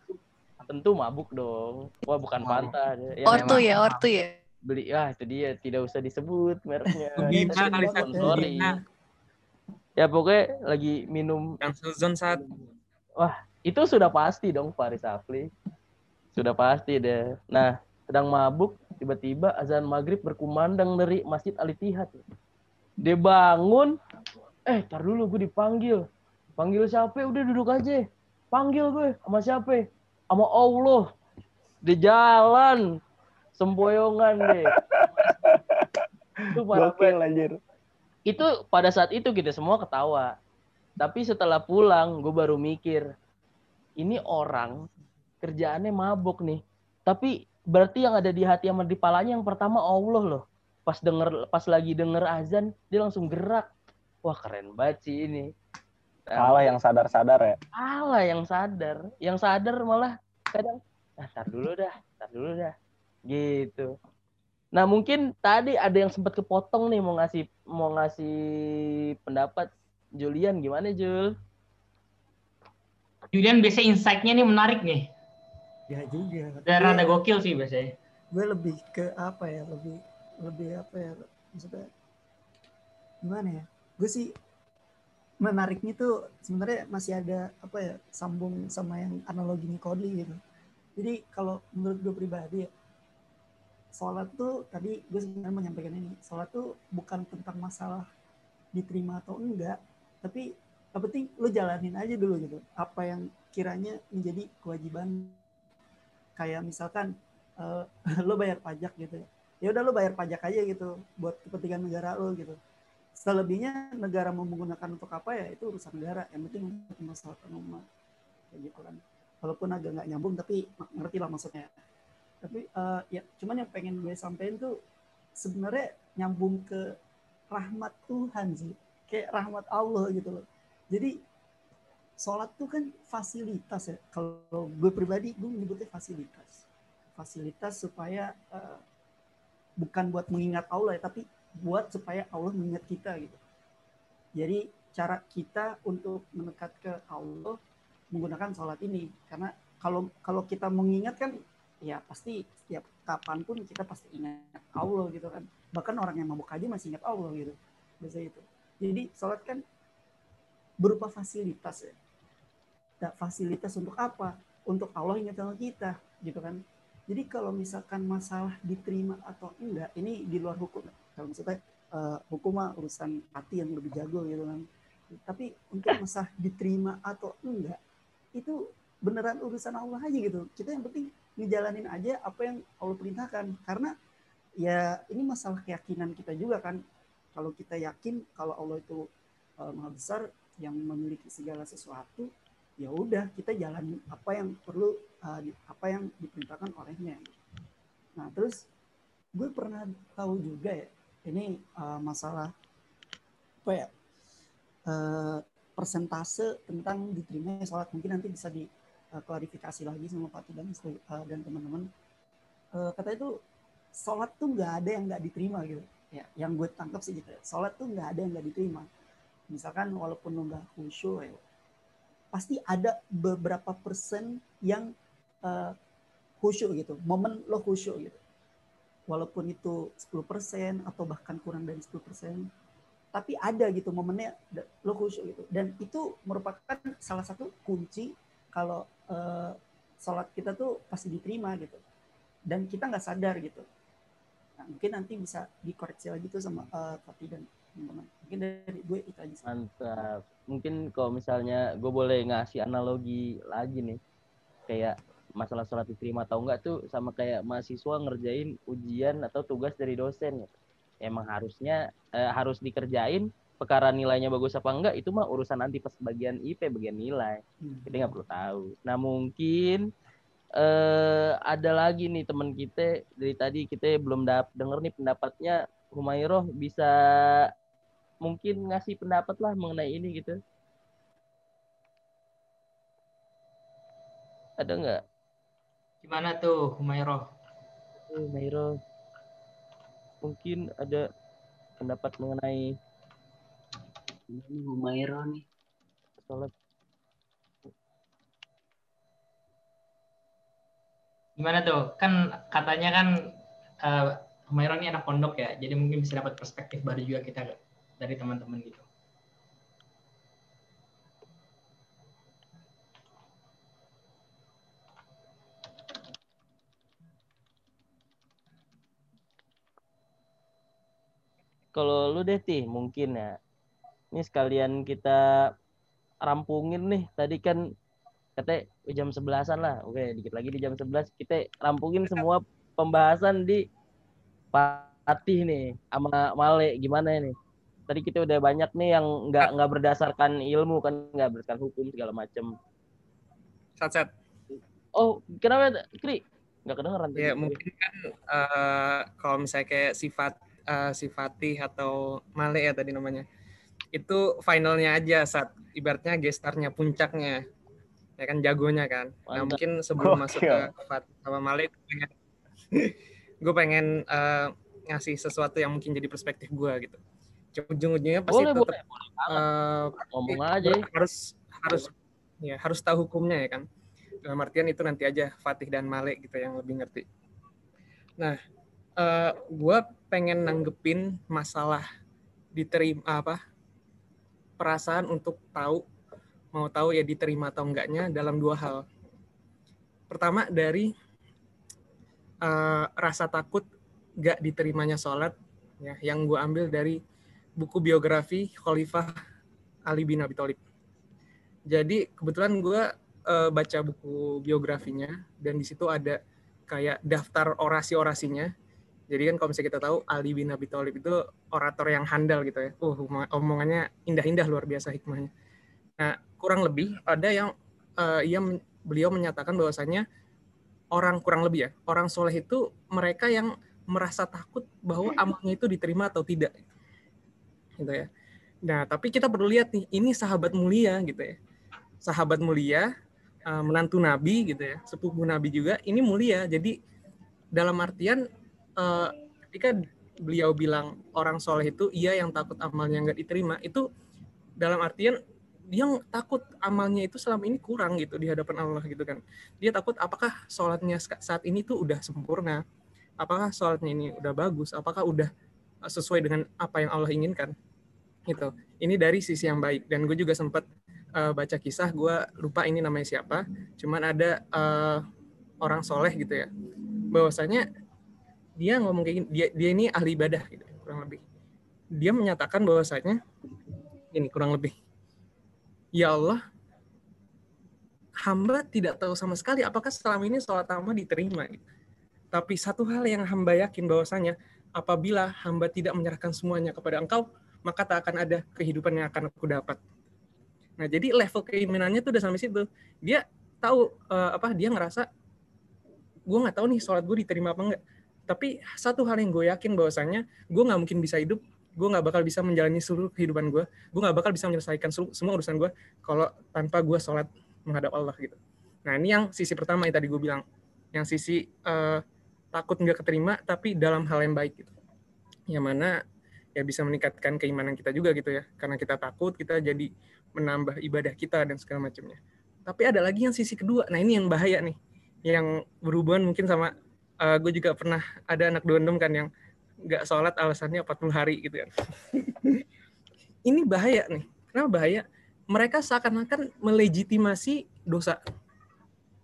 tentu mabuk dong wah bukan. Fanta dia. Ortu ya, ortu ya. beli ah itu dia tidak usah disebut mereknya kali. Bima. ya pokoknya lagi minum saat Wah, itu sudah pasti dong Faris Afli. Sudah pasti deh. Nah, sedang mabuk, tiba-tiba azan maghrib berkumandang dari Masjid Al Ittihad. Dia bangun, eh, tar dulu gue dipanggil. Panggil siapa? Udah duduk aja. Panggil gue, sama siapa? Sama Allah. Di jalan, semboyongan deh. Itu Gokil anjir. itu pada saat itu kita semua ketawa. Tapi setelah pulang, gue baru mikir, ini orang kerjaannya mabuk nih. Tapi berarti yang ada di hati sama di palanya yang pertama Allah loh. Pas denger, pas lagi denger azan, dia langsung gerak. Wah keren banget sih ini. Salah yang sadar-sadar ya. Allah yang sadar, yang sadar malah kadang, ah, tar dulu dah, tar dulu dah, gitu. Nah mungkin tadi ada yang sempat kepotong nih mau ngasih mau ngasih pendapat Julian gimana Jul? Julian biasanya insight-nya nih menarik nih. Ya juga. Dan Gue- rada gokil sih biasanya. gue lebih ke apa ya lebih lebih apa ya maksudnya gimana ya gue sih menariknya tuh sebenarnya masih ada apa ya sambung sama yang analoginya Kodli gitu. Jadi kalau menurut gue pribadi ya, sholat tuh tadi gue sebenarnya menyampaikan ini, sholat tuh bukan tentang masalah diterima atau enggak, tapi yang penting lu jalanin aja dulu gitu. Apa yang kiranya menjadi kewajiban kayak misalkan uh, lo bayar pajak gitu ya. Ya udah lo bayar pajak aja gitu buat kepentingan negara lo gitu. Selebihnya negara mau menggunakan untuk apa ya itu urusan negara. Yang penting untuk masalah umum kayak gitu kan. Walaupun agak nggak nyambung tapi ngerti lah maksudnya. Tapi uh, ya cuman yang pengen gue sampein tuh sebenarnya nyambung ke rahmat Tuhan sih. Kayak rahmat Allah gitu loh. Jadi sholat tuh kan fasilitas ya. Kalau gue pribadi gue menyebutnya fasilitas. Fasilitas supaya uh, bukan buat mengingat Allah ya tapi buat supaya Allah mengingat kita gitu. Jadi cara kita untuk mendekat ke Allah menggunakan sholat ini. Karena kalau kalau kita mengingat kan ya pasti setiap kapan pun kita pasti ingat Allah gitu kan. Bahkan orang yang mabuk aja masih ingat Allah gitu. Biasa itu. Jadi sholat kan berupa fasilitas ya fasilitas untuk apa? Untuk Allah ingat sama kita gitu kan? Jadi kalau misalkan masalah diterima atau enggak ini di luar hukum. Kalau maksudnya uh, hukum mah urusan hati yang lebih jago gitu kan? Tapi untuk masalah diterima atau enggak itu beneran urusan Allah aja gitu. Kita yang penting ngejalanin aja apa yang Allah perintahkan. Karena ya ini masalah keyakinan kita juga kan. Kalau kita yakin kalau Allah itu uh, maha besar yang memiliki segala sesuatu ya udah kita jalanin apa yang perlu uh, apa yang diperintahkan olehnya. Nah terus gue pernah tahu juga ya ini uh, masalah apa ya uh, persentase tentang diterima sholat. Mungkin nanti bisa diklarifikasi uh, lagi sama Pak dan uh, dan teman-teman. Uh, kata itu sholat tuh nggak ada yang nggak diterima gitu. Ya yang gue tangkap sih gitu ya. sholat tuh nggak ada yang nggak diterima. Misalkan walaupun lo nggak khusyuk ya pasti ada beberapa persen yang uh, khusyuk gitu momen lo khusyuk gitu walaupun itu 10% atau bahkan kurang dari 10%, tapi ada gitu momennya lo khusyuk gitu. Dan itu merupakan salah satu kunci kalau uh, sholat kita tuh pasti diterima gitu. Dan kita nggak sadar gitu. Nah, mungkin nanti bisa dikoreksi lagi tuh sama uh, Tati dan. Mungkin dari gue itu aja. Mantap. Mungkin kalau misalnya gue boleh ngasih analogi lagi nih. Kayak masalah sholat diterima atau enggak tuh sama kayak mahasiswa ngerjain ujian atau tugas dari dosen ya. Emang harusnya eh, harus dikerjain perkara nilainya bagus apa enggak itu mah urusan nanti pas bagian IP bagian nilai. Hmm. Kita nggak perlu tahu. Nah mungkin eh, ada lagi nih teman kita dari tadi kita belum dap denger nih pendapatnya Humairoh bisa mungkin ngasih pendapat lah mengenai ini gitu. Ada nggak? Gimana tuh Humairo? Humairo mungkin ada pendapat mengenai ini Humairo nih sholat gimana tuh kan katanya kan uh, Humairo ini anak pondok ya jadi mungkin bisa dapat perspektif baru juga kita dari teman-teman gitu. Kalau lu deh tih mungkin ya. Ini sekalian kita rampungin nih tadi kan kata jam sebelasan lah. Oke dikit lagi di jam sebelas kita rampungin semua pembahasan di Patih nih sama Male gimana ini? Tadi kita udah banyak nih yang nggak nggak berdasarkan ilmu kan nggak berdasarkan hukum segala macem. Sat sat oh kenapa Kri? Nggak kedengeran ya mungkin kan uh, kalau misalnya kayak sifat uh, si Fatih atau Male ya tadi namanya. Itu finalnya aja saat ibaratnya gestarnya puncaknya. Ya kan jagonya kan. Nah mungkin sebelum Gokil. masuk ke Fatih sama Male pengen gue pengen uh, ngasih sesuatu yang mungkin jadi perspektif gue gitu. Ujung-ujungnya pasti boleh, tetap boleh, Uh, ngomong aja. harus harus ya harus tahu hukumnya ya kan. Dalam artian itu nanti aja Fatih dan Malik gitu yang lebih ngerti. Nah uh, eh, gue pengen nanggepin masalah diterima apa perasaan untuk tahu mau tahu ya diterima atau enggaknya dalam dua hal. Pertama dari uh, rasa takut gak diterimanya sholat ya yang gue ambil dari buku biografi Khalifah Ali bin Abi Thalib. Jadi kebetulan gue uh, baca buku biografinya dan di situ ada kayak daftar orasi-orasinya. Jadi kan kalau misalnya kita tahu Ali bin Abi Thalib itu orator yang handal gitu ya. Uh, omongannya indah-indah luar biasa hikmahnya. Nah, kurang lebih ada yang uh, ia beliau menyatakan bahwasanya orang kurang lebih ya, orang soleh itu mereka yang merasa takut bahwa amalnya itu diterima atau tidak. Gitu ya. Nah, tapi kita perlu lihat nih, ini sahabat mulia gitu ya. Sahabat mulia, uh, menantu Nabi gitu ya, sepupu Nabi juga, ini mulia. Jadi dalam artian uh, ketika beliau bilang orang soleh itu iya yang takut amalnya nggak diterima, itu dalam artian dia takut amalnya itu selama ini kurang gitu di hadapan Allah gitu kan. Dia takut apakah sholatnya saat ini tuh udah sempurna, apakah sholatnya ini udah bagus, apakah udah eh, sesuai dengan apa yang Allah inginkan gitu. Ini dari sisi yang baik dan gue juga sempat uh, baca kisah, gue lupa ini namanya siapa, cuman ada uh, orang soleh gitu ya, bahwasanya dia ngomong kayak gini, dia, dia ini ahli ibadah gitu kurang lebih. Dia menyatakan bahwasanya ini kurang lebih ya Allah, hamba tidak tahu sama sekali apakah selama ini sholat hamba diterima. Tapi satu hal yang hamba yakin bahwasanya apabila hamba tidak menyerahkan semuanya kepada engkau, maka tak akan ada kehidupan yang akan aku dapat. Nah, jadi level keimanannya tuh udah sampai situ. Dia tahu uh, apa dia ngerasa gue nggak tahu nih sholat gue diterima apa enggak. Tapi satu hal yang gue yakin bahwasanya gue nggak mungkin bisa hidup gue nggak bakal bisa menjalani seluruh kehidupan gue gue nggak bakal bisa menyelesaikan semua urusan gue kalau tanpa gue sholat menghadap Allah gitu. Nah ini yang sisi pertama yang tadi gue bilang. Yang sisi uh, takut nggak keterima tapi dalam hal yang baik gitu. Yang mana ya bisa meningkatkan keimanan kita juga gitu ya. Karena kita takut kita jadi menambah ibadah kita dan segala macamnya. Tapi ada lagi yang sisi kedua. Nah ini yang bahaya nih. Yang berhubungan mungkin sama uh, gue juga pernah ada anak dondom kan yang nggak sholat alasannya 40 hari gitu kan. Ini bahaya nih. Kenapa bahaya? Mereka seakan-akan melegitimasi dosa.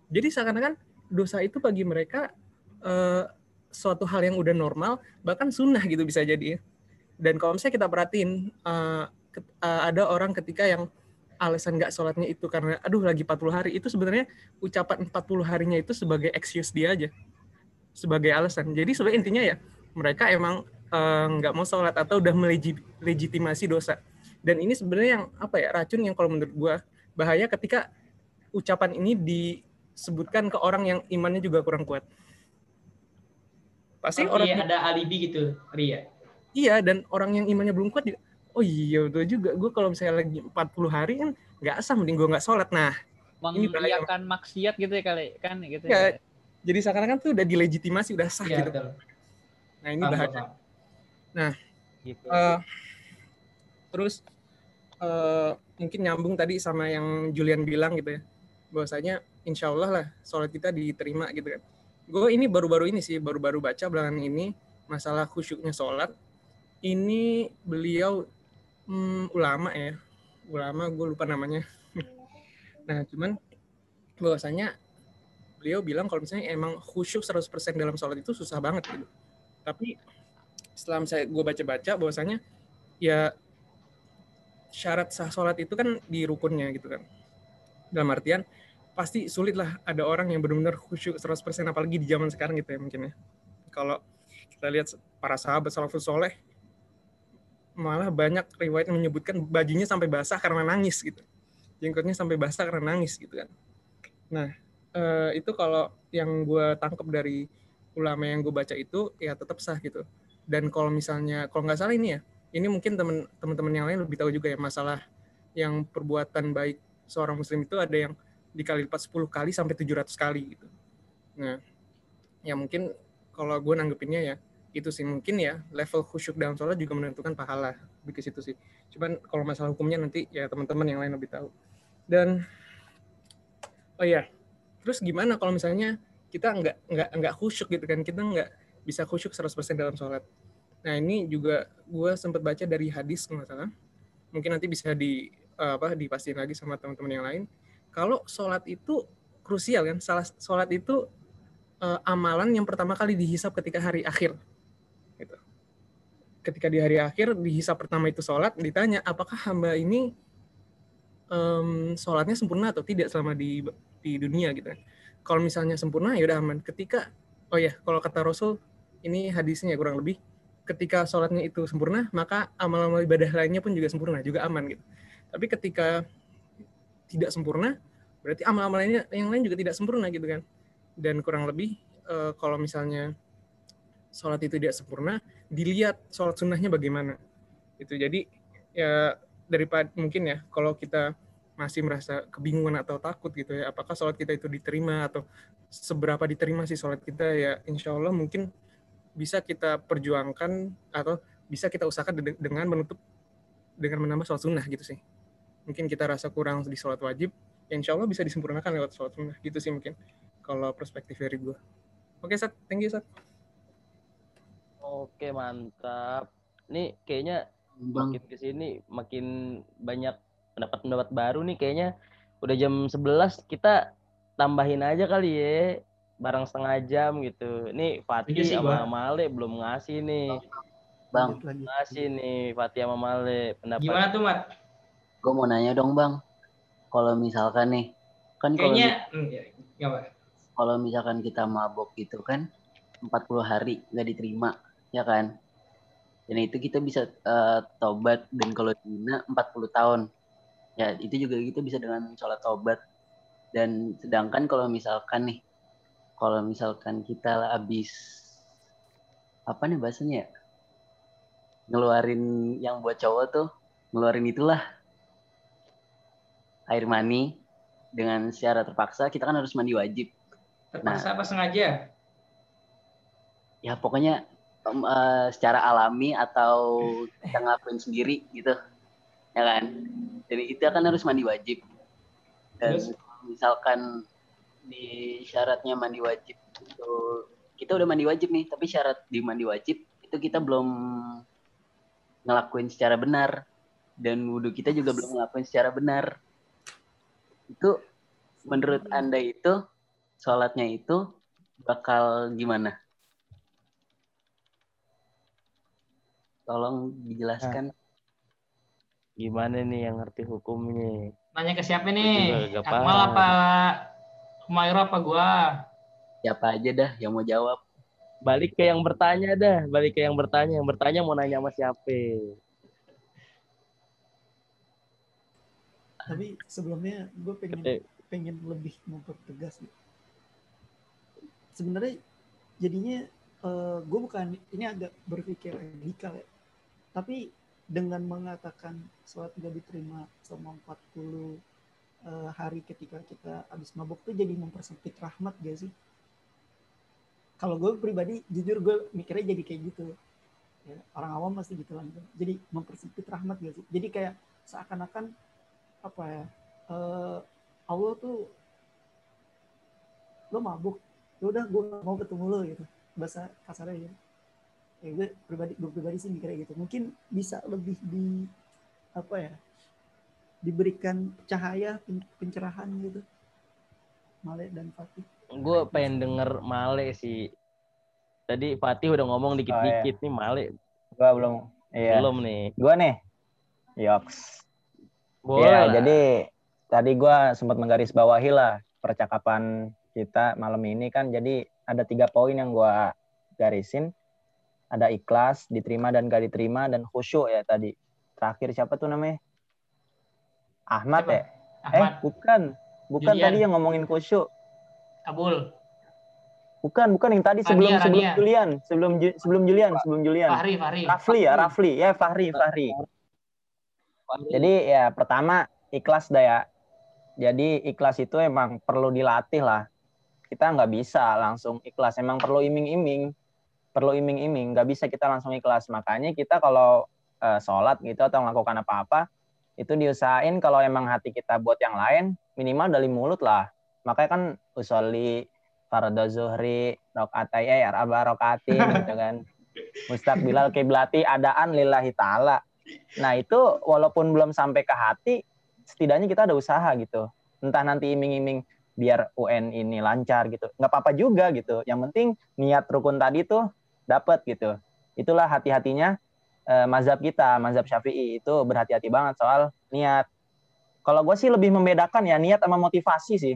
Jadi seakan-akan dosa itu bagi mereka uh, suatu hal yang udah normal, bahkan sunnah gitu bisa jadi ya. Dan kalau misalnya kita perhatiin, uh, uh, ada orang ketika yang alasan nggak sholatnya itu karena aduh lagi 40 hari itu sebenarnya ucapan 40 harinya itu sebagai excuse dia aja sebagai alasan jadi sebenarnya intinya ya mereka emang eh, nggak uh, mau sholat atau udah melegitimasi dosa. Dan ini sebenarnya yang apa ya racun yang kalau menurut gue bahaya ketika ucapan ini disebutkan ke orang yang imannya juga kurang kuat. Pasti oh, orang iya, ada alibi gitu, Ria. Iya, dan orang yang imannya belum kuat oh iya betul juga. Gue kalau misalnya lagi 40 hari kan nggak asam, mending gue nggak sholat. Nah, mengiyakan maksiat gitu ya kali kan gitu ya. ya. Jadi seakan-akan tuh udah dilegitimasi, udah sah ya, gitu. Betul. Nah ini bahaya. Nah, gitu. uh, terus uh, mungkin nyambung tadi sama yang Julian bilang gitu ya, bahwasanya insya Allah lah sholat kita diterima gitu kan. Gue ini baru-baru ini sih, baru-baru baca belakangan ini masalah khusyuknya sholat. Ini beliau hmm, ulama ya, ulama gue lupa namanya. nah cuman bahwasanya beliau bilang kalau misalnya emang khusyuk 100% dalam sholat itu susah banget gitu tapi setelah saya gue baca-baca bahwasanya ya syarat sah sholat itu kan di rukunnya gitu kan. Dalam artian pasti sulit lah ada orang yang benar-benar khusyuk 100% apalagi di zaman sekarang gitu ya mungkin ya. Kalau kita lihat para sahabat salafus soleh malah banyak riwayat menyebutkan bajunya sampai basah karena nangis gitu. Jenggotnya sampai basah karena nangis gitu kan. Nah eh, itu kalau yang gue tangkap dari ulama yang gue baca itu ya tetap sah gitu. Dan kalau misalnya kalau nggak salah ini ya ini mungkin teman teman yang lain lebih tahu juga ya masalah yang perbuatan baik seorang muslim itu ada yang dikali lipat 10 kali sampai 700 kali gitu. Nah ya mungkin kalau gue nanggepinnya ya itu sih. Mungkin ya level khusyuk dalam sholat juga menentukan pahala di situ sih. Cuman kalau masalah hukumnya nanti ya teman-teman yang lain lebih tahu. Dan oh ya terus gimana kalau misalnya kita nggak nggak nggak khusyuk gitu kan kita nggak bisa khusyuk 100% dalam sholat nah ini juga gue sempat baca dari hadis salah mungkin nanti bisa di eh, apa dipastiin lagi sama teman-teman yang lain. Kalau sholat itu krusial kan, salah sholat itu eh, amalan yang pertama kali dihisap ketika hari akhir. Gitu. Ketika di hari akhir dihisap pertama itu sholat, ditanya apakah hamba ini em, sholatnya sempurna atau tidak selama di di dunia gitu kan. Kalau misalnya sempurna ya udah aman. Ketika oh ya kalau kata Rasul ini hadisnya kurang lebih ketika sholatnya itu sempurna maka amal-amal ibadah lainnya pun juga sempurna juga aman gitu. Tapi ketika tidak sempurna berarti amal-amal lainnya yang lain juga tidak sempurna gitu kan. Dan kurang lebih eh, kalau misalnya sholat itu tidak sempurna dilihat sholat sunnahnya bagaimana. Itu jadi ya daripada mungkin ya kalau kita masih merasa kebingungan atau takut gitu ya. Apakah sholat kita itu diterima atau seberapa diterima sih sholat kita ya insya Allah mungkin bisa kita perjuangkan atau bisa kita usahakan de- dengan menutup dengan menambah sholat sunnah gitu sih. Mungkin kita rasa kurang di sholat wajib ya insya Allah bisa disempurnakan lewat sholat sunnah gitu sih mungkin kalau perspektif dari gue oke Sat. Thank you Sat. Oke, mantap. Nih kayaknya makin ke sini makin banyak pendapat-pendapat baru nih kayaknya udah jam 11 kita tambahin aja kali ya barang setengah jam gitu. Nih Fatih Setuju sih sama. Male belum ngasih nih. Bang, Ngasih nih Fatih sama Male pendapat. Gimana tuh, Mat? gue mau nanya dong bang, kalau misalkan nih, kan kalau Kayaknya hmm, ya, nggak apa. kalau misalkan kita mabok gitu kan 40 hari nggak diterima ya kan dan itu kita bisa eh, tobat dan kalau dina 40 tahun ya itu juga kita bisa dengan sholat tobat dan sedangkan kalau misalkan nih kalau misalkan kita habis apa nih bahasanya ya? Ngeluarin yang buat cowok tuh ngeluarin itulah. Air mani dengan secara terpaksa kita kan harus mandi wajib. Terpaksa apa sengaja? ya pokoknya em, eh, secara alami atau kita ngelakuin sendiri gitu ya kan? Jadi itu kan harus mandi wajib. Dan kalau misalkan di syaratnya mandi wajib itu kita udah mandi wajib nih tapi syarat di mandi wajib itu kita belum ngelakuin secara benar. Dan wudhu kita juga belum ngelakuin secara benar. Itu menurut anda itu sholatnya itu bakal gimana? Tolong dijelaskan Gimana nih yang ngerti hukumnya? Nanya ke siapa nih? Akmal apa Humaira apa gua? siapa aja dah yang mau jawab Balik ke yang bertanya dah, balik ke yang bertanya. Yang bertanya mau nanya sama siapa? Tapi sebelumnya gue pengen Gede. pengen lebih mempertegas. Sebenarnya jadinya gue bukan ini agak berpikir radikal ya. Tapi dengan mengatakan sholat gak diterima selama 40 eh, hari ketika kita habis mabuk tuh jadi mempersempit rahmat gak sih? Kalau gue pribadi jujur gue mikirnya jadi kayak gitu. Ya, orang awam pasti gitu lah. Jadi mempersempit rahmat gak sih? Jadi kayak seakan-akan apa ya eh, Allah tuh lo mabuk ya udah gue mau ketemu lo gitu bahasa kasarnya gitu gue pribadi gue pribadi sih mikirnya gitu mungkin bisa lebih di apa ya diberikan cahaya pen- pencerahan gitu Male dan Fatih Gue pengen denger Male sih. Tadi Fatih udah ngomong dikit-dikit nih Male. Gua belum. Iya. Belum nih. Gua nih. Yoks. Boleh Iya, lah. jadi tadi gua sempat menggarisbawahi lah percakapan kita malam ini kan jadi ada tiga poin yang gua garisin. Ada ikhlas, diterima dan gak diterima dan khusyuk ya tadi. Terakhir siapa tuh namanya? Ahmad ya? Eh, Ahmad. bukan. Bukan Julian. tadi yang ngomongin khusyuk. Abul. Bukan, bukan yang tadi sebelum Rania, sebelum Rania. Julian, sebelum Ju- sebelum Julian, sebelum Julian. Fahri, Fahri. Rafli ya, Rafli. Ya, Fahri, Fahri. Jadi ya pertama ikhlas dah ya. Jadi ikhlas itu emang perlu dilatih lah. Kita nggak bisa langsung ikhlas. Emang perlu iming-iming. Perlu iming-iming. Nggak bisa kita langsung ikhlas. Makanya kita kalau eh, sholat gitu atau melakukan apa-apa, itu diusahain kalau emang hati kita buat yang lain, minimal dari mulut lah. Makanya kan usolli farada zuhri rokaatai eh arba rokaatin gitu kan. Mustaqbilal kiblati adaan lillahi ta'ala Nah itu walaupun belum sampai ke hati, setidaknya kita ada usaha gitu. Entah nanti iming-iming biar UN ini lancar gitu, nggak apa-apa juga gitu. Yang penting niat rukun tadi tuh dapat gitu. Itulah hati-hatinya eh, mazhab kita, mazhab Syafi'i itu berhati-hati banget soal niat. Kalau gue sih lebih membedakan ya niat sama motivasi sih.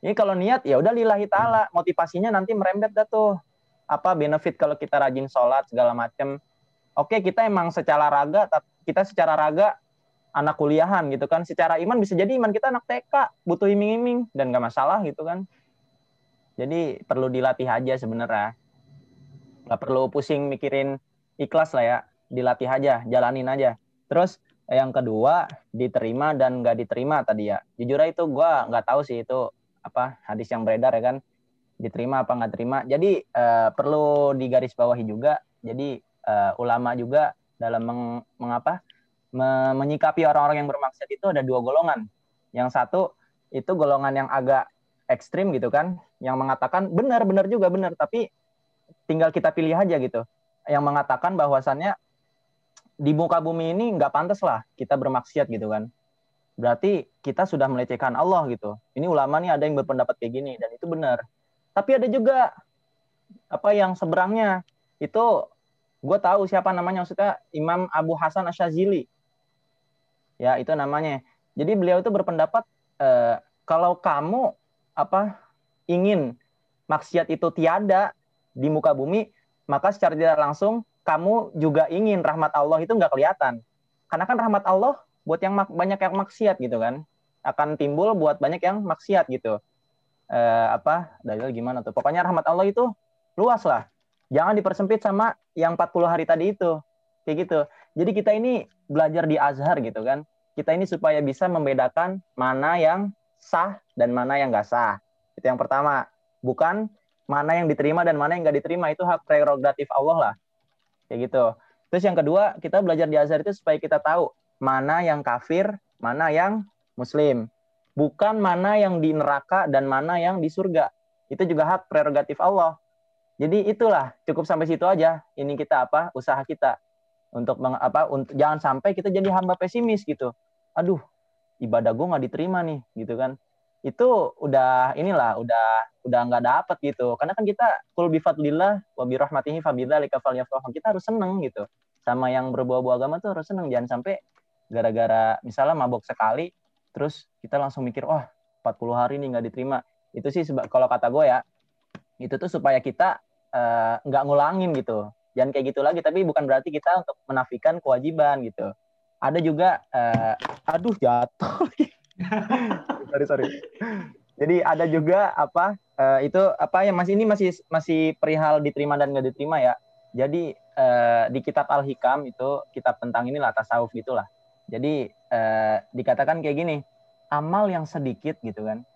Ini kalau niat ya udah lillahi taala, motivasinya nanti merembet dah tuh. Apa benefit kalau kita rajin sholat segala macem. Oke, kita emang secara raga kita secara raga anak kuliahan gitu kan. Secara iman bisa jadi iman kita anak TK, butuh iming-iming dan nggak masalah gitu kan. Jadi perlu dilatih aja sebenarnya. Nggak perlu pusing mikirin ikhlas lah ya, dilatih aja, jalanin aja. Terus yang kedua diterima dan nggak diterima tadi ya. Jujur aja itu gue nggak tahu sih itu apa hadis yang beredar ya kan diterima apa nggak terima. Jadi uh, perlu digarisbawahi juga. Jadi uh, ulama juga dalam meng, mengapa me, menyikapi orang-orang yang bermaksud itu ada dua golongan. Yang satu itu golongan yang agak ekstrim gitu kan, yang mengatakan benar-benar juga benar, tapi tinggal kita pilih aja gitu. Yang mengatakan bahwasannya di muka bumi ini nggak pantas lah kita bermaksiat gitu kan berarti kita sudah melecehkan Allah gitu. Ini ulama nih ada yang berpendapat kayak gini dan itu benar. Tapi ada juga apa yang seberangnya itu gue tahu siapa namanya maksudnya Imam Abu Hasan Asyazili. Ya itu namanya. Jadi beliau itu berpendapat eh, kalau kamu apa ingin maksiat itu tiada di muka bumi, maka secara tidak langsung kamu juga ingin rahmat Allah itu nggak kelihatan. Karena kan rahmat Allah buat yang banyak yang maksiat gitu kan. Akan timbul buat banyak yang maksiat gitu. Eh, apa dalil gimana tuh? Pokoknya rahmat Allah itu luas lah. Jangan dipersempit sama yang 40 hari tadi itu. Kayak gitu. Jadi kita ini belajar di Azhar gitu kan. Kita ini supaya bisa membedakan mana yang sah dan mana yang nggak sah. Itu yang pertama. Bukan mana yang diterima dan mana yang nggak diterima itu hak prerogatif Allah lah kayak gitu terus yang kedua kita belajar di Azhar itu supaya kita tahu mana yang kafir, mana yang muslim. Bukan mana yang di neraka dan mana yang di surga. Itu juga hak prerogatif Allah. Jadi itulah cukup sampai situ aja. Ini kita apa? Usaha kita untuk meng, apa? Untuk jangan sampai kita jadi hamba pesimis gitu. Aduh, ibadah gue nggak diterima nih, gitu kan? Itu udah inilah, udah udah nggak dapet gitu. Karena kan kita kul bifadlillah wa birahmatihi fabidzalika falyafrahu. Kita harus seneng gitu. Sama yang berbau-bau agama tuh harus seneng. Jangan sampai gara-gara misalnya mabok sekali terus kita langsung mikir wah 40 hari ini nggak diterima itu sih kalau kata gue ya itu tuh supaya kita eh, nggak uh, ngulangin gitu jangan kayak gitu lagi tapi bukan berarti kita untuk menafikan kewajiban gitu ada juga uh, aduh jatuh sorry sorry. Jadi ada juga apa uh, itu apa yang masih ini masih masih perihal diterima dan nggak diterima ya. Jadi uh, di kitab al hikam itu kitab tentang inilah tasawuf gitulah. Jadi eh, dikatakan kayak gini, amal yang sedikit gitu kan,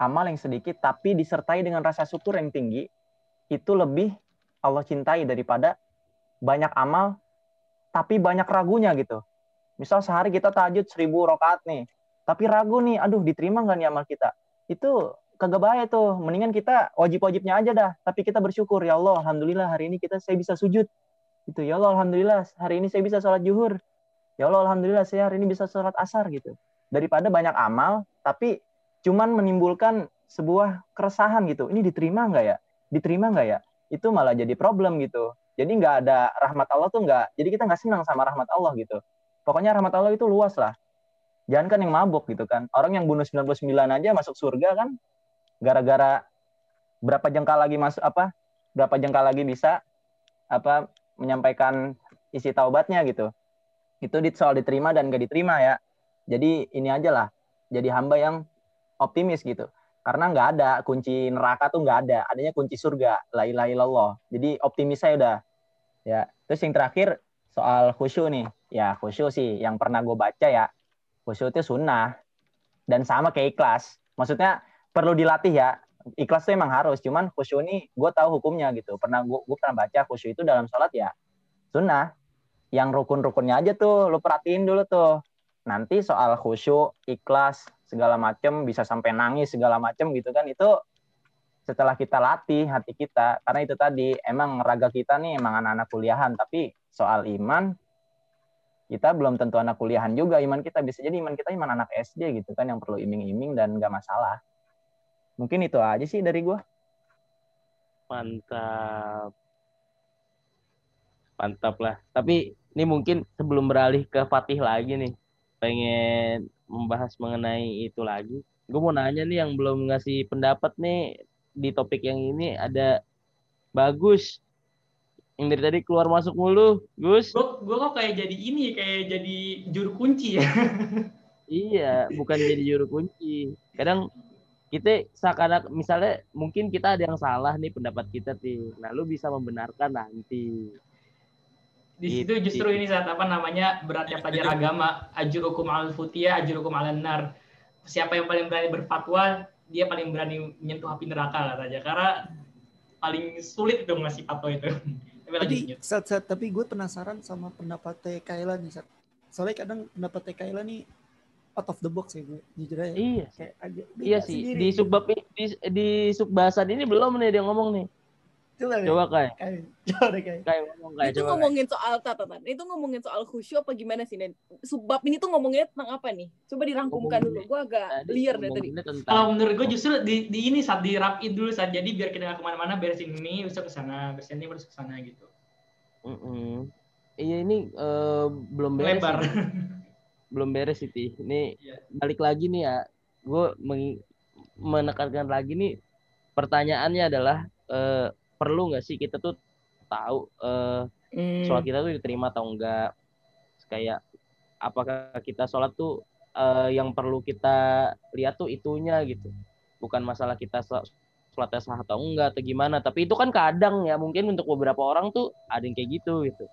amal yang sedikit tapi disertai dengan rasa syukur yang tinggi, itu lebih Allah cintai daripada banyak amal tapi banyak ragunya gitu. Misal sehari kita tahajud seribu rakaat nih, tapi ragu nih, aduh diterima nggak nih amal kita? Itu kagak bahaya tuh. Mendingan kita wajib-wajibnya aja dah. Tapi kita bersyukur ya Allah, alhamdulillah hari ini kita saya bisa sujud. Itu ya Allah, alhamdulillah hari ini saya bisa sholat zuhur ya Allah alhamdulillah saya hari ini bisa sholat asar gitu daripada banyak amal tapi cuman menimbulkan sebuah keresahan gitu ini diterima nggak ya diterima nggak ya itu malah jadi problem gitu jadi nggak ada rahmat Allah tuh nggak jadi kita nggak senang sama rahmat Allah gitu pokoknya rahmat Allah itu luas lah jangan kan yang mabuk gitu kan orang yang bunuh 99 aja masuk surga kan gara-gara berapa jengkal lagi masuk apa berapa jengkal lagi bisa apa menyampaikan isi taubatnya gitu itu soal diterima dan gak diterima ya. Jadi ini aja lah, jadi hamba yang optimis gitu. Karena nggak ada kunci neraka tuh nggak ada, adanya kunci surga, la ilaha illallah. Jadi optimis saya udah. Ya, terus yang terakhir soal khusyuk nih. Ya khusyuk sih yang pernah gue baca ya, khusyuk itu sunnah. Dan sama kayak ikhlas. Maksudnya perlu dilatih ya. Ikhlas tuh emang harus, cuman khusyuk ini gue tahu hukumnya gitu. Pernah gue pernah baca khusyuk itu dalam sholat ya sunnah. Yang rukun-rukunnya aja tuh lu perhatiin dulu tuh. Nanti soal khusyuk ikhlas segala macem bisa sampai nangis segala macem gitu kan. Itu setelah kita latih hati kita. Karena itu tadi emang raga kita nih emang anak-anak kuliahan. Tapi soal iman kita belum tentu anak kuliahan juga iman kita bisa jadi iman kita iman anak SD gitu kan yang perlu iming-iming dan nggak masalah mungkin itu aja sih dari gua Mantap. Mantap lah. Tapi ini mungkin sebelum beralih ke Fatih lagi nih, pengen membahas mengenai itu lagi. Gue mau nanya nih yang belum ngasih pendapat nih di topik yang ini ada bagus. Yang dari tadi keluar masuk mulu, Gus. Gue kok kayak jadi ini, kayak jadi juru kunci ya. Iya, bukan jadi juru kunci. Kadang kita seakan misalnya mungkin kita ada yang salah nih pendapat kita nih. Nah, lu bisa membenarkan nanti. Di situ Gitu. justru ini saat apa namanya beratnya pelajar agama, ajurukum al futiyah, ajurukum al nar. Siapa yang paling berani berfatwa, dia paling berani menyentuh api neraka katanya. Karena paling sulit itu ngasih fatwa itu. Tapi saat, saat tapi gue penasaran sama pendapat Kayla nih Sat. Soalnya kadang pendapat Kayla nih out of the box ya gue jujur aja. Iya. Kayak agak beda Iya sih. sendiri Di gitu. subbab di, di subbahasan ini belum nih dia ngomong nih. Coba. Coba. Kayak, coba deh kayak. Kai ngomong kai itu coba. Ngomongin soal catatan itu ngomongin soal khusyuk apa gimana sih Nen? Subbab ini tuh ngomongnya tentang apa nih coba dirangkumkan dulu gue agak liar deh tadi Kalau menurut gue justru di, di ini saat dirapin dulu saat jadi biar kita nggak ke mana-mana beresin ini besok ke sana beresin ini besok ke sana gitu. Mm-mm. Iya ini eh, belum beres. Lebar. sih. belum beres itu. Ini Iya. balik lagi nih ya. Gue menekankan lagi nih pertanyaannya adalah eh, perlu nggak sih kita tuh tahu eh, Hmm. sholat kita tuh diterima atau enggak? Kayak apakah kita sholat tuh eh, yang perlu kita lihat tuh itunya gitu. Bukan masalah kita sho- sholatnya sah atau enggak atau gimana. Tapi itu kan kadang ya mungkin untuk beberapa orang tuh ada yang kayak gitu gitu.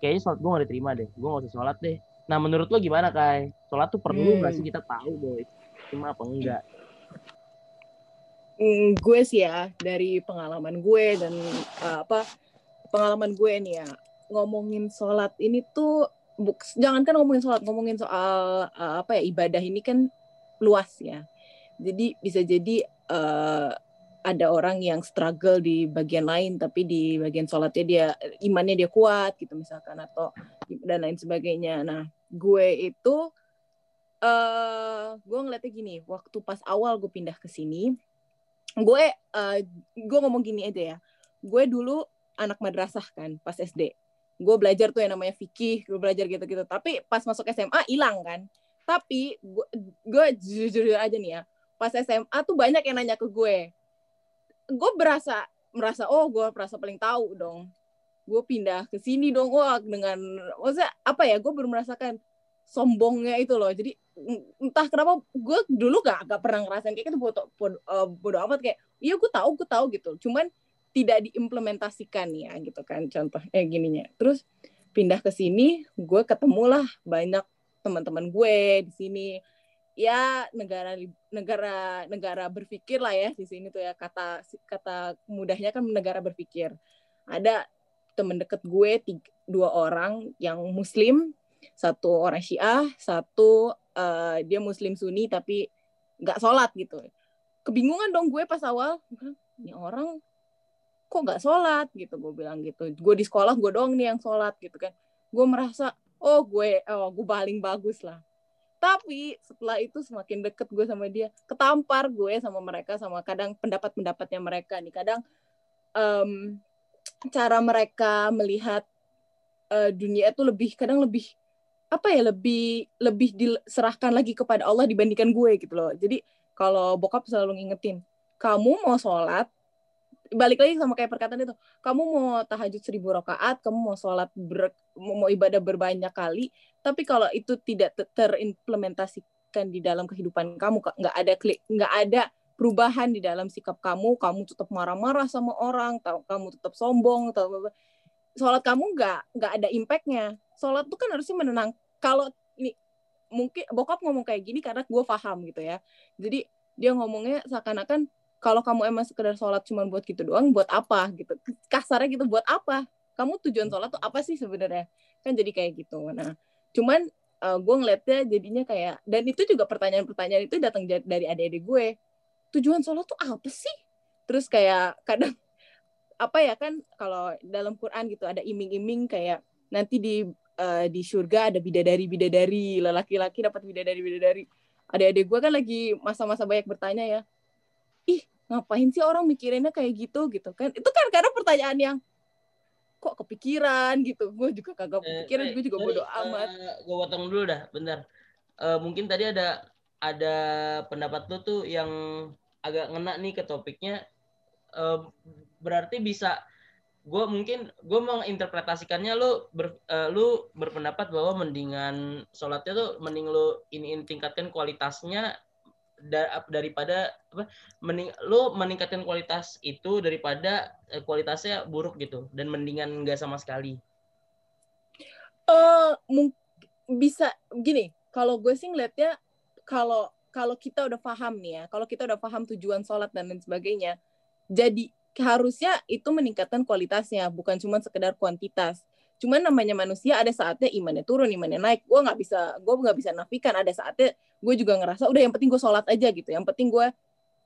Kayaknya sholat gue gak diterima deh. Gue gak usah sholat deh. Nah menurut lo gimana Kai? Sholat tuh perlu nggak Hmm. sih kita tahu itu diterima apa enggak? Hmm, gue sih ya dari pengalaman gue dan uh, apa pengalaman gue nih ya ngomongin sholat ini tuh buk, jangankan ngomongin sholat ngomongin soal uh, apa ya ibadah ini kan luas ya. Jadi bisa jadi uh, ada orang yang struggle di bagian lain tapi di bagian sholatnya dia imannya dia kuat gitu misalkan atau dan lain sebagainya. Nah gue itu eh gue ngeliatnya gini waktu pas awal gue pindah ke sini gue eh, gue ngomong gini aja ya. Gue dulu anak madrasah kan pas SD gue belajar tuh yang namanya fikih gue belajar gitu-gitu. Tapi pas masuk SMA hilang kan. Tapi gue gue jujur aja nih ya pas SMA tuh banyak yang nanya ke gue. Gue berasa merasa oh gue merasa paling tahu dong. Gue pindah ke sini dong wah dengan maksudnya apa ya gue baru merasakan sombongnya itu loh. Jadi entah kenapa gue dulu gak gak pernah ngerasain kayak gitu bodo, bodo, eh, bodo amat kayak iya gue tahu gue tahu gitu. Cuman tidak diimplementasikan ya gitu kan contoh eh gininya. Terus pindah ke sini gue ketemulah banyak teman-teman gue di sini. Ya negara negara negara berpikir lah ya di sini tuh ya kata kata mudahnya kan negara berpikir. Ada temen deket gue tiga, dua orang yang muslim satu orang syiah satu uh, dia muslim sunni tapi nggak sholat gitu. Kebingungan dong gue pas awal. Ini orang kok nggak sholat? gitu gue bilang gitu. Gue di sekolah gue doang nih yang sholat gitu kan. Gue merasa oh gue oh gue paling bagus lah. Tapi setelah itu semakin deket gue sama dia ketampar gue sama mereka sama kadang pendapat-pendapatnya mereka nih. Kadang um, cara mereka melihat uh, dunia itu lebih kadang lebih apa ya lebih lebih diserahkan lagi kepada Allah dibandingkan gue gitu loh. Jadi kalau bokap selalu ngingetin kamu mau sholat balik lagi sama kayak perkataan itu kamu mau tahajud seribu rakaat kamu mau sholat ber, mau ibadah berbanyak kali tapi kalau itu tidak terimplementasikan di dalam kehidupan kamu nggak ada klik nggak ada perubahan di dalam sikap kamu kamu tetap marah-marah sama orang kamu tetap sombong sholat kamu nggak nggak ada impactnya. Sholat tuh kan harusnya menenang. Kalau ini mungkin bokap ngomong kayak gini karena gue paham gitu ya. Jadi dia ngomongnya seakan-akan kalau kamu emang sekedar sholat cuma buat gitu doang buat apa gitu? Kasarnya gitu buat apa? Kamu tujuan sholat tuh apa sih sebenarnya? Kan jadi kayak gitu. Nah cuman uh, gue ngeliatnya jadinya kayak dan itu juga pertanyaan-pertanyaan itu datang dari adik-adik gue. Tujuan sholat tuh apa sih? Terus kayak kadang apa ya kan kalau dalam Quran gitu ada iming-iming kayak nanti di eh, di surga ada bidadari-bidadari, lelaki-laki dapat bidadari-bidadari. Adik-adik gue kan lagi masa-masa banyak bertanya ya, ih ngapain sih orang mikirinnya kayak gitu gitu kan? Itu kan karena pertanyaan yang kok kepikiran gitu. Gue juga kagak kepikiran, gue juga bodo amat. gue potong dulu dah, bentar. Eh, mungkin tadi ada ada pendapat lu tuh yang agak ngena nih ke topiknya. Eh, berarti bisa gue mungkin gue menginterpretasikannya lu ber, eh, lu berpendapat bahwa mendingan sholatnya tuh mending lu ini tingkatkan kualitasnya da- daripada apa mending lu meningkatkan kualitas itu daripada eh, kualitasnya buruk gitu dan mendingan enggak sama sekali. Mung- bisa gini kalau gue sih ngeliatnya kalau kalau kita udah paham nih ya kalau kita udah paham tujuan sholat dan lain sebagainya jadi harusnya itu meningkatkan kualitasnya bukan cuma sekedar kuantitas. Cuman namanya manusia ada saatnya imannya turun imannya naik. Gue nggak bisa gue nggak bisa nafikan. Ada saatnya gue juga ngerasa udah yang penting gue sholat aja gitu. Yang penting gue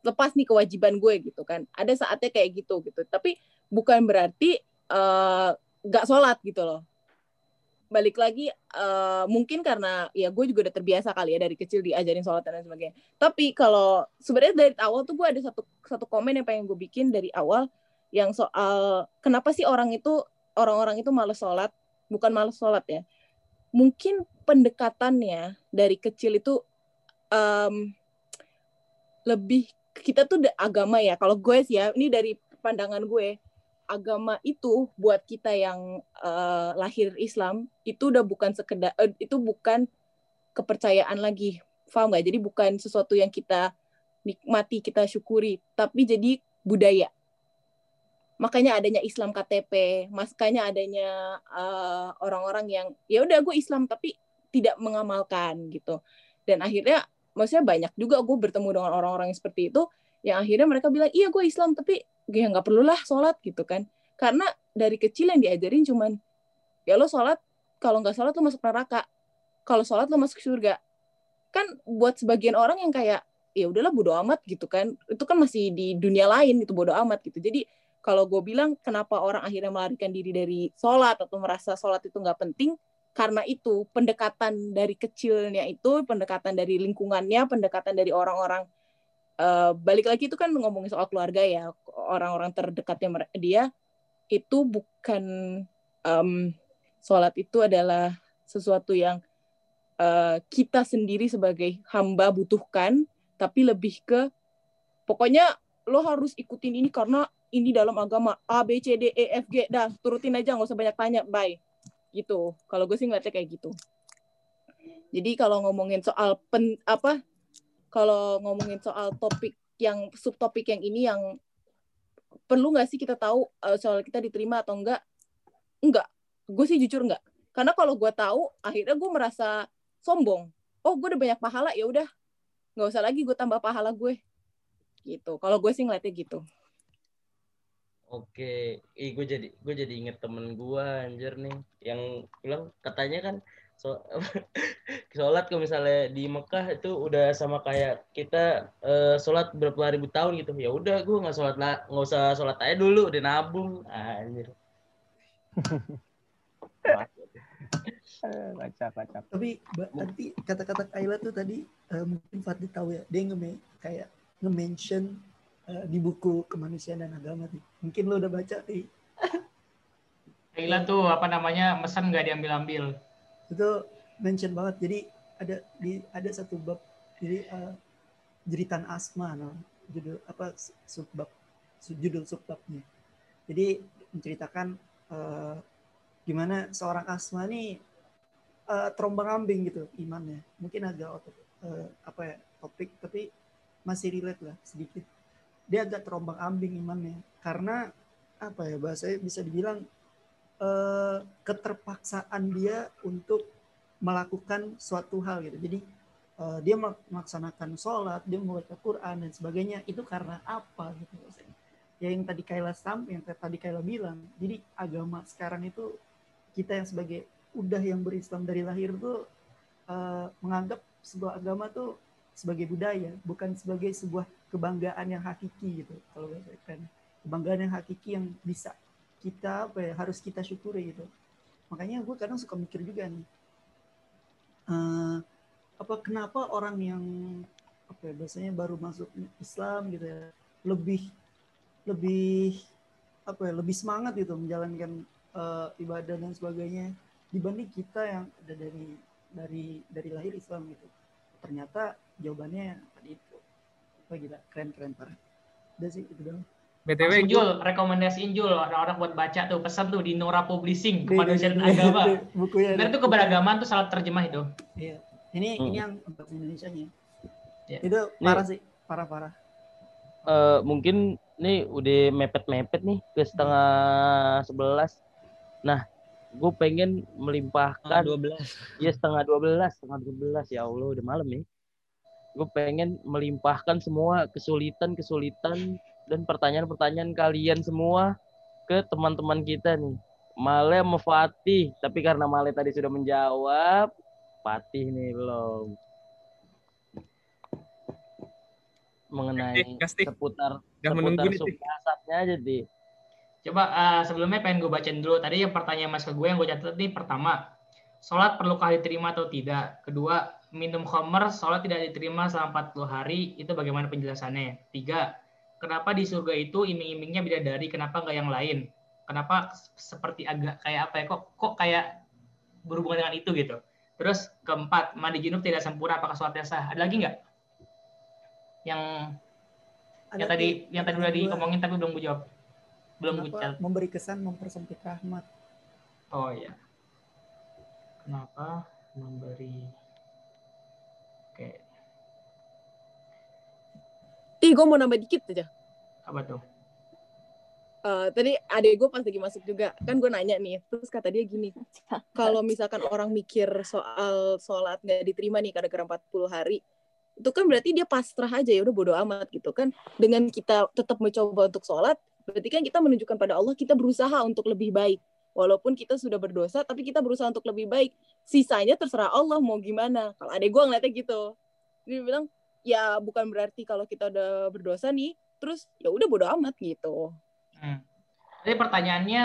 lepas nih kewajiban gue gitu kan. Ada saatnya kayak gitu gitu. Tapi bukan berarti eh, nggak sholat gitu loh balik lagi eh, mungkin karena ya gue juga udah terbiasa kali ya dari kecil diajarin sholat dan sebagainya. Tapi kalau sebenarnya dari awal tuh gue ada satu satu komen yang pengen gue bikin dari awal yang soal kenapa sih orang itu orang-orang itu males sholat bukan males sholat ya. Mungkin pendekatannya dari kecil itu em, lebih kita tuh agama ya. Kalau gue sih ya ini dari pandangan gue agama itu buat kita yang eh, lahir Islam itu udah bukan sekedar eh, itu bukan kepercayaan lagi. Paham nggak? Jadi bukan sesuatu yang kita nikmati kita syukuri tapi jadi budaya. Makanya adanya Islam KTP makanya adanya eh, orang-orang yang ya udah gue Islam tapi tidak mengamalkan gitu. Dan akhirnya maksudnya banyak juga gue bertemu dengan orang-orang yang seperti itu yang akhirnya mereka bilang iya gue Islam tapi ya nggak perlulah sholat gitu kan. Karena dari kecil yang diajarin cuman ya lo sholat kalau nggak sholat lo masuk neraka. Kalau sholat lo masuk surga. Kan buat sebagian orang yang kayak ya udahlah bodo amat gitu kan. Itu kan masih di dunia lain itu bodo amat gitu. Jadi kalau gue bilang kenapa orang akhirnya melarikan diri dari sholat atau merasa sholat itu nggak penting karena itu pendekatan dari kecilnya itu pendekatan dari lingkungannya pendekatan dari orang-orang eh, balik lagi itu kan ngomongin soal keluarga ya. Orang-orang terdekatnya dia itu bukan em, sholat itu adalah sesuatu yang eh, kita sendiri sebagai hamba butuhkan tapi lebih ke pokoknya lo harus ikutin ini karena ini dalam agama A B C D E F G. Dah turutin aja nggak usah banyak tanya. Bye. Gitu. Kalau gue sih ngeliatnya kayak gitu. Jadi kalau ngomongin soal pen apa kalau ngomongin soal topik yang subtopik yang ini yang perlu nggak sih kita tahu eh, soal kita diterima atau enggak enggak gue sih jujur enggak karena kalau gue tahu akhirnya gue merasa sombong. Oh gue udah banyak pahala ya udah. Nggak usah lagi gue tambah pahala gue. Gitu. Kalau gue sih ngeliatnya gitu. Oke, ih gue jadi gue jadi inget temen gue anjir nih. Yang bilang katanya kan so, sholat kalau misalnya di Mekah itu udah sama kayak kita eh, sholat berapa ribu tahun gitu ya udah gue nggak sholat nggak usah sholat aja dulu udah nabung anjir Kacak, kacak. Tapi nanti kata-kata Kaila tuh tadi eh, mungkin Fadli tahu ya, dia nge kayak nge-mention eh, di buku kemanusiaan dan agama tuh. Mungkin lo udah baca nih. Kaila tuh apa namanya mesan nggak diambil-ambil. Itu mention banget. Jadi ada di ada satu bab jadi eh, jeritan asma no. judul apa subbab su- judul subbabnya. Jadi menceritakan eh, gimana seorang asma nih eh, terombang-ambing gitu imannya. Mungkin agak eh, apa ya topik tapi masih relate lah sedikit. Dia agak terombang-ambing imannya karena apa ya bahasanya bisa dibilang eh, keterpaksaan dia untuk melakukan suatu hal gitu. Jadi eh, dia melak- melaksanakan sholat, dia membaca Quran dan sebagainya itu karena apa gitu. Ya yang tadi Kaila sam, yang tadi Kaila bilang. Jadi agama sekarang itu kita yang sebagai udah yang berislam dari lahir tuh eh, menganggap sebuah agama tuh sebagai budaya, bukan sebagai sebuah kebanggaan yang hakiki gitu. Kalau keren. Kebanggaan yang hakiki yang bisa kita apa ya harus kita syukuri gitu. makanya gue kadang suka mikir juga nih eh, apa kenapa orang yang apa ya, biasanya baru masuk Islam gitu ya lebih lebih apa ya lebih semangat gitu menjalankan eh, ibadah dan sebagainya dibanding kita yang ada dari dari dari lahir Islam gitu. Ternyata jawabannya tadi itu. Apa gila keren keren parah. Udah sih itu Langsung BTW Jul, rekomendasiin Jul orang-orang buat baca tuh pesan tuh di Nora Publishing Di- kemanusiaan agama. bukunya tuh keberagaman tuh salah terjemah itu. Iya. Ini Hmm. ini yang bahasa Indonesia nya. Ya. Itu Nih. parah sih, parah parah. Eh, mungkin nih udah mepet-mepet nih ke setengah sebelas. Nah, gue pengen melimpahkan. Setengah 12. Iya setengah dua belas, setengah dua belas ya Allah udah malam nih. Gue pengen melimpahkan semua kesulitan-kesulitan dan pertanyaan-pertanyaan kalian semua ke teman-teman kita nih. Male sama Fatih, tapi karena Male tadi sudah menjawab, Fatih nih belum. Mengenai Gas, Tih. seputar menunggu seputar nih, sub Tih. dasarnya aja di. Coba eh, sebelumnya pengen gue bacain dulu. Tadi yang pertanyaan mas ke gue yang gue catat nih pertama, sholat perlukah diterima atau tidak? Kedua, minum khamr, sholat tidak diterima selama 40 hari, itu bagaimana penjelasannya? Tiga, kenapa di surga itu iming-imingnya bidadari, kenapa nggak yang lain? Kenapa seperti agak kayak apa ya? Kok kok kayak berhubungan dengan itu gitu? Terus keempat, mandi junub tidak sempurna, apakah sholatnya sah? Ada lagi nggak? Yang yang tadi yang tadi udah diomongin tapi belum gue jawab. Belum gue memberi kesan mempersempit rahmat? Oh iya. Kenapa memberi Oke, Ih, gue mau nambah dikit aja. Apa tuh? Eh, tadi adek gue pas lagi masuk juga kan gue nanya nih terus kata dia gini kalau misalkan orang mikir soal sholat nggak diterima nih gara-gara 40 hari itu kan berarti dia pasrah aja ya udah bodo amat gitu kan. Dengan kita tetap mencoba untuk sholat berarti kan kita menunjukkan pada Allah kita berusaha untuk lebih baik. Walaupun kita sudah berdosa tapi kita berusaha untuk lebih baik. Sisanya terserah Allah mau gimana. Kalau adek gue ngeliatnya gitu. Dia bilang ya bukan berarti kalau kita udah berdosa nih terus ya udah bodo amat gitu Hmm. Tadi pertanyaannya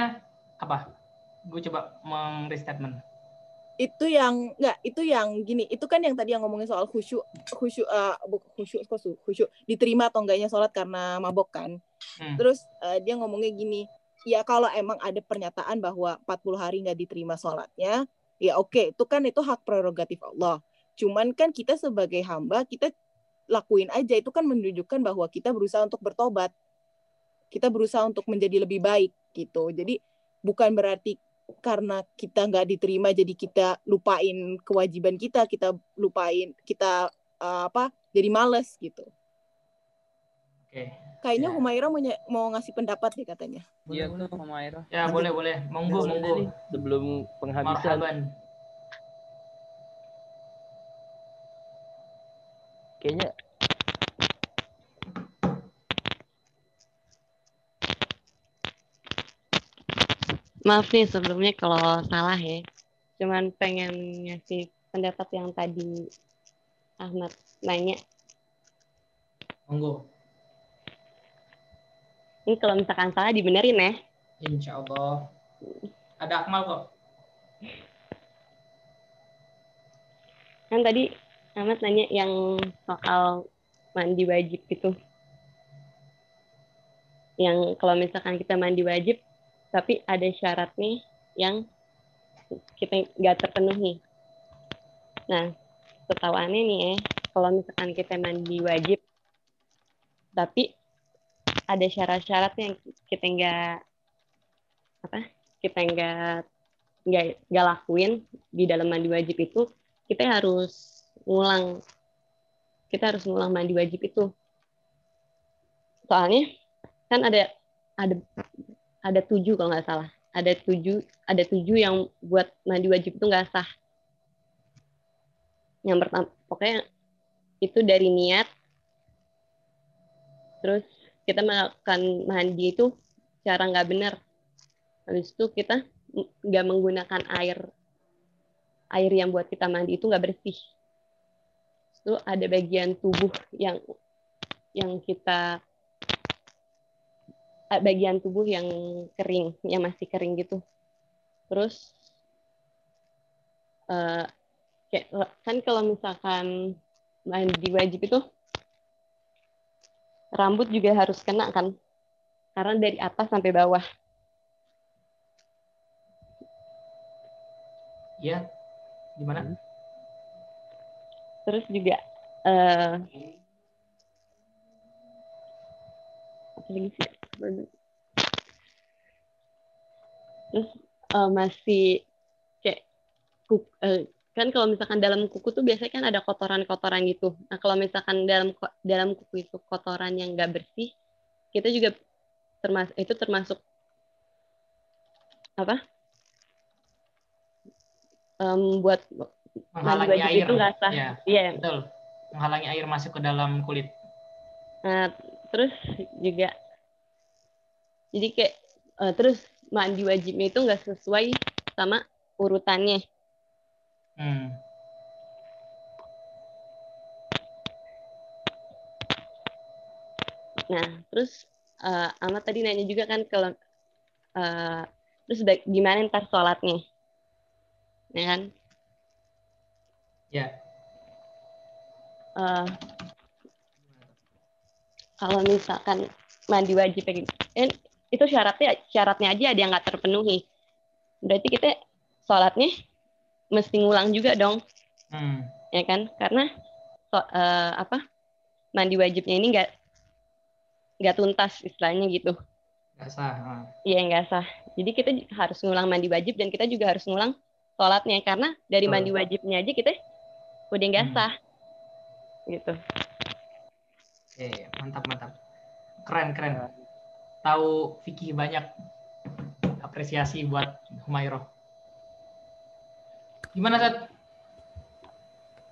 apa? Gue coba meng-restatement. itu yang enggak itu yang gini itu kan yang tadi yang ngomongin soal khusyuk khusyuk bu- khusyuk su- khusyuk diterima atau enggaknya sholat karena mabok kan Hmm. terus eh, dia ngomongnya gini ya kalau emang ada pernyataan bahwa 40 hari nggak diterima sholatnya ya oke itu kan itu hak prerogatif Allah cuman kan kita sebagai hamba kita lakuin aja itu kan menunjukkan bahwa kita berusaha untuk bertobat kita berusaha untuk menjadi lebih baik gitu jadi bukan berarti karena kita nggak diterima jadi kita lupain kewajiban kita kita lupain kita eh, apa jadi males gitu Oke. kayaknya Humaira mau, mau ngasih pendapat deh katanya Iya tuh Humaira. Ya boleh boleh. Monggo Boleh monggo. sebelum penghabisan. Marhaban. Kayaknya Maaf nih sebelumnya kalau salah ya. Cuman pengen ngasih pendapat yang tadi Ahmad nanya. Monggo. Ini kalau misalkan salah dibenerin ya. Insya Allah. Ada Akmal kok. Kan tadi Ahmad nanya yang soal mandi wajib gitu. Yang kalau misalkan kita mandi wajib, tapi ada syarat nih yang kita nggak terpenuhi. Nah, ketahuannya nih ya, kalau misalkan kita mandi wajib, tapi ada syarat-syarat yang kita nggak apa kita nggak nggak lakuin di dalam mandi wajib itu kita harus ngulang. Kita harus ngulang mandi wajib itu. Soalnya kan ada ada ada tujuh kalau nggak salah. Ada tujuh ada tujuh yang buat mandi wajib itu nggak sah. Yang pertama pokoknya itu dari niat terus kita melakukan mandi itu cara nggak benar. Habis itu kita nggak menggunakan air air yang buat kita mandi itu nggak bersih itu ada bagian tubuh yang yang kita bagian tubuh yang kering yang masih kering gitu. Terus eh, kayak kan kalau misalkan mandi wajib itu rambut juga harus kena kan? Karena dari atas sampai bawah. Ya, gimana? Terus juga eh apa sih? Terus eh, masih kayak kuk, eh, kan kalau misalkan dalam kuku tuh biasanya kan ada kotoran-kotoran gitu. Nah kalau misalkan dalam dalam kuku itu kotoran yang nggak bersih kita juga termasuk itu termasuk apa? Em, buat Menghalangi wajib air. itu nggak sah Ya, iya betul. Menghalangi air masuk ke dalam kulit. Nah, terus juga jadi kayak eh, terus mandi wajibnya itu nggak sesuai sama urutannya. Hmm. Nah, terus eh Ahmad tadi nanya juga kan kalau eh, terus gimana ntar sholatnya, ya kan? Ya. Eh, kalau misalkan mandi wajib kayak gitu, eh, itu syaratnya syaratnya aja ada yang nggak terpenuhi. Berarti kita sholatnya mesti ngulang juga dong, Hmm. ya kan? Karena so- eh, apa mandi wajibnya ini nggak nggak tuntas istilahnya gitu. Nggak sah. ah. Iya nggak sah. Jadi kita harus ngulang mandi wajib dan kita juga harus ngulang sholatnya karena dari mandi wajibnya aja kita udah nggak Hmm. sah, gitu. Oke, mantap mantap. Keren keren. Tahu fikih banyak. Apresiasi buat Humairo. Gimana Sat?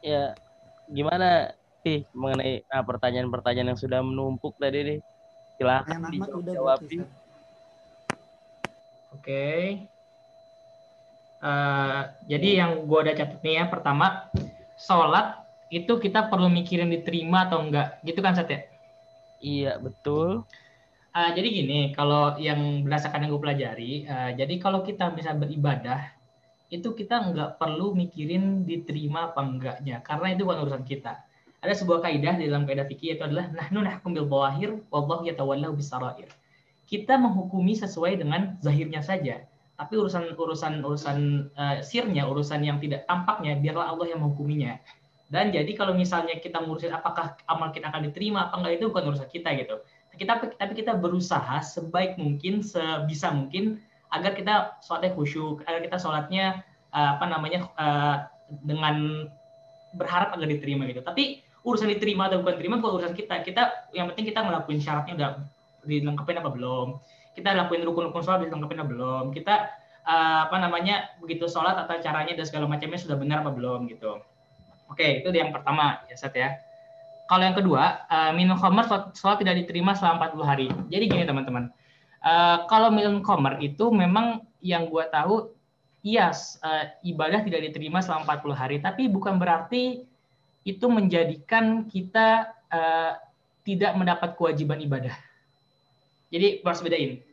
Ya, gimana sih mengenai ah, pertanyaan-pertanyaan yang sudah menumpuk tadi nih? Silahkan dijawab. berarti, Ustaz. Oke. Eh, jadi yang gua udah catat nih ya, pertama, sholat itu kita perlu mikirin diterima atau enggak, gitu kan Sat ya? Iya, betul. Ah, jadi gini, kalau yang berdasarkan yang gue pelajari, ah, jadi kalau kita bisa beribadah, itu kita nggak perlu mikirin diterima apa enggaknya, karena itu bukan urusan kita. Ada sebuah kaidah di dalam kaidah fikih itu adalah nahnu nahkum bil bawahir, wallahu yatawallahu bisarair. Kita menghukumi sesuai dengan zahirnya saja, tapi urusan urusan urusan eh, sirnya, urusan yang tidak tampaknya, biarlah Allah yang menghukuminya. Dan jadi kalau misalnya kita ngurusin apakah amal kita akan diterima apa enggak itu bukan urusan kita gitu. Kita tapi kita berusaha sebaik mungkin sebisa mungkin agar kita sholatnya khusyuk agar kita sholatnya eh, apa namanya eh, dengan berharap agar diterima gitu. Tapi urusan diterima atau bukan diterima bukan urusan kita. Kita yang penting kita ngelakuin syaratnya udah dilengkapin apa belum kita lakuin rukun-rukun sholat dilengkapin apa belum kita eh, apa namanya begitu sholat atau caranya dan segala macamnya sudah benar apa belum gitu oke itu yang pertama ya Sat ya kalau yang kedua, eh, minum khamar sholat, sholat tidak diterima selama 40 hari. Jadi gini teman-teman, Eh, kalau minum khamar itu memang yang gua tahu, iya eh, ibadah tidak diterima selama 40 hari, tapi bukan berarti itu menjadikan kita eh, tidak mendapat kewajiban ibadah. Jadi harus bedain.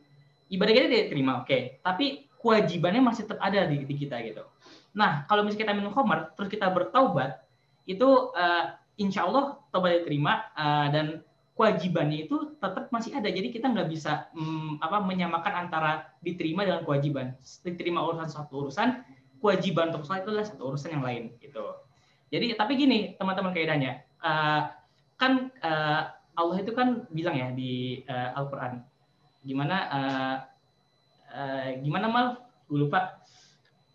Ibadah kita tidak diterima, oke, tapi kewajibannya masih tetap ada di, di kita gitu. Nah, kalau misalnya kita minum khamar, terus kita bertaubat, itu eh, insya Allah taubat diterima eh, dan kewajibannya itu tetap masih ada. Jadi kita nggak bisa mm, apa menyamakan antara diterima dengan kewajiban. Diterima urusan satu urusan, kewajiban untuk sholat itu adalah satu urusan yang lain gitu. Jadi tapi gini teman-teman kaidahnya, eh, kan eh, Allah itu kan bilang ya di eh, Al-Quran, gimana eh, eh, gimana mal, gue lupa.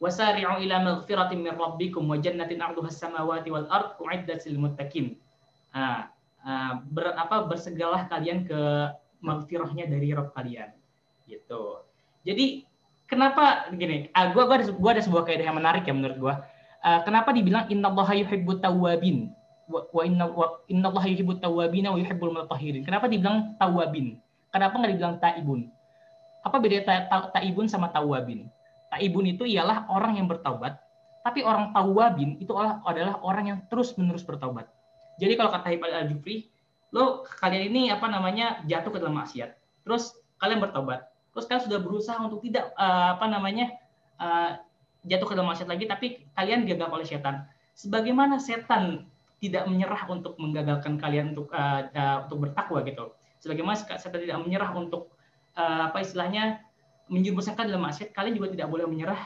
Wasari'u ila maghfiratin min rabbikum wa jannatin 'arduha as-samawati wal ard u'iddat lil muttaqin. Ah, ah, ber, apa bersegeralah kalian ke maghfirahnya dari Rabb kalian. Gitu. Jadi kenapa gini? Ah, gua gua ada, gua ada sebuah kaidah yang menarik ya menurut gua. Ah, kenapa dibilang innallaha yuhibbut tawwabin wa wa inna wa innallaha yuhibbut tawwabin wa yuhibbul mutatahhirin. Kenapa dibilang tawwabin? Kenapa nggak dibilang taibun? Apa beda ta, ta, taibun sama tawwabin? Taibun itu ialah orang yang bertaubat, tapi orang tawabin itu adalah, orang yang terus-menerus bertaubat. Jadi kalau kata Ibn al-Jufri, lo kalian ini apa namanya jatuh ke dalam maksiat, terus kalian bertobat, terus kalian sudah berusaha untuk tidak uh, apa namanya uh, jatuh ke dalam maksiat lagi, tapi kalian gagal oleh setan. Sebagaimana setan tidak menyerah untuk menggagalkan kalian untuk uh, uh, untuk bertakwa gitu. Sebagaimana setan tidak menyerah untuk uh, apa istilahnya menjerumuskan dalam maksiat, kalian juga tidak boleh menyerah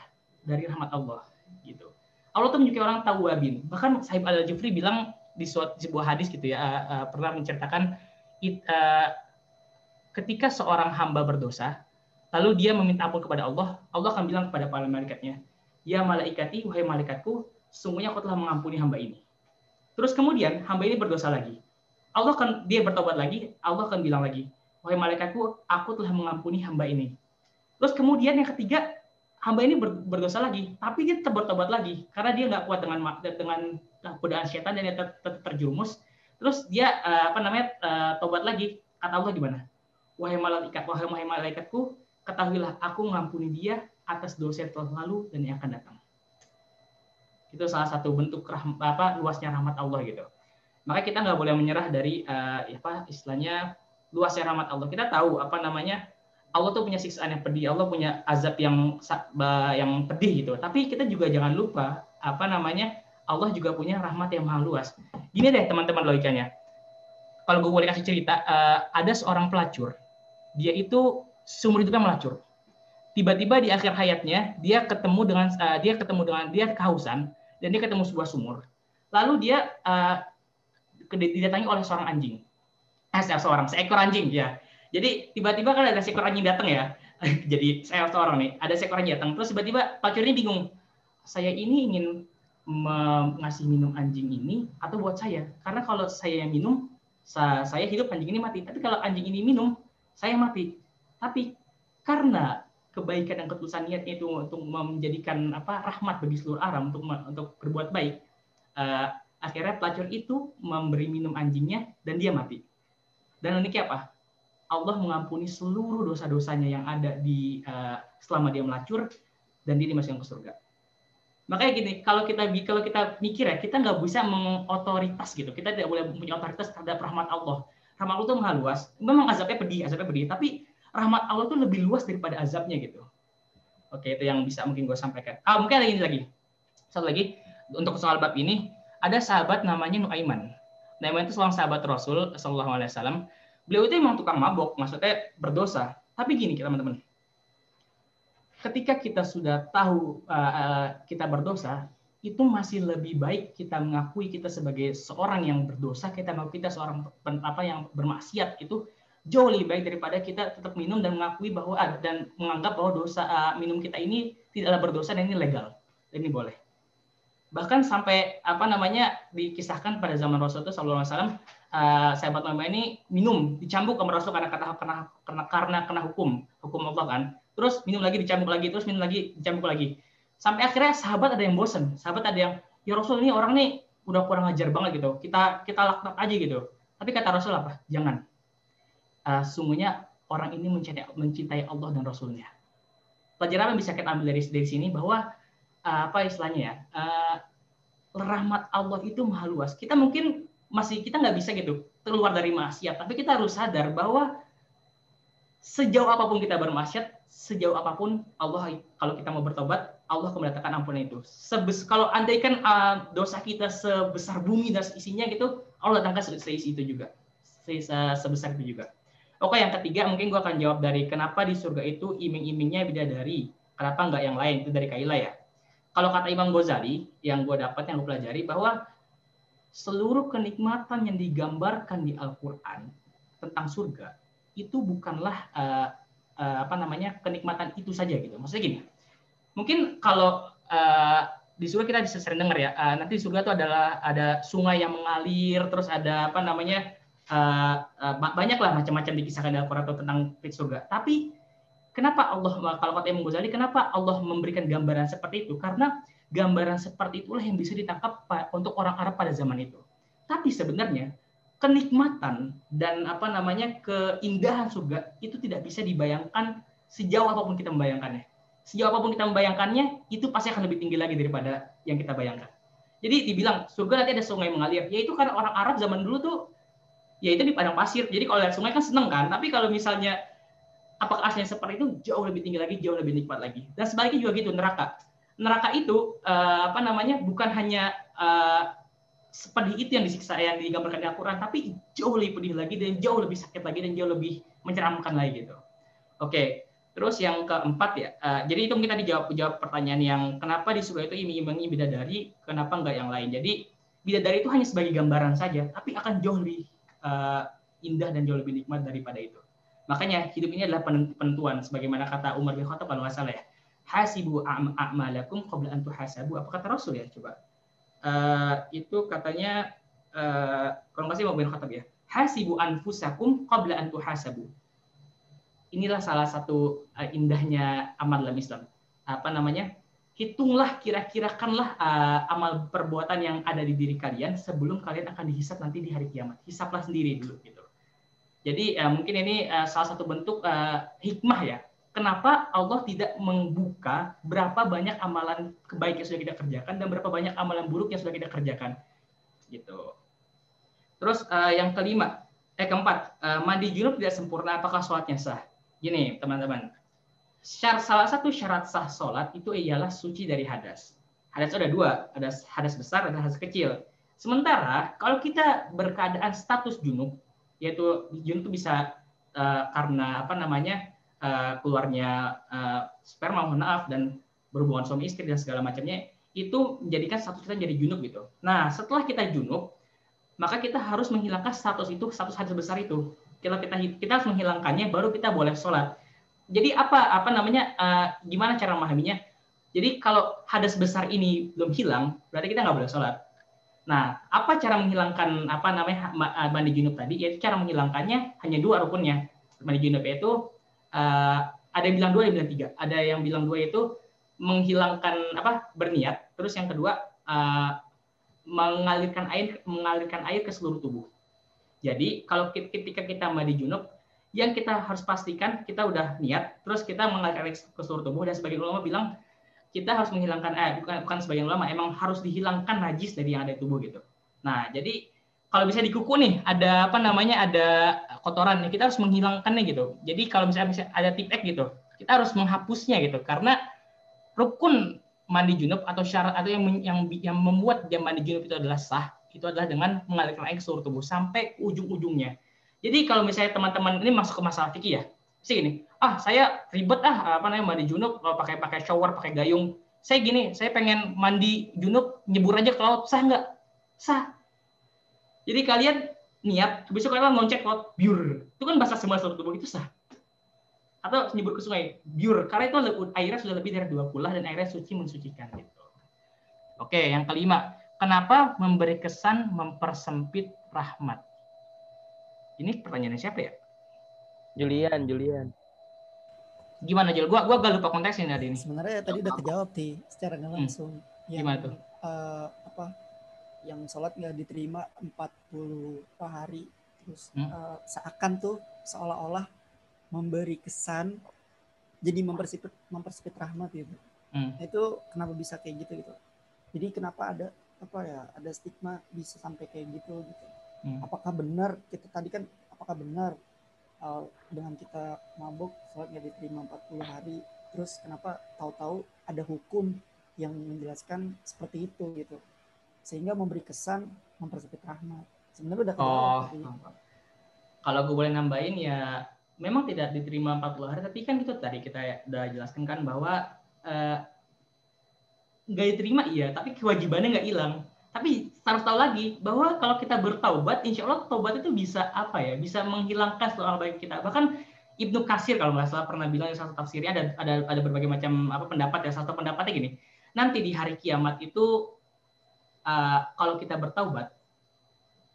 dari rahmat Allah gitu. Allah tuh menyukai orang tawabin. Bahkan Sahib Al Jufri bilang di suatu sebuah hadis gitu ya uh, uh, pernah menceritakan it, uh, ketika seorang hamba berdosa lalu dia meminta ampun kepada Allah, Allah akan bilang kepada para malaikatnya, "Ya malaikati, wahai malaikatku, sungguhnya aku telah mengampuni hamba ini." Terus kemudian hamba ini berdosa lagi. Allah akan dia bertobat lagi, Allah akan bilang lagi, "Wahai malaikatku, aku telah mengampuni hamba ini." Terus kemudian yang ketiga, hamba ini berdosa lagi, tapi dia tetap bertobat lagi karena dia nggak kuat dengan dengan godaan setan dan dia tetap terjerumus. Terus dia eh, apa namanya eh, tobat lagi. Kata Allah gimana? Wahai malaikat, wahai malaikatku, ketahuilah aku mengampuni dia atas dosa yang telah lalu dan yang akan datang. Itu salah satu bentuk rahmat, apa luasnya rahmat Allah gitu. Maka kita nggak boleh menyerah dari uh, apa istilahnya luasnya rahmat Allah. Kita tahu apa namanya Allah tuh punya siksaan yang pedih, Allah punya azab yang yang pedih gitu. Tapi kita juga jangan lupa apa namanya Allah juga punya rahmat yang maha luas. Gini deh teman-teman logikanya. Kalau gue boleh kasih cerita, uh, ada seorang pelacur. Dia itu seumur hidupnya melacur. Tiba-tiba di akhir hayatnya dia ketemu dengan uh, dia ketemu dengan dia kehausan dan dia ketemu sebuah sumur. Lalu dia uh, didatangi oleh seorang anjing. Eh, seorang seekor anjing ya. Jadi tiba-tiba kan ada seekor anjing datang ya. Jadi saya seorang nih, ada seekor anjing datang. Terus tiba-tiba pelacur ini bingung. Saya ini ingin ngasih minum anjing ini atau buat saya? Karena kalau saya minum, saya hidup anjing ini mati. Tapi kalau anjing ini minum, saya mati. Tapi karena kebaikan dan ketulusan niatnya itu untuk menjadikan apa rahmat bagi seluruh alam untuk untuk berbuat baik, uh, akhirnya pelacur itu memberi minum anjingnya dan dia mati. Dan uniknya apa? Allah mengampuni seluruh dosa-dosanya yang ada di uh, selama dia melacur dan dia dimasukkan ke surga. Makanya gini, kalau kita kalau kita mikir ya, kita nggak bisa mengotoritas gitu. Kita tidak boleh punya otoritas terhadap rahmat Allah. Rahmat Allah itu maha. Memang azabnya pedih, azabnya pedih, tapi rahmat Allah tuh lebih luas daripada azabnya gitu. Oke, itu yang bisa mungkin gue sampaikan. Ah, mungkin ada ini lagi. Satu lagi, untuk soal bab ini, ada sahabat namanya Nuaiman. Nuaiman itu seorang sahabat Rasul Shallallahu Alaihi Wasallam. Beliau itu emang tukang mabok, maksudnya berdosa. Tapi gini, teman-teman. Ketika kita sudah tahu uh, kita berdosa, itu masih lebih baik kita mengakui kita sebagai seorang yang berdosa, kita mengakui kita seorang apa yang bermaksiat itu jauh lebih baik daripada kita tetap minum dan mengakui bahwa dan menganggap bahwa dosa uh, minum kita ini tidaklah berdosa dan ini legal dan ini boleh bahkan sampai apa namanya dikisahkan pada zaman Rasulullah SAW uh, sahabat Mama ini minum dicambuk sama Rasul karena kata karena karena karena kena hukum hukum Allah kan. Terus minum lagi dicambuk lagi terus minum lagi dicambuk lagi. Sampai akhirnya sahabat ada yang bosen. Sahabat ada yang ya Rasul ini orang nih udah kurang ajar banget gitu. Kita kita laknat aja gitu. Tapi kata Rasul apa? Jangan. Uh, sungguhnya orang ini mencintai, mencintai Allah dan Rasulnya. Pelajaran yang bisa kita ambil dari, dari sini? Bahwa apa istilahnya ya, uh, rahmat Allah itu maha luas. Kita mungkin masih kita nggak bisa gitu keluar dari maksiat, tapi kita harus sadar bahwa sejauh apa pun kita bermaksiat, sejauh apa pun Allah kalau kita mau bertobat, Allah akan mendatangkan ampunan itu. Sebes kalau andaikan uh, dosa kita sebesar bumi dan isinya gitu, Allah datangkan seisi itu juga, sebesar itu juga. Oke, yang ketiga mungkin gue akan jawab dari kenapa di surga itu iming-imingnya bidadari, kenapa nggak yang lain itu dari Kaila ya. Kalau kata Imam Ghazali yang gue dapat yang gue pelajari bahwa seluruh kenikmatan yang digambarkan di Al-Quran tentang surga itu bukanlah uh, uh, apa namanya kenikmatan itu saja gitu. Maksudnya gini, mungkin kalau uh, di surga kita bisa sering dengar ya, uh, nanti di surga itu adalah ada sungai yang mengalir, terus ada apa namanya uh, uh, banyaklah macam-macam dikisahkan dalam Quran tentang surga. Tapi kenapa Allah kalau kata Imam Ghazali kenapa Allah memberikan gambaran seperti itu? Karena gambaran seperti itulah yang bisa ditangkap untuk orang Arab pada zaman itu. Tapi sebenarnya kenikmatan dan apa namanya keindahan surga itu tidak bisa dibayangkan sejauh apa pun kita membayangkannya. Sejauh apa pun kita membayangkannya, itu pasti akan lebih tinggi lagi daripada yang kita bayangkan. Jadi dibilang surga nanti ada sungai mengalir, yaitu karena orang Arab zaman dulu tuh ya itu di padang pasir. Jadi kalau lihat sungai kan seneng kan, tapi kalau misalnya apakah aslinya seperti itu jauh lebih tinggi lagi, jauh lebih nikmat lagi. Dan sebaliknya juga gitu neraka. neraka itu uh, apa namanya bukan hanya uh, sepedih itu yang disiksa yang digambarkan di Al-Quran, tapi jauh lebih pedih lagi dan jauh lebih sakit lagi dan jauh lebih menceramkan lagi gitu. Oke, terus yang keempat ya, uh, jadi itu kita dijawab jawab pertanyaan yang kenapa di surga itu iming-imingi bidadari, kenapa enggak yang lain. Jadi bidadari itu hanya sebagai gambaran saja, tapi akan jauh lebih indah dan jauh lebih nikmat daripada itu. Makanya hidup ini adalah penentuan, sebagaimana kata Umar bin Khattab kalau nggak salah ya. Hasibu a'malakum qabla an tuhasabu. Apa kata Rasul ya? Coba uh, itu katanya uh, kalau nggak sih mau Khattab ya hasibu anfusakum qabla an tuhasabu inilah salah satu uh, indahnya amal dalam Islam apa namanya hitunglah kira-kirakanlah uh, amal perbuatan yang ada di diri kalian sebelum kalian akan dihisap nanti di hari kiamat hisaplah sendiri dulu gitu jadi uh, mungkin ini uh, salah satu bentuk uh, hikmah ya. Kenapa Allah tidak membuka berapa banyak amalan kebaikan yang sudah kita kerjakan dan berapa banyak amalan buruk yang sudah kita kerjakan? Gitu. Terus uh, yang kelima eh keempat uh, mandi junub tidak sempurna apakah sholatnya sah? Gini teman-teman. Syarat salah satu syarat sah sholat itu ialah suci dari hadas. Hadas ada dua ada hadas besar ada hadas kecil. Sementara kalau kita berkeadaan status junub yaitu junub itu bisa uh, karena apa namanya uh, keluarnya uh, sperma mohon maaf dan berhubungan suami istri dan segala macamnya itu menjadikan status kita jadi junub gitu. Nah setelah kita junub maka kita harus menghilangkan status itu status hadas besar itu. Kita kita kita harus menghilangkannya baru kita boleh sholat. Jadi apa apa namanya uh, gimana cara memahaminya? Jadi kalau hadas besar ini belum hilang berarti kita nggak boleh sholat. Nah, apa cara menghilangkan apa namanya mandi junub tadi? Yaitu cara menghilangkannya hanya dua rukunnya. Mandi junub itu uh, ada yang bilang dua, ada yang bilang tiga. Ada yang bilang dua itu menghilangkan apa berniat. Terus yang kedua uh, mengalirkan air mengalirkan air ke seluruh tubuh. Jadi kalau ketika kita mandi junub, yang kita harus pastikan kita udah niat, terus kita mengalirkan air ke seluruh tubuh dan sebagian ulama bilang kita harus menghilangkan eh bukan bukan sebagian ulama emang harus dihilangkan najis dari yang ada di tubuh gitu. Nah jadi kalau bisa dikuku nih ada apa namanya ada kotoran nih kita harus menghilangkannya gitu. Jadi kalau misalnya ada tip X gitu kita harus menghapusnya gitu. Karena rukun mandi junub atau syarat atau yang yang yang membuat dia mandi junub itu adalah sah itu adalah dengan mengalirkan air ke seluruh tubuh sampai ujung-ujungnya. Jadi kalau misalnya teman-teman ini masuk ke masalah fikih ya sih gini ah saya ribet ah apa namanya mandi junub kalau pakai pakai shower pakai gayung saya gini saya pengen mandi junub nyebur aja ke laut sah nggak sah jadi kalian niat, besok kalian lonceng laut biur. Itu kan bahasa semua seluruh tubuh itu sah. Atau nyebur ke sungai, biur. Karena itu airnya sudah lebih dari dua puluh dan airnya suci mensucikan. Gitu. Oke, yang kelima. Kenapa memberi kesan mempersempit rahmat? Ini pertanyaannya siapa ya? Julian, Julian. Gimana Jul? Gua gua gak lupa konteksnya hari ini. Sebenarnya tadi udah kejawab sih secara nggak hmm. langsung. Hmm. Gimana tuh? Uh, apa yang sholat nggak diterima 40 hari terus hmm. uh, seakan tuh seolah-olah memberi kesan jadi mempersipit mempersipit rahmat gitu hmm. itu kenapa bisa kayak gitu gitu jadi kenapa ada apa ya ada stigma bisa sampai kayak gitu gitu hmm. apakah benar kita tadi kan apakah benar uh, dengan kita mabuk sholat nggak diterima 40 hari terus kenapa tahu-tahu ada hukum yang menjelaskan seperti itu gitu. Sehingga memberi kesan mempersempit rahmat. Sebenarnya udah oh, kalau gue boleh nambahin ya memang tidak diterima 40 hari tapi kan itu tadi kita udah jelaskan kan bahwa uh, nggak diterima iya tapi kewajibannya nggak hilang tapi harus tahu lagi bahwa kalau kita bertaubat insya Allah taubat itu bisa apa ya bisa menghilangkan soal baik kita bahkan Ibnu Kasir kalau nggak salah pernah bilang satu tafsirnya ada ada ada berbagai macam apa pendapat ya satu pendapatnya gini nanti di hari kiamat itu uh, kalau kita bertaubat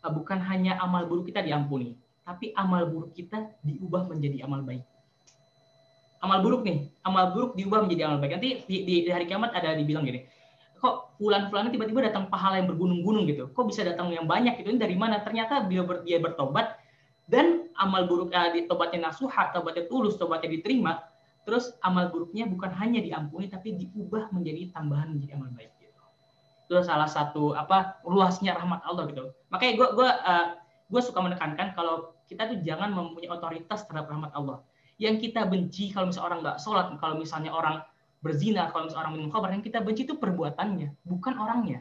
uh, bukan hanya amal buruk kita diampuni, tapi amal buruk kita diubah menjadi amal baik. Amal buruk nih, amal buruk diubah menjadi amal baik. Nanti di, di, di hari kiamat ada dibilang gini, kok bulan-bulan tiba-tiba datang pahala yang bergunung-gunung gitu. Kok bisa datang yang banyak gitu? Ini dari mana? Ternyata dia ber, dia bertobat dan amal buruk uh, di tobatnya nasuhat, tobatnya tulus, tobatnya diterima. Terus amal buruknya bukan hanya diampuni tapi diubah menjadi tambahan menjadi amal baik itu salah satu apa luasnya rahmat Allah gitu makanya gue gue uh, gue suka menekankan kalau kita tuh jangan mempunyai otoritas terhadap rahmat Allah yang kita benci kalau misalnya orang nggak sholat kalau misalnya orang berzina, kalau misalnya orang minum khamr, yang kita benci itu perbuatannya, bukan orangnya.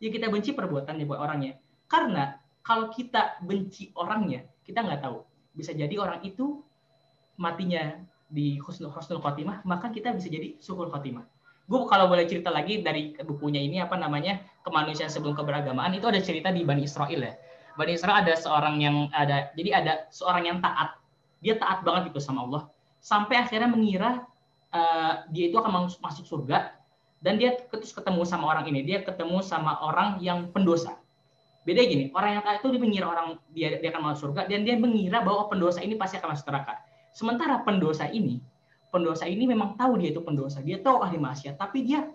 Ya kita benci perbuatannya buat orangnya. Karena kalau kita benci orangnya, kita nggak tahu. Bisa jadi orang itu matinya di husnul husnul khotimah, maka kita bisa jadi syukur khotimah. Gue kalau boleh cerita lagi dari bukunya ini apa namanya kemanusiaan sebelum keberagamaan itu ada cerita di Bani Israel ya. Bani Israel ada seorang yang ada jadi ada seorang yang taat. Dia taat banget itu sama Allah sampai akhirnya mengira uh, dia itu akan masuk surga dan dia terus ketemu sama orang ini. Dia ketemu sama orang yang pendosa. Beda gini, orang yang taat itu dia mengira orang dia dia akan masuk surga dan dia mengira bahwa pendosa ini pasti akan masuk neraka. Sementara pendosa ini pendosa ini memang tahu dia itu pendosa, dia tahu ahli maksiat, tapi dia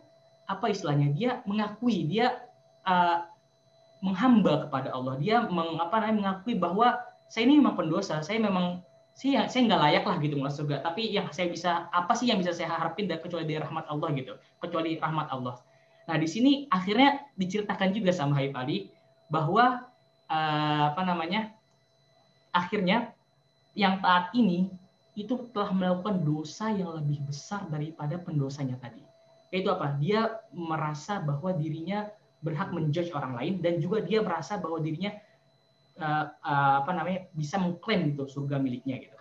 apa istilahnya? Dia mengakui, dia uh, menghamba kepada Allah. Dia mengapa namanya mengakui bahwa saya ini memang pendosa, saya memang saya saya nggak layak lah gitu masuk surga. Tapi yang saya bisa apa sih yang bisa saya harapin dan kecuali dari rahmat Allah gitu, kecuali rahmat Allah. Nah di sini akhirnya diceritakan juga sama Habib Ali bahwa uh, apa namanya akhirnya yang taat ini itu telah melakukan dosa yang lebih besar daripada pendosanya tadi. Yaitu apa? Dia merasa bahwa dirinya berhak menjudge orang lain dan juga dia merasa bahwa dirinya uh, apa namanya bisa mengklaim itu surga miliknya gitu.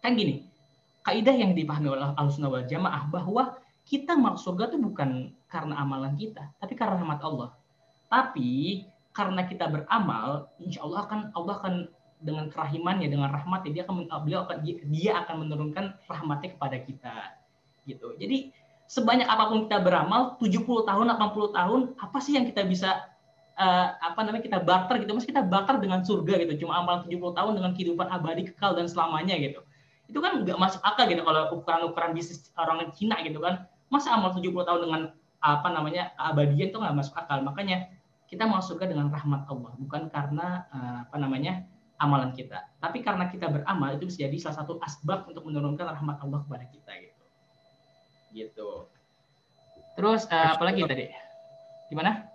Kan gini, kaidah yang dipahami oleh Ahlussunnah wal Jamaah bahwa kita masuk surga itu bukan karena amalan kita, tapi karena rahmat Allah. Tapi karena kita beramal, insya Allah akan Allah akan dengan kerahimannya dengan rahmatnya dia akan beliau akan dia akan menurunkan rahmatnya kepada kita gitu jadi sebanyak apa pun kita beramal 70 tahun 80 tahun apa sih yang kita bisa uh, apa namanya kita barter gitu mas kita barter dengan surga gitu cuma amalan 70 tahun dengan kehidupan abadi kekal dan selamanya gitu itu kan nggak masuk akal gitu kalau ukuran-ukuran bisnis orang Cina gitu kan masa amal 70 tahun dengan apa namanya keabadian itu nggak masuk akal makanya kita masuk surga dengan rahmat Allah bukan karena uh, apa namanya amalan kita. Tapi karena kita beramal itu bisa jadi salah satu asbab untuk menurunkan rahmat Allah kepada kita gitu. Gitu. Terus uh, apa lagi tadi? Gimana?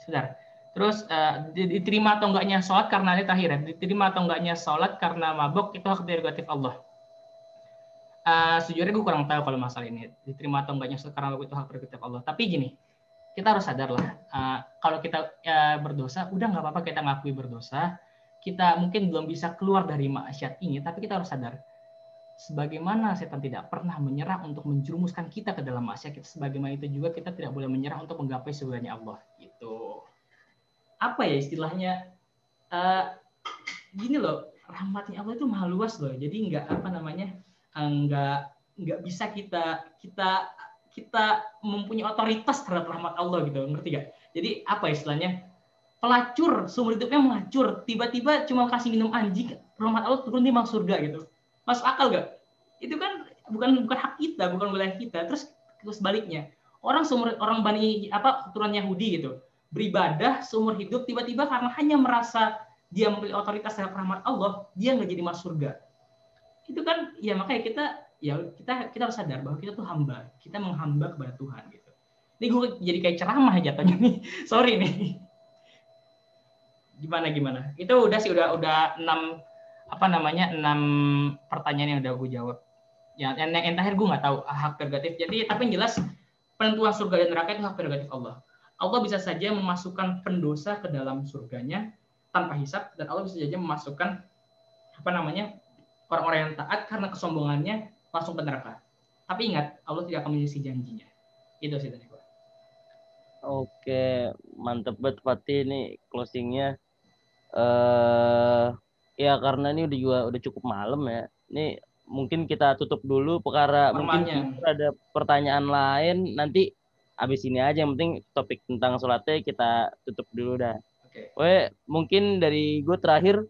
Sebentar. Terus uh, diterima atau enggaknya sholat karena ini terakhir ya. Diterima atau enggaknya sholat karena mabuk itu hak prerogatif Allah. Uh, sejujurnya gue kurang tahu kalau masalah ini. Diterima atau enggaknya sholat karena mabuk itu hak prerogatif Allah. Tapi gini, kita harus sadar lah. Uh, kalau kita uh, berdosa, udah nggak apa-apa kita ngakui berdosa kita mungkin belum bisa keluar dari maksiat ini, tapi kita harus sadar sebagaimana setan tidak pernah menyerah untuk menjerumuskan kita ke dalam maksiat, sebagaimana itu juga kita tidak boleh menyerah untuk menggapai surganya Allah. Gitu. Apa ya istilahnya? Uh, gini loh, rahmatnya Allah itu maha luas loh. Jadi nggak apa namanya, uh, nggak nggak bisa kita kita kita mempunyai otoritas terhadap rahmat Allah gitu, ngerti gak? Jadi apa istilahnya? pelacur seumur hidupnya melacur tiba-tiba cuma kasih minum anjing rahmat Allah turun di masuk surga gitu masuk akal gak itu kan bukan bukan hak kita bukan wilayah kita terus terus baliknya orang seumur orang bani apa keturunan Yahudi gitu beribadah seumur hidup tiba-tiba karena hanya merasa dia memiliki otoritas terhadap rahmat Allah dia nggak jadi masuk surga. Itu kan ya makanya kita ya kita kita harus sadar bahwa kita tuh hamba. Kita menghamba kepada Tuhan gitu. Ini gue jadi kayak ceramah jatuhnya nih. Sorry nih. Gimana gimana? Itu udah sih udah udah enam apa namanya enam pertanyaan yang udah gue jawab. Ya yang, yang terakhir gue nggak tahu hak prerogatif. Jadi tapi yang jelas penentuan surga dan neraka itu hak prerogatif Allah Allah bisa saja memasukkan pendosa ke dalam surganya tanpa hisap dan Allah bisa saja memasukkan apa namanya orang-orang yang taat karena kesombongannya langsung ke neraka. Tapi ingat Allah tidak akan menyisi janjinya. Itu sih tadi gue Oke, mantep banget Fatih ini closingnya. Eh ya karena ini udah juga udah cukup malam ya. Ini mungkin kita tutup dulu perkara mungkin ada pertanyaan lain. Nanti habis ini aja yang penting topik tentang sholatnya kita tutup dulu dah. Oke. Okay. mungkin dari gue terakhir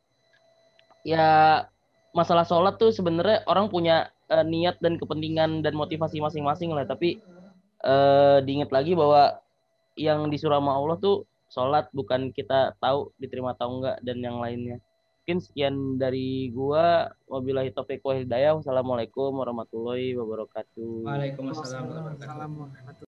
ya masalah sholat tuh sebenarnya orang punya uh, niat dan kepentingan dan motivasi masing-masing lah tapi uh, diingat lagi bahwa yang disuruh sama Allah tuh sholat bukan kita tahu diterima atau enggak dan yang lainnya mungkin sekian dari gua wabillahi taufiq wa hidayah wassalamualaikum warahmatullahi wabarakatuh Waalaikumsalam warahmatullahi wabarakatuh